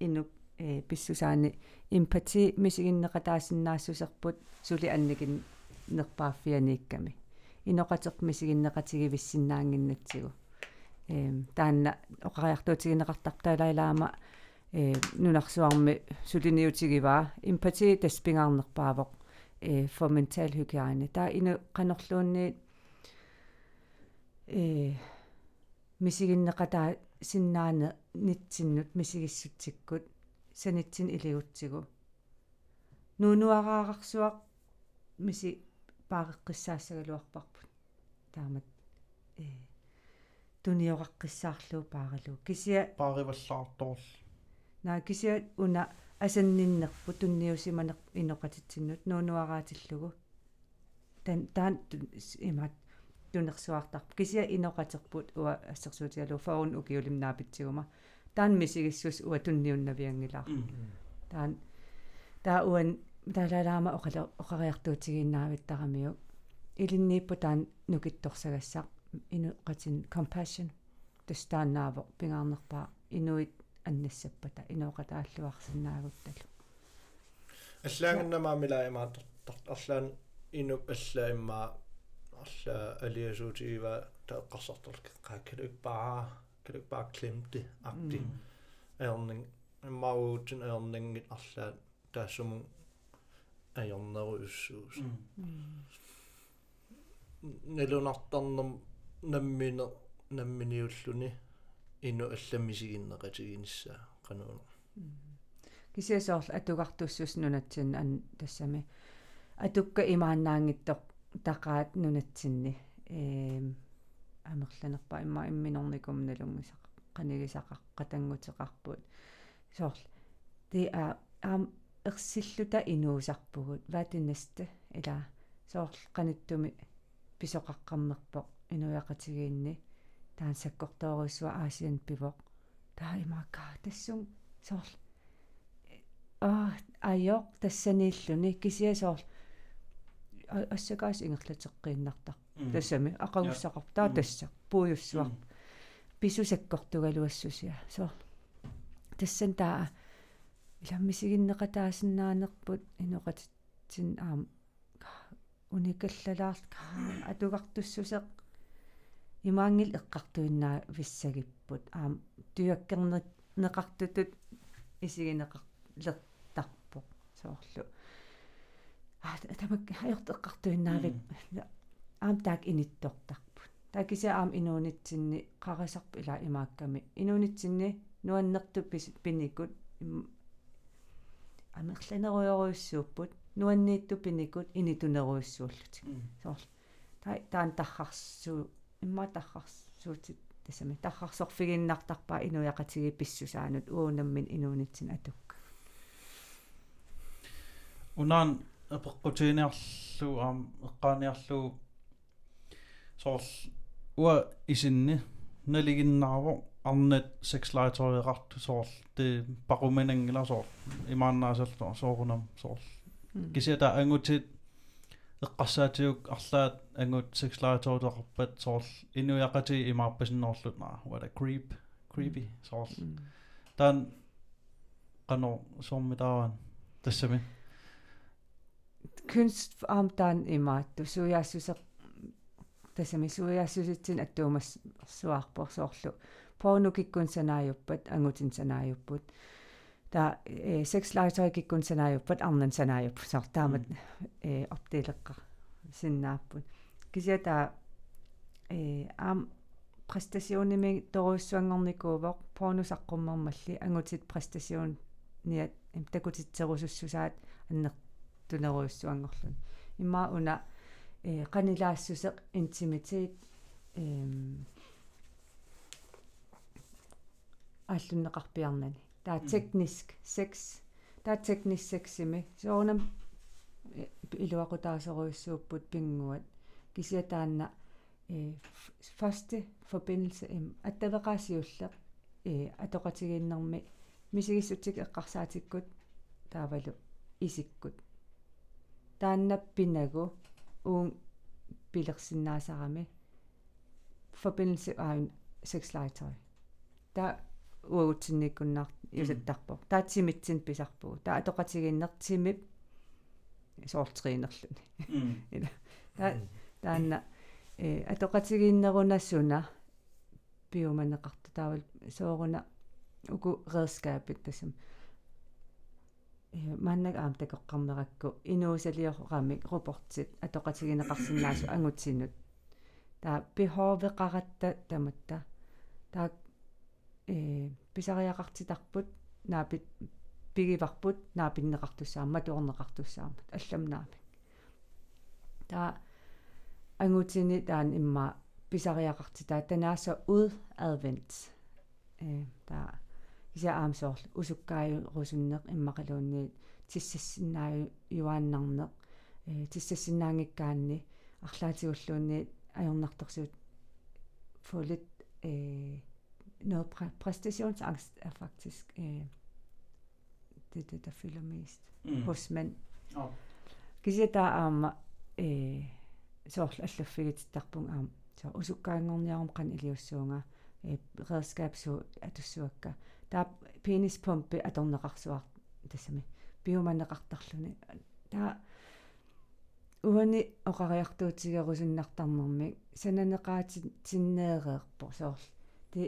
[SPEAKER 2] инук э писсусаани. Эмпати мисигиннеқатаасиннаассусерпут сули анникин нерпааффианиикками. Иноқатеқ мисигиннеқатигивиссиннаангиннатсигу эм таанна оқариартуутигинеқартартаалаилаама э нунарсуарми сулиниутигиваа эмпати таспингаарнерпаавоқ э for mental hygiene. Таа ину канорлуунни э мисигиннеқатаа синнаане нитсиннут мисигиссутсиккут санитсин илигутсигу нуунуараарарсуақ миси паагеққиссаассагалуарпарпут таамат э туниоқаққиссаарлуу пааралу кисия
[SPEAKER 1] paaриваллаарторл
[SPEAKER 2] наа кисия уна асанниннерпу тунниусиманеқ иноқатитсиннут нуунуараатиллугу тан таан имат тунерсуартарп кисия иноқатерпут уа ассерсуутигалу фаун укиулимнаапитсигума таан мисигиссус уа тунниуннавиангилаар таан таа уан талалаама оқала оқариартуутигиннаавиттарамиу илиннииппу таан нукитторсагассақ ину qatин compassion. Тустаанааво пингаарнерпаа инуит аннассаппата инооqataаллуарсинаагутталу
[SPEAKER 3] аллаагиннамаамилаимаат арлаан инуп аллаа иммаа алла алиасуутигива таэққарсартерлк qaakkalukpaa kalukpaa klemte agti erning иммаагуутин ернингит арлаат таассуму аёрнеруйуссуус налунартарнам наммине намминиуллуни ину алламисигиннеқатигиниссаа qanuna
[SPEAKER 2] кисиасоорл атугартуссус нунатсин ан тассами атукка имааннаангиттоқ тақаат нунатсинни эм амерланерпа имма имминорникум налунгисақ qanigисақақ qatangutеқарпут соорл ти а ам ерсиллута инуусарпугут ватинаста ила соорл qanittumi писоқаққарнерпоқ инуяқатигиинни таан саккортооруссуа аасиан пивоқ таа имаакка тассун соорл аа айоқ тассаниллуни кисиасоор ассакаас ингерлатеққииннартар тассами ақагуссақар таа тасса пууйуссуар писусаккортугалуассусиа соо тассан таа иламмисигиннеқатаасиннаанерпут инуқатитсин аам уникаллалаарт атугартуссусеқ имаангил эққартуиннаа виссагиппут. Аам туяккернер неқартутут исигинеқар лертарпо соорлу а тамак хаёртеққартуиннаавип аам таак иниттортарпут таакиса аам инуунитсинни қарасарп ила имаакками. Инуунитсинни нуаннерту пиникут. Амерланеруйоруйуссууппут нуанниитту пиникут инитунеруйуссууллутик соорл таан тархарсуу имма тархарсуутит тасами тархарсорфигиннартарпаа инуяқатиги писсусаанут уунаммин инуунитсин атукка
[SPEAKER 1] унаан апеққутиниарлу аам эққааниарлу соорл уа исинни налигиннааво арнет секслааториеқарту соорл те паруманангила соорл. Имааннаасаллу соорунам соорл. Кисиата ангутит эққарсаатиук арлаат ангут секслааториеқарпат соорл. Инуяқати имаарпасинноорлут наа what a creep creepy соорл. Таан qano soormitaawan тассами
[SPEAKER 2] kunst amtaan imaattu suiaassuseq тассами суяассуситсин аттуумас суаарпор соорлу. Поонукиккун санаajuppat ангутин санаajupпут та э секс лайтер киккун санаajuppat арнан санаajupп сортаамат э оптилеққа синнааппут кисиата э ам престационими торуссуангорникуувоқ поонусаққуммермалли ангутит престацион ниат такутитсерусуссусаат аннер тунеруйуссуангорлун имма уна э канилаассусеq интимитет эм аллуннеқарпиарнани таа техниск секс таа технис сексими соонам илуақутаасеруйуссууппут пингуат кисиатаанна э første forbindelse аттавеқаасиуллеқ э атоқатигииннэрми мисигиссутик эққарсаатиккут таавалу исиккут. Тааннаппинагу уун пилерсиннаасарами forbindelse аун sexlegetøj та уутсинниккуннаар юсаттарпо таатсимитсин писарпугу таа атоқатигиннертимип соортриинерлүни ила та таанна э атоқатигиннерунассуна биоманеқарта таавал сооруна уку redskabet тасам маннаг аам такоққарнеракку инуусалиорамик рупортит атоқатигинеқарсинаасу ангутсинут таа пихоовеқаратта таматта таа э писариақартитарпут наапит пигиварпут наапиннеқартуссаама матуорнеқартуссаамат алламнаамик таа ангутсини таан имма писариақартитаа танааса уд advent э таа ися аамсоорл усуккааюрусуннеq иммақалуунни тиссассиннааю юааннарнеq э тиссассиннаангиккаанни арлаатигуллуунни ajornartorsuut få lidt øh, noget præ- præstationsangst er faktisk øh, det, det, der fylder mest mm. hos mænd.
[SPEAKER 1] Oh.
[SPEAKER 2] Kisi der am så allaffiget tarpung am så usukkaangorniarum kan iliussuunga redskab så at du suakka der penispumpe atorneqarsuar tassami biomanneqartarluni der уани оқариартуутигерусуннартарнэрми сананеқаатиннеэреерпо соорл ти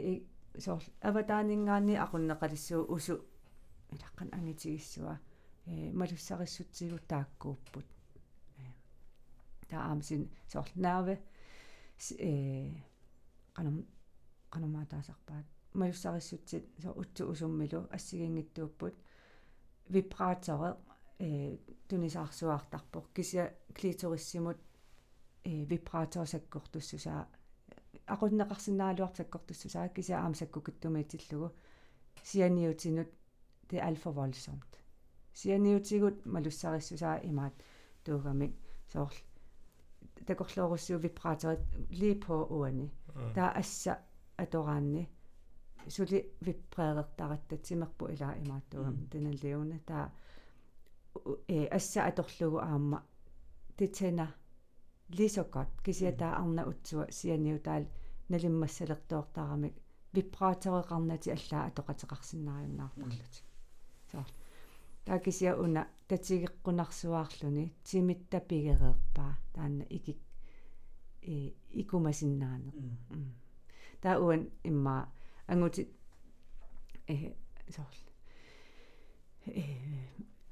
[SPEAKER 2] соорл аватаанингаани aqunneqалиссуу усу илаққан ангитигиссуа э малуссариссутсигу тааккууппут таа аамсин соорл нааве э qanam qanamaataasarpaat малуссариссутсит со утсу усуммилу ассигингиттууппут. Вибраторе э тунисаарсуартарпо кися клиториссимут э вибраторсаккортуссусаа aqunneqarsinaaluar sakkortussusaa kisia aam sakkukittumiitillугу сианиутинут det er alt for voldsomt сианиутигут малуссариссусаа имаат туугамик соорл такорлооруссуу вибраторит lige på uani der assa атораанни. Сули виппреерертарататсимерпу илаа имааттугам таналиуна таа э асса аторлугу аама. Титсена лисокат кисиатаа арна утсуа сианиу таал налиммассалертоортаарамик випраатереқарнати аллаа атоқатеқарсинаариуннаартарлути соо таа кисиа уна татигеққунарсуаарлүни тимитта пигереерпаа таанна икик э икумасиннаане таа уан имма ангути э соо э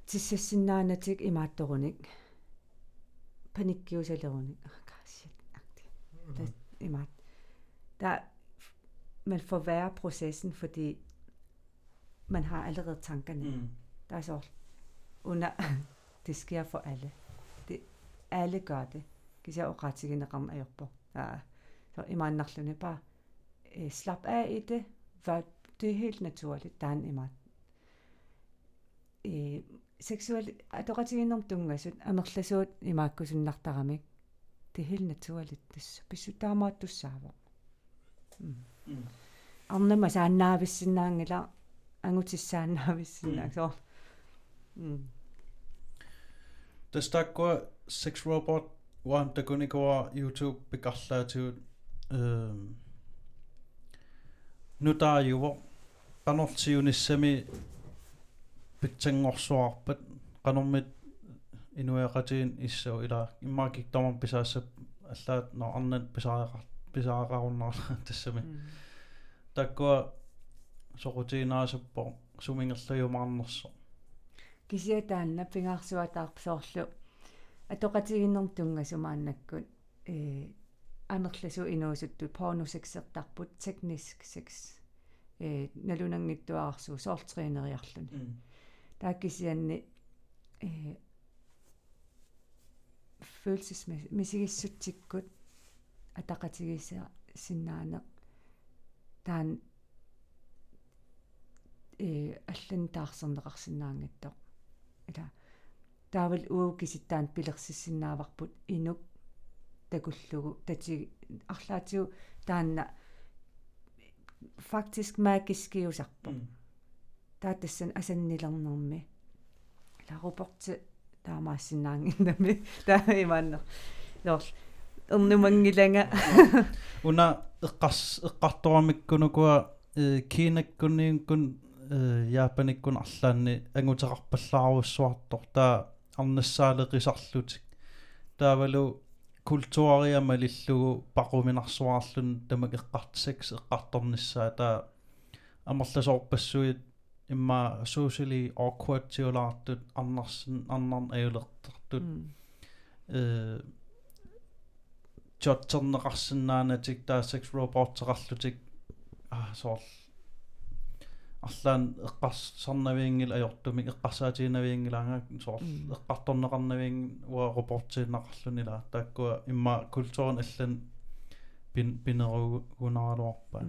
[SPEAKER 2] тиссассиннаанатик имаатторуник panikkiusaleruni akkaasiat agtig. Der imart der man forværrer processen fordi man har allerede tankerne. Mm. der er så under det sker for alle. Det alle gør det. Kisia oqatigina qam ajorpo ja. Så imannarluni bare eh, slap af i det. For det er helt naturligt. Der er en eh, seksuel атоqatiginnерм тунгасут амерласуут имааккусуннартарамик det er helt naturligt тасса писсутаамаат туссаава арнама сааннаависсинаангила ангутиссааннаависсинаа соо
[SPEAKER 1] тастаккуа sex robot уам такуникуа youtube пикарлаатигут эм нутааюво канортиуниссами питсангорсуарпат qanормit inueqatiin issau ila. Immaakik tamam pisaassap аллаат но арнат писааqa писааყаруннарла тассами таккуа сокутинаасаппо сумингерлаюмаарнерсо
[SPEAKER 2] кисиатаанна пингаарсуатаарпсоорлу атоқатигиннэрм тунгасумааннаккут э анерласу инуусутту порносексертарпут teknisk sex э налунангиттуаарсуу соортринериарлуни тааккисианни э følelsesmæssigt атақатигисаа синнаанеқ таан э аллан таарсернеқарсинаангаттоқ ила таавал уугиситтаан пилерсиссиннааварпут инук такуллугу тати арлаатиу таанна faktisk magiskiusarpo таатассан асаннилернэрми ларупорти таамаассинаангиннами таимааннер лорл эрнумангиланга
[SPEAKER 1] уна эққарс эққарторамиккунукуа кинаккуниинкун яапаниккун арлаанни ангутерарпаллааруссуартор таа арнассаалеқисарлутик таавалу культуариама лиллугу пақуминарсуаарлун тамак эққартсакс эққарторниссаа таа амерласоорпассуит имма socially awkward тиулаартут арнарсин арнарн аюлертартут э чоттернеқарсинаанатик таа sex robot-теқарлутик а соорл. Арлаан эққарсарнавиингил ajortumik эққарсаатигинавиингилаанга соорл. Эққарторнеқарнавиин уа роботсииннақарлунила тааккуа имма культурен аллан пин пинеругунаралуарпаа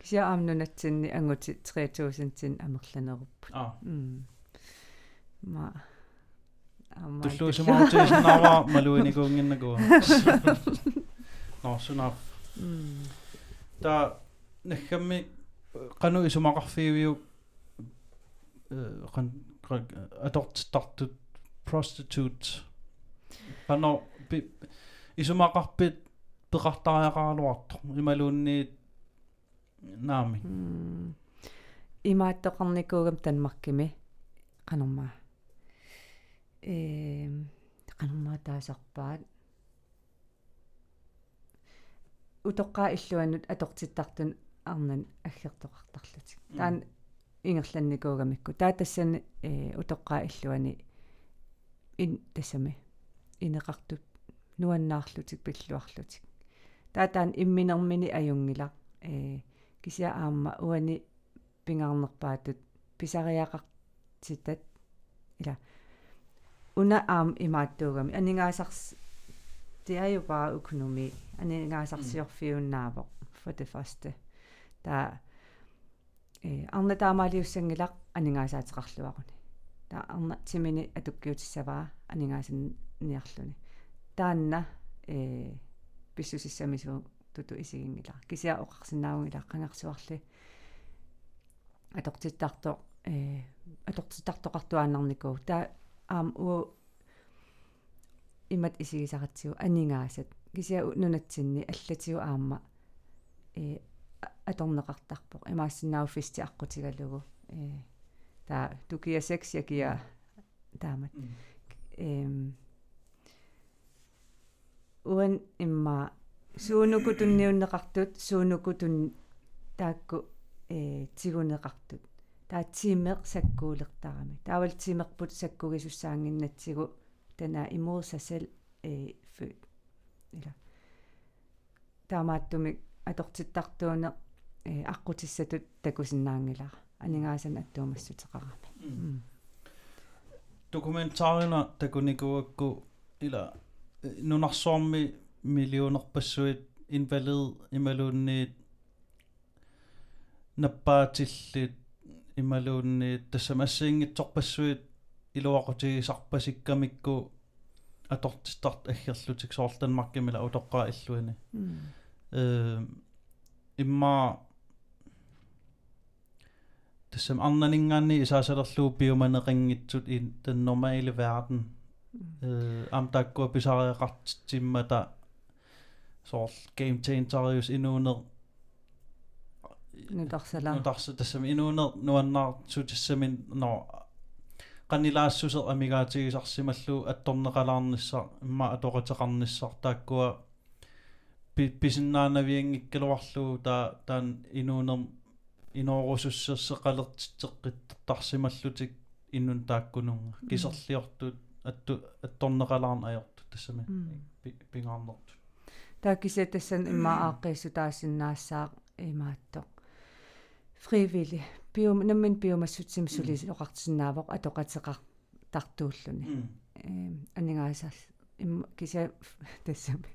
[SPEAKER 2] кися аамнунатсинни ангути 3000-тин амерланеруппут
[SPEAKER 1] аа
[SPEAKER 2] ма.
[SPEAKER 1] Ама туллуусимаартисиннаава малуиникуунгиннакуа норсунаф та нахамми кану исумақарфиивиу э қан атортартут prostitute пано исумақарпит пеқартариақаралуартор ималуунниит наами.
[SPEAKER 2] Имааттоқарникуугам танмаркими канормаа э канормаа таасарпаат утоққаа иллуанут атортиттартун арнан аггертоқартарлутик таан ингерланникуугамикку таа тассани э утоққаа иллуани ин тассами. Инеқартут нуаннаарлутик пиллуарлутик. Таа таан имминермини аюнгила э кися аама уани пингаарнерпаатут писариақартитат ила. Уна аам имааттуугами анингаасарс bare økonomi анингаасарсиорфиуннаавоq for det første der э арна таамаалиуссангилақ анингаасаатеқарлуаруни таа арна тимини атуккиутиссаваа анингаасан ниарлуни. Таанна э писсусиссамису туту исигингила кися оқарсинаагунгила қангарсуарли атортиттарто э атортиттартоқартуааннарникуу таа аам уу имат исигисаратсиу анингаасат кися нунатсинни аллатиу аама. Э аторнеқартарпоқ имаассиннаау фисти аққутигалугу э таа тукия 6 якия таамат. Эм уан имма суунуку тунниуннеқартут суунуку тун таакку э тигунеқартут таа тимеқ саккуулертарами таавал тимерпут саккугисуссаангиннатсигу тана имуусасал э фут ила. Таамааттумик атортиттартууне э аққутиссатут такусиннаангилара анингаасан аттуумассутеқарами
[SPEAKER 1] документаарина такуникуакку ила нунарсуарми миллионерпассуит инвалид ималуунниит наппаатиллит ималуунниит тассамассиингитсорпассуит илуақутигисарпасиккамикку атортистарт аггерлутик соорлтанмаркимила утоққаа иллуини э имма тассам арнанингаанни исаасалерлуу биуманеқингитсут ин den normale verden. Э ам таккуа писариақартиммата соорл game changerius инуунер
[SPEAKER 2] нутарсала
[SPEAKER 1] нутарса тассам инуунер нуаннаар сутиссамин но qanilaassусер амигаатигисарсималлу атторнеқалаарнissaа имма аторатеқарнissaar тааккуа писиннаанавиангиккалуарлуу таа таан инуунер иноорусуссерсеқалертитеққиттарсималлутик иннун тааккунунга кисерлиортут атту атторнеқалаарна аёрту тассами пингаарнерту
[SPEAKER 2] тааккиса тассан имма ааққиссу таассиннаассаа имаатто фривили. Биум наммин биумассутсим сулис оқартсинаавоқ атоқатеқар тартууллуни. Э анингаасаас им киса тассами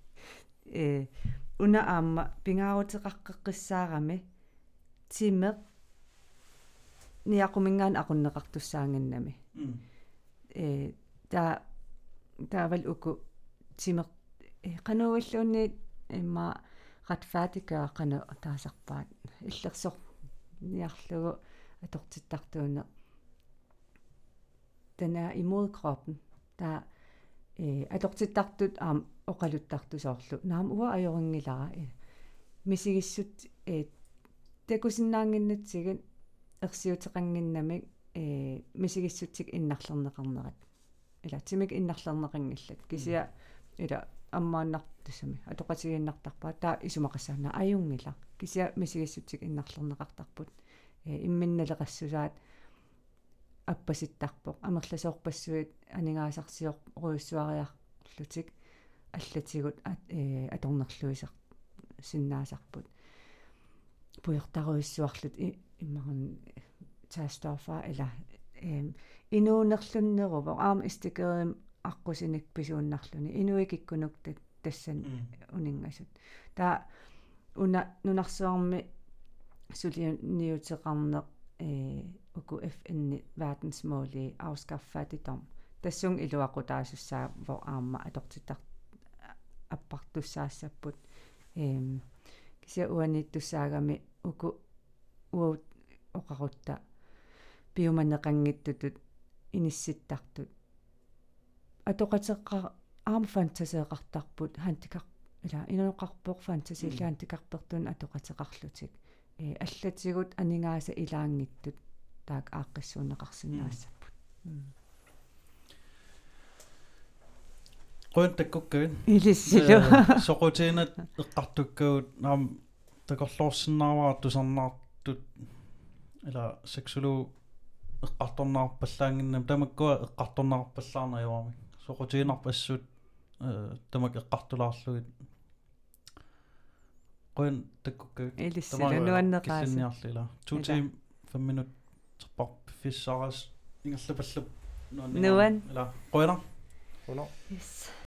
[SPEAKER 2] э уна аама пингаарутеқаққеққиссаарами тимеқ ниақумингаан aqunneqartussaanginnami э та таавал уку тимеқ qanуиллуунни имма ратфаатикаа qana таасарпаат иллерсор ниарлугу атортиттартууна тана имод kroppen та э атортиттартут аам оқалуттартусоорлу наам уа ажорингилара э мисигиссут э такусиннаангиннатсигат ерсиутеқангиннамик э мисигиссутсик иннарлернеқарнерат ила тимик иннарлернеқингиллат кисиа ила аммааннартусами атоқатигииннартарпаа таа исумақассаана аюнгила кисиа мисигиссутсик иннарлернеқартарпут имминналеқассусаат аппаситтарпоқ амерласоорпассуит анигаасарсиоқ руйуссуариарлутик аллатигут аторнерлуисер синнаасарпут puertaruissuarlut иммарун таастафа ила эм инуунерлуннеруво аама истикерим аққусиник писууннарлуни инуикиккунук тассан унингасут таа уна нунарсуарми сулиниутеқарнеқ э уку FN verdensmål afskaffe fattigdom тассун илуақу таасуссаа во аама атортиттар аппартуссаассаппут эм кися уаниттуссаагами уку уут оқарутта пиуманеқангиттутут инисситтартут атоқатеққа аама фантасеэқартарпут хантикар ила инуоқарпоқ фантасилла хантикарпертун атоқатеқарлутик э аллатигут анингааса илаангиттут таак ааққиссуунеқарсинаассаппут
[SPEAKER 1] qointakkukkain
[SPEAKER 2] илиссилу.
[SPEAKER 1] Soqutiinat eqqartukkagut naam takorluorsinnaavaa tusarnaartut ila seksulu eqqartornaarpallaanginnam tamakkua eqqartornaarpallaarnajuarmi soqutiinarpassut tamak eqqartulaarlugit qoin takkukkagut
[SPEAKER 2] илиссилу нуаннеқааса
[SPEAKER 1] киллинниарлила 2 team 5 minut terpar fissaras ingerlapallup
[SPEAKER 2] Nuan.
[SPEAKER 1] ila qoina
[SPEAKER 3] Uno.
[SPEAKER 2] yes